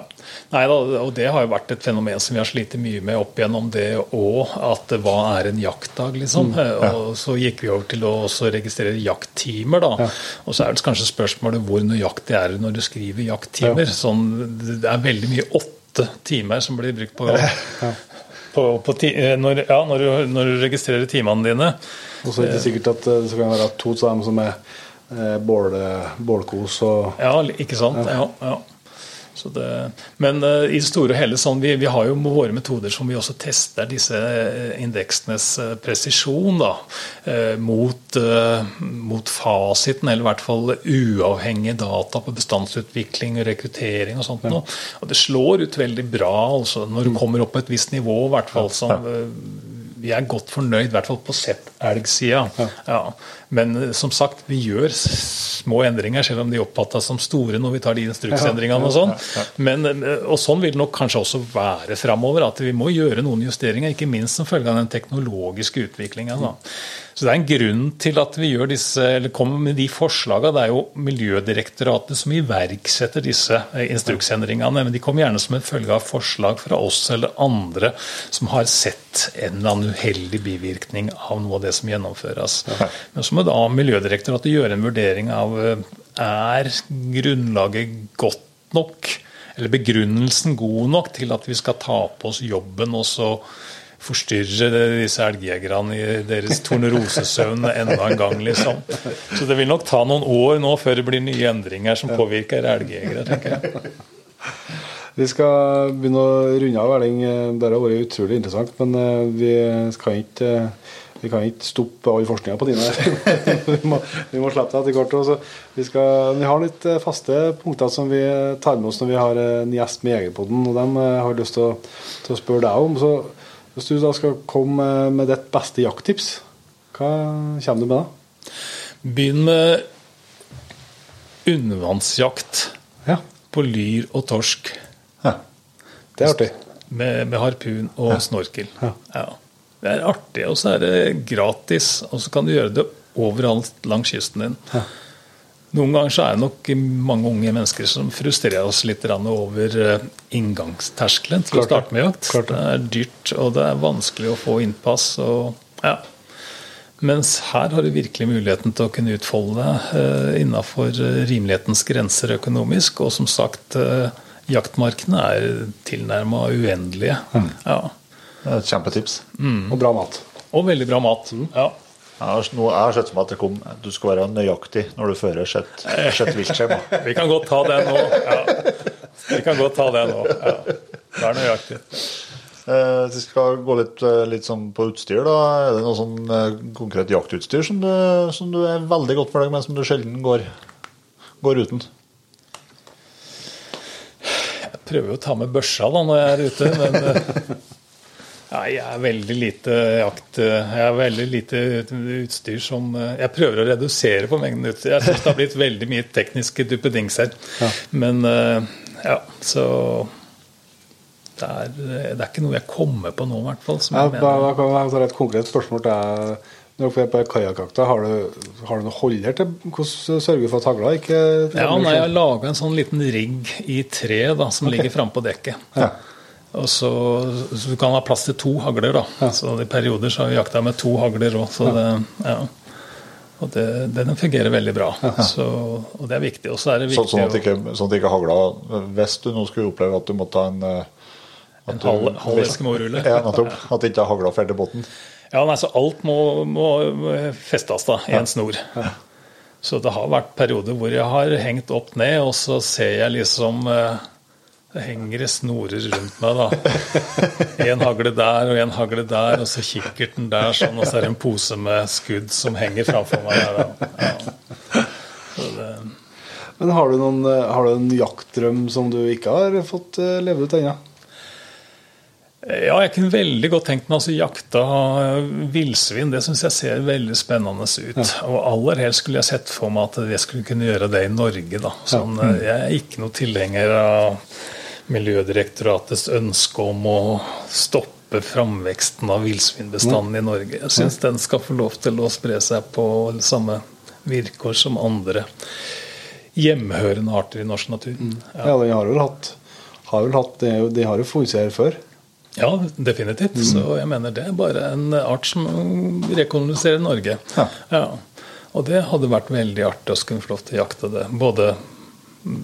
Nei og det har jo vært et fenomen som vi har slitt mye med opp igjennom det òg, at hva er en jaktdag, liksom. Og så gikk vi over til å også registrere jakttimer, da. Og så er det kanskje spørsmålet hvor nøyaktig er det når du skriver jakttimer. Sånn, det er veldig mye åtte timer som blir brukt på, på, på eh, når, ja, når, du, når du registrerer timene dine. Og så er det ikke sikkert at eh, det kan være to av dem som er eh, bål, bålkos og Ja, ikke sant? Ja, ja. Så det, men eh, i det store og hele sånn, vi, vi har jo våre metoder som vi også tester disse eh, indeksenes eh, presisjon da, mot, mot fasiten, eller i hvert fall uavhengige data på bestandsutvikling og rekruttering og sånt. nå. Og det slår ut veldig bra altså, når du kommer opp på et visst nivå, i hvert fall som vi er godt fornøyd, i hvert fall på settelgsida. Ja. Men eh, som sagt, vi gjør små endringer, selv om de oppfattes som store når vi tar de instruksendringene og sånn. Men, eh, og sånn vil det nok kanskje også være framover, at vi må gjøre noen justeringer, ikke minst som følge av den teknologiske utviklinga. Så det er en grunn til at vi gjør disse, eller kommer med de forslagene. Det er jo Miljødirektoratet som iverksetter disse eh, instruksendringene. Men de kommer gjerne som en følge av forslag fra oss eller andre som har sett en eller annen uheldig bivirkning av noe av det som gjennomføres. Men så må da Miljødirektoratet gjøre en vurdering av eh, er grunnlaget godt nok, eller begrunnelsen god nok til at vi skal ta på oss jobben og så forstyrre disse elgjegerne i deres tornerosesøvn enda en gang, liksom. Så det vil nok ta noen år nå før det blir nye endringer som påvirker elgjegere, tenker jeg. Vi skal begynne å runde av, Erling. Det har vært utrolig interessant, men eh, vi skal ikke eh, vi kan ikke stoppe all forskninga på dine. vi, må, vi må slippe deg etter hvert. også. Vi, skal, vi har litt eh, faste punkter som vi tar med oss når vi har en gjest med Jegerpodden. og Dem eh, har lyst til å, til å spørre deg om. Så Hvis du da skal komme med ditt beste jakttips, hva kommer du med da? Begynn med undervannsjakt Ja, på lyr og torsk Ja. det er artig. med, med harpun og snorkel. Ja. Ja. Det er artig, og så er det gratis, og så kan du gjøre det overalt langs kysten din. Noen ganger så er det nok mange unge mennesker som frustrerer oss litt over eh, inngangsterskelen til å Klart starte med jakt. Det. Det er dyrt, og det er vanskelig å få innpass. Og, ja. Mens her har du virkelig muligheten til å kunne utfolde deg eh, innafor rimelighetens grenser økonomisk. Og som sagt, eh, jaktmarkene er tilnærma uendelige. Mm. Ja. Det er et kjempetips. Og bra mat. Og veldig bra mat. Mm. Ja. Jeg har, jeg sett for meg at det kom, du skal være nøyaktig når du fører sitt sitt viltskjema. Vi kan godt ta det nå. Ja. Vi kan godt ta det nå. Ja. Det er nøyaktig. Eh, Vi skal gå litt, eh, litt sånn på utstyr. da. Er det noe sånn eh, konkret jaktutstyr som du, som du er veldig godt fornøyd med, som du sjelden går, går uten? Jeg prøver jo å ta med børsa da når jeg er ute, men eh, Nei, jeg er veldig lite jakt... Jeg har veldig lite utstyr som eh, Jeg prøver å redusere på mengden utstyr. Jeg syns det har blitt veldig mye tekniske duppedingser. Men eh, ja, så det er, det er ikke noe jeg kommer på nå, i hvert fall. Som Ja, da, da kan jeg ta et konkret spørsmål til deg. Når dere er på kajakkjakta, har, du- har du noe holder til hvordan sørger du for at hagla ikke Ja, nei, Jeg har laga en sånn liten rigg i tre da, som ligger framme på dekket. Ja. Og så, så Du kan ha plass til to hagler. da. Så I perioder så har vi jakta med to hagler òg. Ja. det, ja. Og det, den fungerer veldig bra. Så, og det er viktig. Og så er det Så, viktig sånn, at ikke, sånn at ikke hagla Hvis du nå skulle oppleve at du måtte ta en eh, at En du- halv- halv Eskimo-rulle. Ja, nettopp. At ikke hagla fer til båten. Ja, nei, så Alt må, må festes da, i en snor. Så det har vært perioder hvor jeg har hengt opp ned, og så ser jeg liksom eh, Det henger snorer rundt meg, da. En hagle der og en hagle der, og så kikkerten der, sånn, og så er det en pose med skudd som henger framfor meg. der. Ja. Det, Men har du, noen, eh, har du en jaktdrøm som du ikke har fått eh, leve ut ennå? Ja, jeg kunne veldig godt tenkt meg altså jakta villsvin. Det syns jeg ser veldig spennende ut. Ja. Og aller helst skulle jeg sett for meg at jeg skulle kunne gjøre det i Norge. Da. Sånn, mm. Jeg er ikke noe tilhenger av Miljødirektoratets ønske om å stoppe framveksten av villsvinbestanden i Norge. Jeg syns den skal få lov til å spre seg på samme vilkår som andre hjemhørende arter i norsk natur. Mm. Ja, ja de har vel hatt, har vel hatt De har jo her før. Ja, definitivt. Mm. Så jeg mener det er bare en art som rekoloniserer Norge. Ja. ja. Og det hadde vært veldig artig å skulle få lov til å jakte det. Både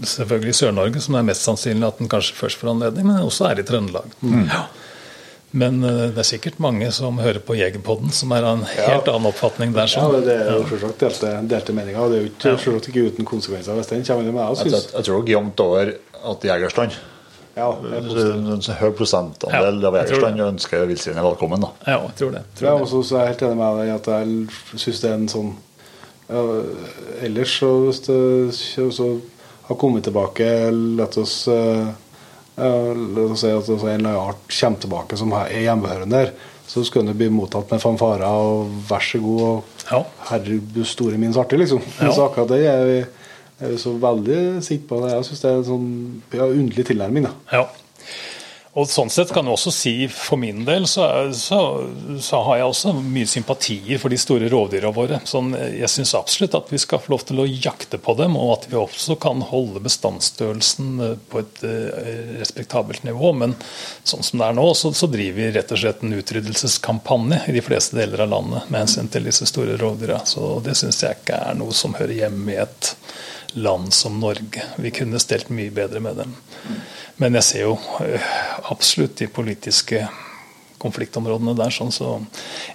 selvfølgelig i Sør-Norge, som er mest sannsynlig at den kanskje først får anledning, men også er i Trøndelag. Mm. Ja. Men uh, det er sikkert mange som hører på Jegerpodden, som er av en helt ja. annen oppfatning der. Sånn. Ja, det er jo selvsagt delte, delte meninger. og Det er jo ikke, selvsagt ikke uten konsekvenser hvis den kommer med. Jeg, jeg, jeg tror jevnt over at Jegerstand ja, en høy prosentandel ja, av jegerstand ønsker villsvinet velkommen. Da. Ja, jeg tror det. Tror jeg, også, så er jeg helt enig med deg at jeg syns det er en sånn ja, Ellers så hvis det så har kommet tilbake La oss uh, oss si at en eller art kommer tilbake som er hjemmehørende der, så skal den bli mottatt med fanfarer og vær så god og ja. herre du store min svarte, liksom. Ja. Så akkurat det er vi, er vi så veldig sikre på. Det. Jeg syns det er en sånn ja, underlig tilnærming. da. Ja. Og sånn sett kan jeg også si For min del så, så, så har jeg også mye sympatier for de store rovdyra våre. Sånn, jeg syns absolutt at vi skal få lov til å jakte på dem, og at vi også kan holde bestandsstørrelsen eh, på et uh, respektabelt nivå. Men sånn som det er nå, så, så, driver vi rett og slett en utryddelseskampanje i de fleste deler av landet med hensyn til disse store rovdyra. Så det syns jeg ikke er noe som hører hjemme i et land som Norge. Vi kunne stelt mye bedre med dem. Men jeg ser jo eh, absolutt de politiske konfliktområdene der. Sånn, så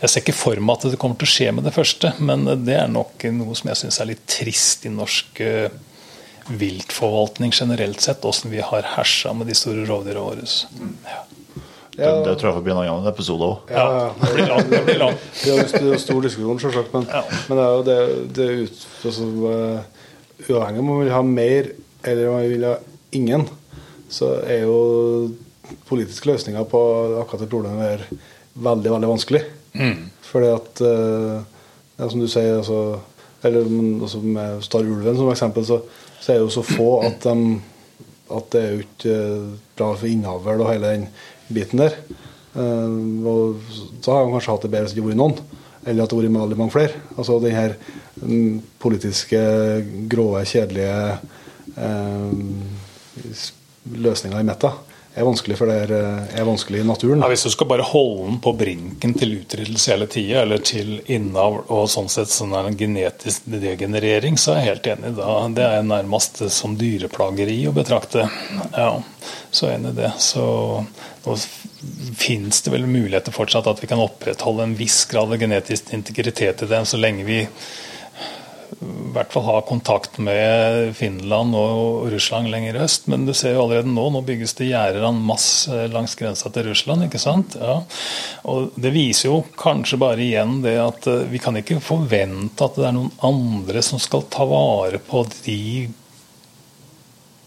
jeg ser ikke for meg at det kommer til å skje med det første, men det er nok noe som jeg syns er litt trist i norsk eh, viltforvaltning generelt sett, åssen vi har hersa med de store rovdyra våre. Ja. Det, det, tror jeg får bli en annen episode òg. Ja, det blir langt. Det, blir lang. det er jo stor diskusjon, selvsagt, men, ja. men det er jo det, det ut, altså, uh, Uavhengig om man vil ha mer eller om man vil ha ingen, så er jo politiske løsninger på akkurat det problemet er veldig, veldig vanskelig. Mm. Fordi at eh, ja, Som du sier, altså, eller altså med Star Ulven som eksempel, så, så, er det jo så få at, de, at det er jo ikke eh, bra for innavl og hele den biten der. Uh, og så har de kanskje hatt det bedre hvis det ikke vært noen, eller at det hadde vært veldig mange flere. Altså den her politiske, gråe, kjedelige eh, løsninga i metta er vanskelig, for det er, eh, er vanskelig i naturen. Ja, hvis du skal bare holde den på brinken til utryddelse hele tida, eller til innavl og sånn sett sånn en genetisk degenerering, så er jeg helt enig. da. Det er nærmest som dyreplageri å betrakte. Ja, så er jeg enig i det. Så nå finnes det vel muligheter fortsatt at vi kan opprettholde en viss grad av genetisk integritet i det, så lenge vi i hvert fall ha kontakt med Finland og Russland lenger øst. Men du ser jo allerede nå, nå bygges det gjerder en masse langs grensa til Russland. ikke sant? Ja. Og Det viser jo kanskje bare igjen det at eh, vi kan ikke forvente at det er noen andre som skal ta vare på de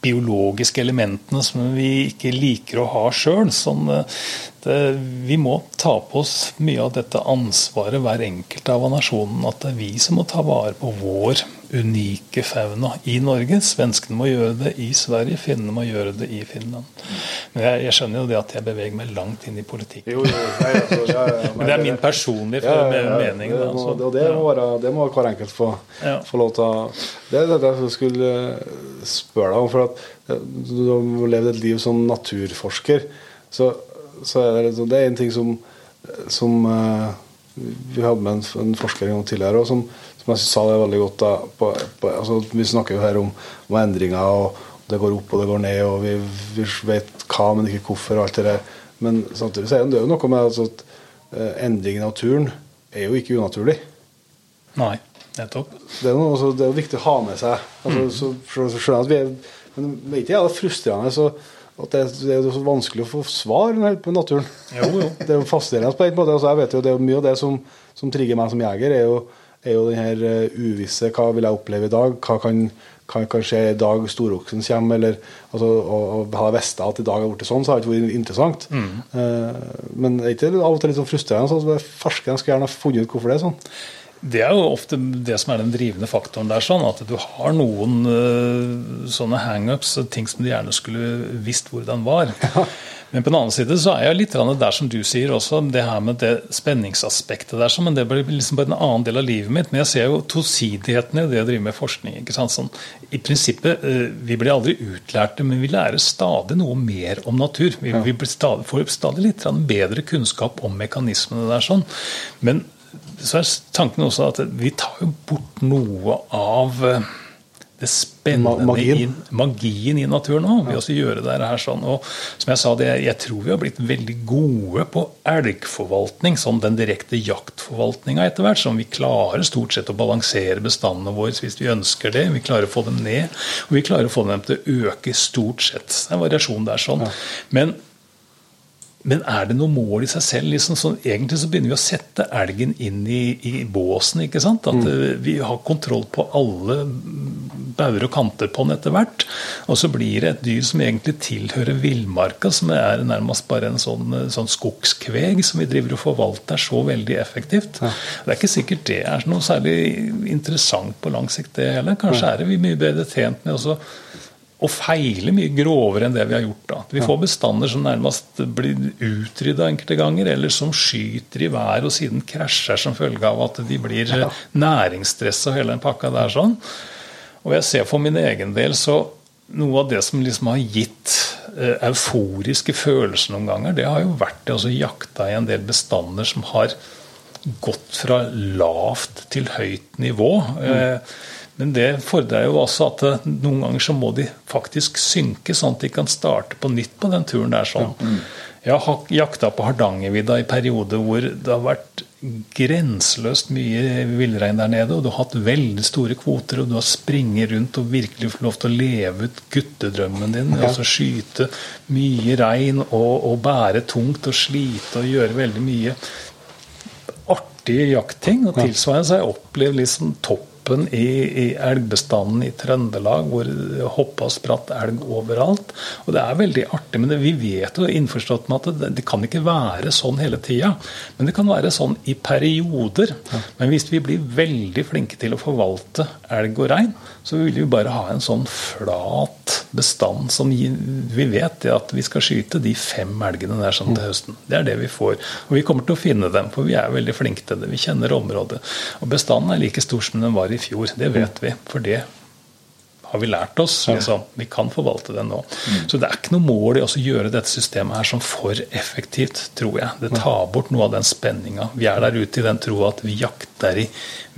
biologiske elementene som vi ikke liker å ha sjøl. Sånn, eh, vi må ta på oss mye av dette ansvaret, hver enkelt av nasjonen. At det er vi som må ta vare på vår unike fauna i Norge. Svenskene må gjøre det i Sverige, finnene må gjøre det i Finland. Men jeg, jeg, skjønner jo det at jeg beveger meg langt inn i politikk. Jo, jo, nei, altså, ja, ja, men, det er min personlige ja, mening. Det, må, det, det, må være, det må hver enkelt få, få lov til å Det er det jeg skulle spørre deg om. for at eh, Du har levd et liv som naturforsker. Så, så er det, det er en ting som, som uh, vi hadde med en, en forsker en gang tidligere, og som, som jeg sa det veldig godt på, på, altså, Vi snakker jo her om, om, endringer, og det går opp og det går ned, og vi, vi vet hva, men ikke hvorfor. og alt det der. Men samtidig så er det jo noe med altså, at uh, endring i naturen er jo ikke unaturlig. Nei, nettopp. Det er, noe, altså, det er viktig å ha med seg. Altså, mm. så, så, så skjønner jeg at vi er, Men vet ikke jeg, det er frustrerende. så at det, det, er så vanskelig å få svar på naturen. Jo, jo. Det er jo fascinerende på en måte. Altså, jeg vet jo, det er mye av det som, som trigger meg som jeger, er jo, er jo den her eh, uvisse. Hva vil jeg oppleve i dag? Hva kan, kan, kan skje i dag storoksen kommer? Eller, altså, og, Hadde jeg visst at i dag har blitt sånn, så hadde det ikke vært interessant. Eh, men er ikke det av og til litt sånn frustrerende? Sånn, så Forskerne skulle gjerne ha funnet ut hvorfor det er sånn. Det er jo ofte det som er den drivende faktoren der, sånn at du har noen uh, sånne hangups, ting som du gjerne skulle visst hvordan var. Men på den annen side så er jeg litt der som du sier også, det her med det spenningsaspektet der, men det blir liksom bare en annen del av livet mitt. Men jeg ser jo tosidigheten i det å drive med forskning. ikke sant? Sånn, I prinsippet, uh, vi blir aldri utlærte, men vi lærer stadig noe mer om natur. Vi, vi stadig, får stadig litt bedre kunnskap om mekanismene der. sånn, men så er tanken også at vi tar jo bort noe av eh, det spennende magien. I, magien i naturen òg, ved å gjøre det her sånn. Og som jeg sa, det, jeg tror vi har blitt veldig gode på elgforvaltning, som den direkte jaktforvaltninga etter hvert. Som vi klarer stort sett å balansere bestandene våre hvis vi ønsker det. Vi klarer å få dem ned, og vi klarer å få dem til å øke stort sett. Det er en variasjon der sånn. Men men er det noe mål i seg selv? Liksom, så egentlig så begynner vi å sette elgen inn i, i båsen. ikke sant? At mm. Eh, vi har kontroll på alle bauger og kanter på den etter hvert. Og så blir det et dyr som egentlig tilhører villmarka, som er nærmest bare en sånn, eh, sånn skogskveg som vi driver og forvalter så veldig effektivt. Ja. Det er ikke sikkert det er noe særlig interessant på lang sikt, det heller. Kanskje er det vi mye bedre tjent med å og feile mye grovere enn det vi har gjort. da. Vi får bestander som nærmest blir utrydda enkelte ganger, eller som skyter i været og siden krasjer som følge av at de blir ja. næringsstressa og hele den pakka der. sånn. Og jeg ser for min egen del så noe av det som liksom har gitt uh, euforiske følelser noen ganger, det har jo vært det å jakte i en del bestander som har gått fra lavt til høyt nivå. Mm. Men det fordrer jo også at eh, noen ganger så må de faktisk synke, sånn at de kan starte på nytt på den turen der. sånn. Jeg har jakta på Hardangervidda i perioder hvor det har vært grenseløst mye villrein der nede, og du har hatt veldig store kvoter, og du har springet rundt og virkelig fått lov til å leve ut guttedrømmen din. Ja. altså Skyte mye rein og, og, bære tungt og slite og gjøre veldig mye artige jaktting. Og tilsvarende så har jeg opplevd liksom topp toppen i, i elgbestanden i Trøndelag, hvor det hoppa spratt elg overalt. Og det er veldig artig, men det, vi vet jo innforstått med at det, det kan ikke være sånn hele tida. Men det kan være sånn i perioder. Men hvis vi blir veldig flinke til å forvalte elg og rein, så vil vi bare ha en sånn flat bestand som vi vet at vi skal skyte de fem elgene der sånn til høsten. Det er det vi får. Og vi kommer til å finne dem, for vi er veldig flinke til det. Vi kjenner området. Og bestanden er like stor som den var i fjor. Det vet vi. For det har vi lært oss. Altså, Vi kan forvalte det nå. Mm. Så det er ikke noe mål i å gjøre dette systemet her som for effektivt, tror jeg. Det tar bort noe av den spenninga. Vi er der ute i den troa at vi jakter i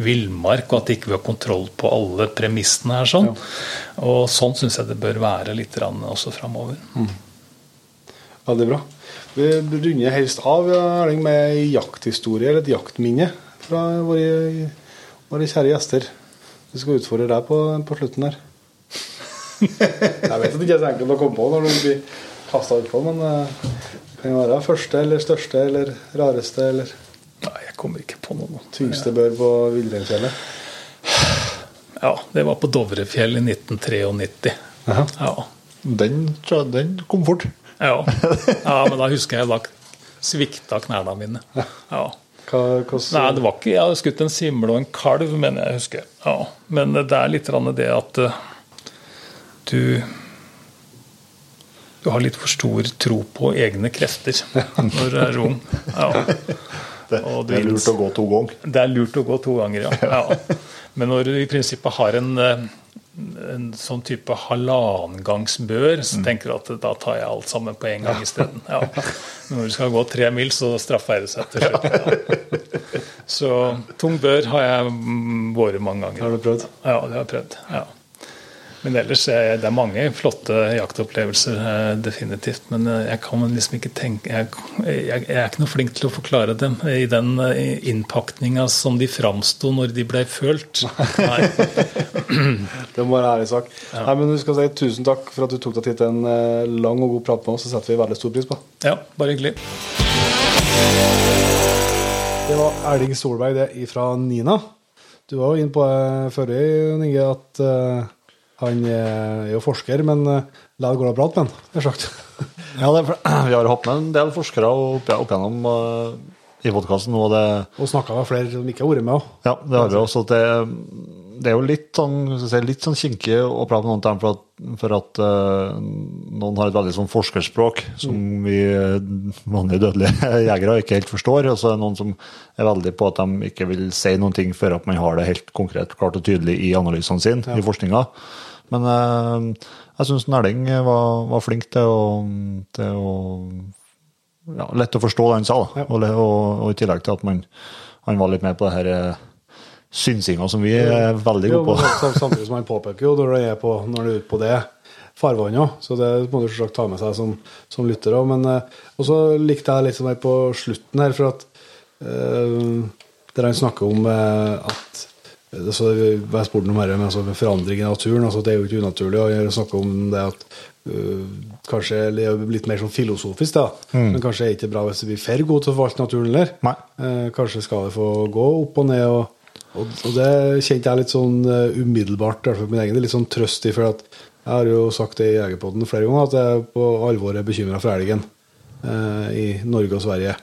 villmark, og at ikke vi ikke har kontroll på alle premissene her. sånn. Og sånn syns jeg det bør være litt også framover. Mm. Veldig bra. Vi runder helst av Erling, med jakthistorie eller et jaktminne fra våre, våre kjære gjester. Vi skal utfordre deg på, på slutten der. Jeg vet at det ikke er så enkelt å komme på når du blir kasta utpå, men det kan jo være første eller største eller rareste eller Nei, jeg kommer ikke på noe. Tyngste bør på Villreinfjellet? Ja, det var på Dovrefjell i 1993. Ja. Den, den kom fort. Ja. ja, men da husker jeg da svikta knærne mine. Ja. Hva, Nei, det var ikke Jeg hadde skutt en simle og en kalv, mener jeg husker. Ja. Men det er litt det at uh, du du har litt for stor tro på egne krefter når du er ung. Ja. Det, det, er lurt å gå to ganger? Det er lurt å gå to ganger, ja. ja. Men når du i prinsippet har en, eh, en sånn type halvannengangsbør, så mm. tenker du at da tar jeg alt sammen på en gang isteden. Ja. Når du skal gå tre mil, så straffer det seg til slutt. Ja. Så tung bør har jeg vært mange ganger. Har du prøvd? Ja, det har jeg prøvd. ja. Men ellers det er mange flotte jaktopplevelser, eh, definitivt. Men eh, jeg kan liksom ikke tenke Jeg, jeg, jeg er ikke noe flink til å forklare dem i den eh, innpakninga som de framsto når de ble følt. Nei. det må være ærlig sak. Ja. Nei, men du skal si Tusen takk for at du tok deg tid til en lang og god prat med oss. Det setter vi veldig stor pris på. Ja, bare hyggelig. Det var Erling Solberg, det, fra Nina. Du var jo inne på forrige, Inge, at eh, han er jo forsker, men la det gå å prate med han, det sagt. Ja, det er, vi har hatt med en del forskere opp, opp gjennom uh, i podkasten og Det, Og snakka med flere som ikke har vært med òg. ja, det har vi også. Det, det er jo litt sånn, si, litt sånn kinkig å prate med noen dem for at, for at uh, noen har et veldig sånn forskerspråk som vi eh, vanlige dødelige jegere ikke helt forstår. Og så er det noen som er veldig på at de ikke vil si noen ting før at man har det helt konkret, klart og tydelig i analysene sine, i forskninga. Men eh, jeg syns Næling var, var flink til å, til å ja, Lett å forstå det han sa. Ja. Og, og, og i tillegg til at man, han var litt med på det her eh, synsinga som vi er veldig gode på. sam- Samtidig som han påpeker jo når det er på, når det er ute på det farvannet så det må du selvsagt ta med seg som, som lytter òg. Men eh, og så likte jeg litt sånn her på slutten her, for at øh, der han snakker om at så Jeg spurte om dette med, altså, forandring i naturen. altså Det er jo ikke unaturlig å snakke om det at øh, Kanskje det er litt mer sånn filosofisk, da. Men kanskje er det ikke bra hvis vi blir for gode til å forvalte naturen heller. Eh, kanskje skal det få gå opp og ned. og, og, og det kjente jeg litt sånn uh, umiddelbart, i hvert fall min egen litt sånn trøst i. For at jeg har jo sagt det i Jegerpodden flere ganger, at jeg på alvor er bekymra for elgen eh, i Norge og Sverige.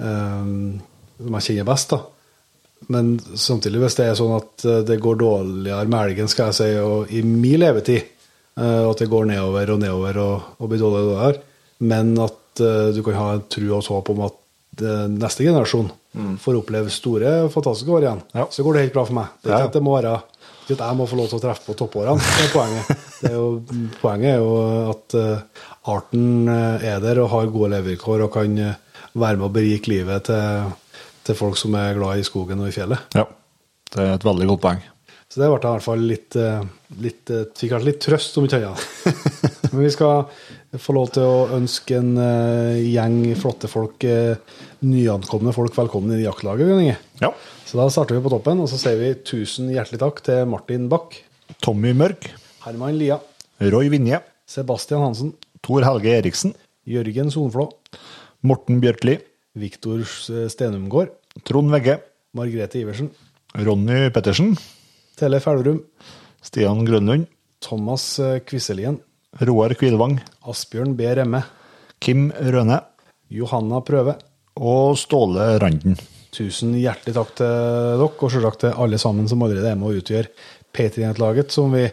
Eh, som jeg kjenner best, da. Men samtidig, hvis det er sånn at eh, det går dårligere med elgen, skal jeg si, og i min levetid, eh, og at det går nedover og nedover og, og blir dårligere og dårligere, men at eh, du kan ha en tro og et håp om at eh, neste generasjon får oppleve store, fantastiske år igjen, Ja. så går det helt bra for meg. Det er ikke at det må være at jeg må få lov til å treffe på toppårene. Det er poenget. Det er jo, poenget er jo at eh, arten eh, er der og har gode levevilkår og kan eh, være med å berike livet til, til folk som er glad i skogen og i fjellet. Ja, det er et veldig godt poeng. Så det ble i hvert fall litt, eh, litt eh, Fikk kanskje litt trøst, om ikke annet. Men vi skal få lov til å ønske en eh, gjeng flotte folk, nyankomne folk, velkommen i jaktlaget. Ja. Så da starter vi på toppen, og så sier vi tusen hjertelig takk til Martin Bach, Tommy Mørk, Herman Lia, Roy Vinje, Sebastian Hansen, Tor Helge Eriksen, Jørgen Sonflå, Morten Bjørkli, Viktor Stenumgård, Trond Vegge, Margrethe Iversen, Ronny Pettersen, Tellef Elverum, Stian Grønlund, Thomas eh, Kvisselien, Roar Kvilvang, Asbjørn B. Remme, Kim Røne Johanna Prøve. og Ståle Randen. Tusen hjertelig takk til dere, og selvsagt til alle sammen som allerede er med å utgjøre P3-laget, som vi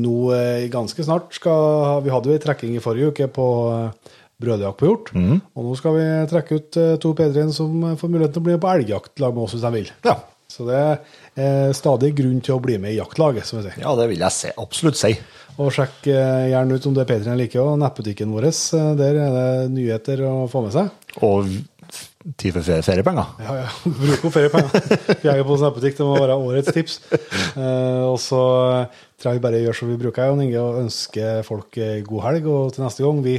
nå eh, ganske snart skal. Vi hadde jo en trekking i forrige uke på eh, brødjakt på hjort, og nå skal vi trekke ut eh, to P3-en som eh, får muligheten til å bli med på sammen med oss hvis de vil. Ja. Så det er stadig grunn til å bli med i jaktlaget, som vi sier. ja, det vil jeg se, absolutt si. Og sjekk eh, gjerne ut om det er P3 liker, og nettbutikken vår. eh, Der er det nyheter å få med seg. Og tid for feriepenger. Ja, ja. Bruk opp feriepenger. Jeger på nettbutikk, det må være årets tips. Eh, og så trenger vi bare gjør som vi bruker, Jon Inge, og ønsker folk eh, god helg. Og til neste gang, vi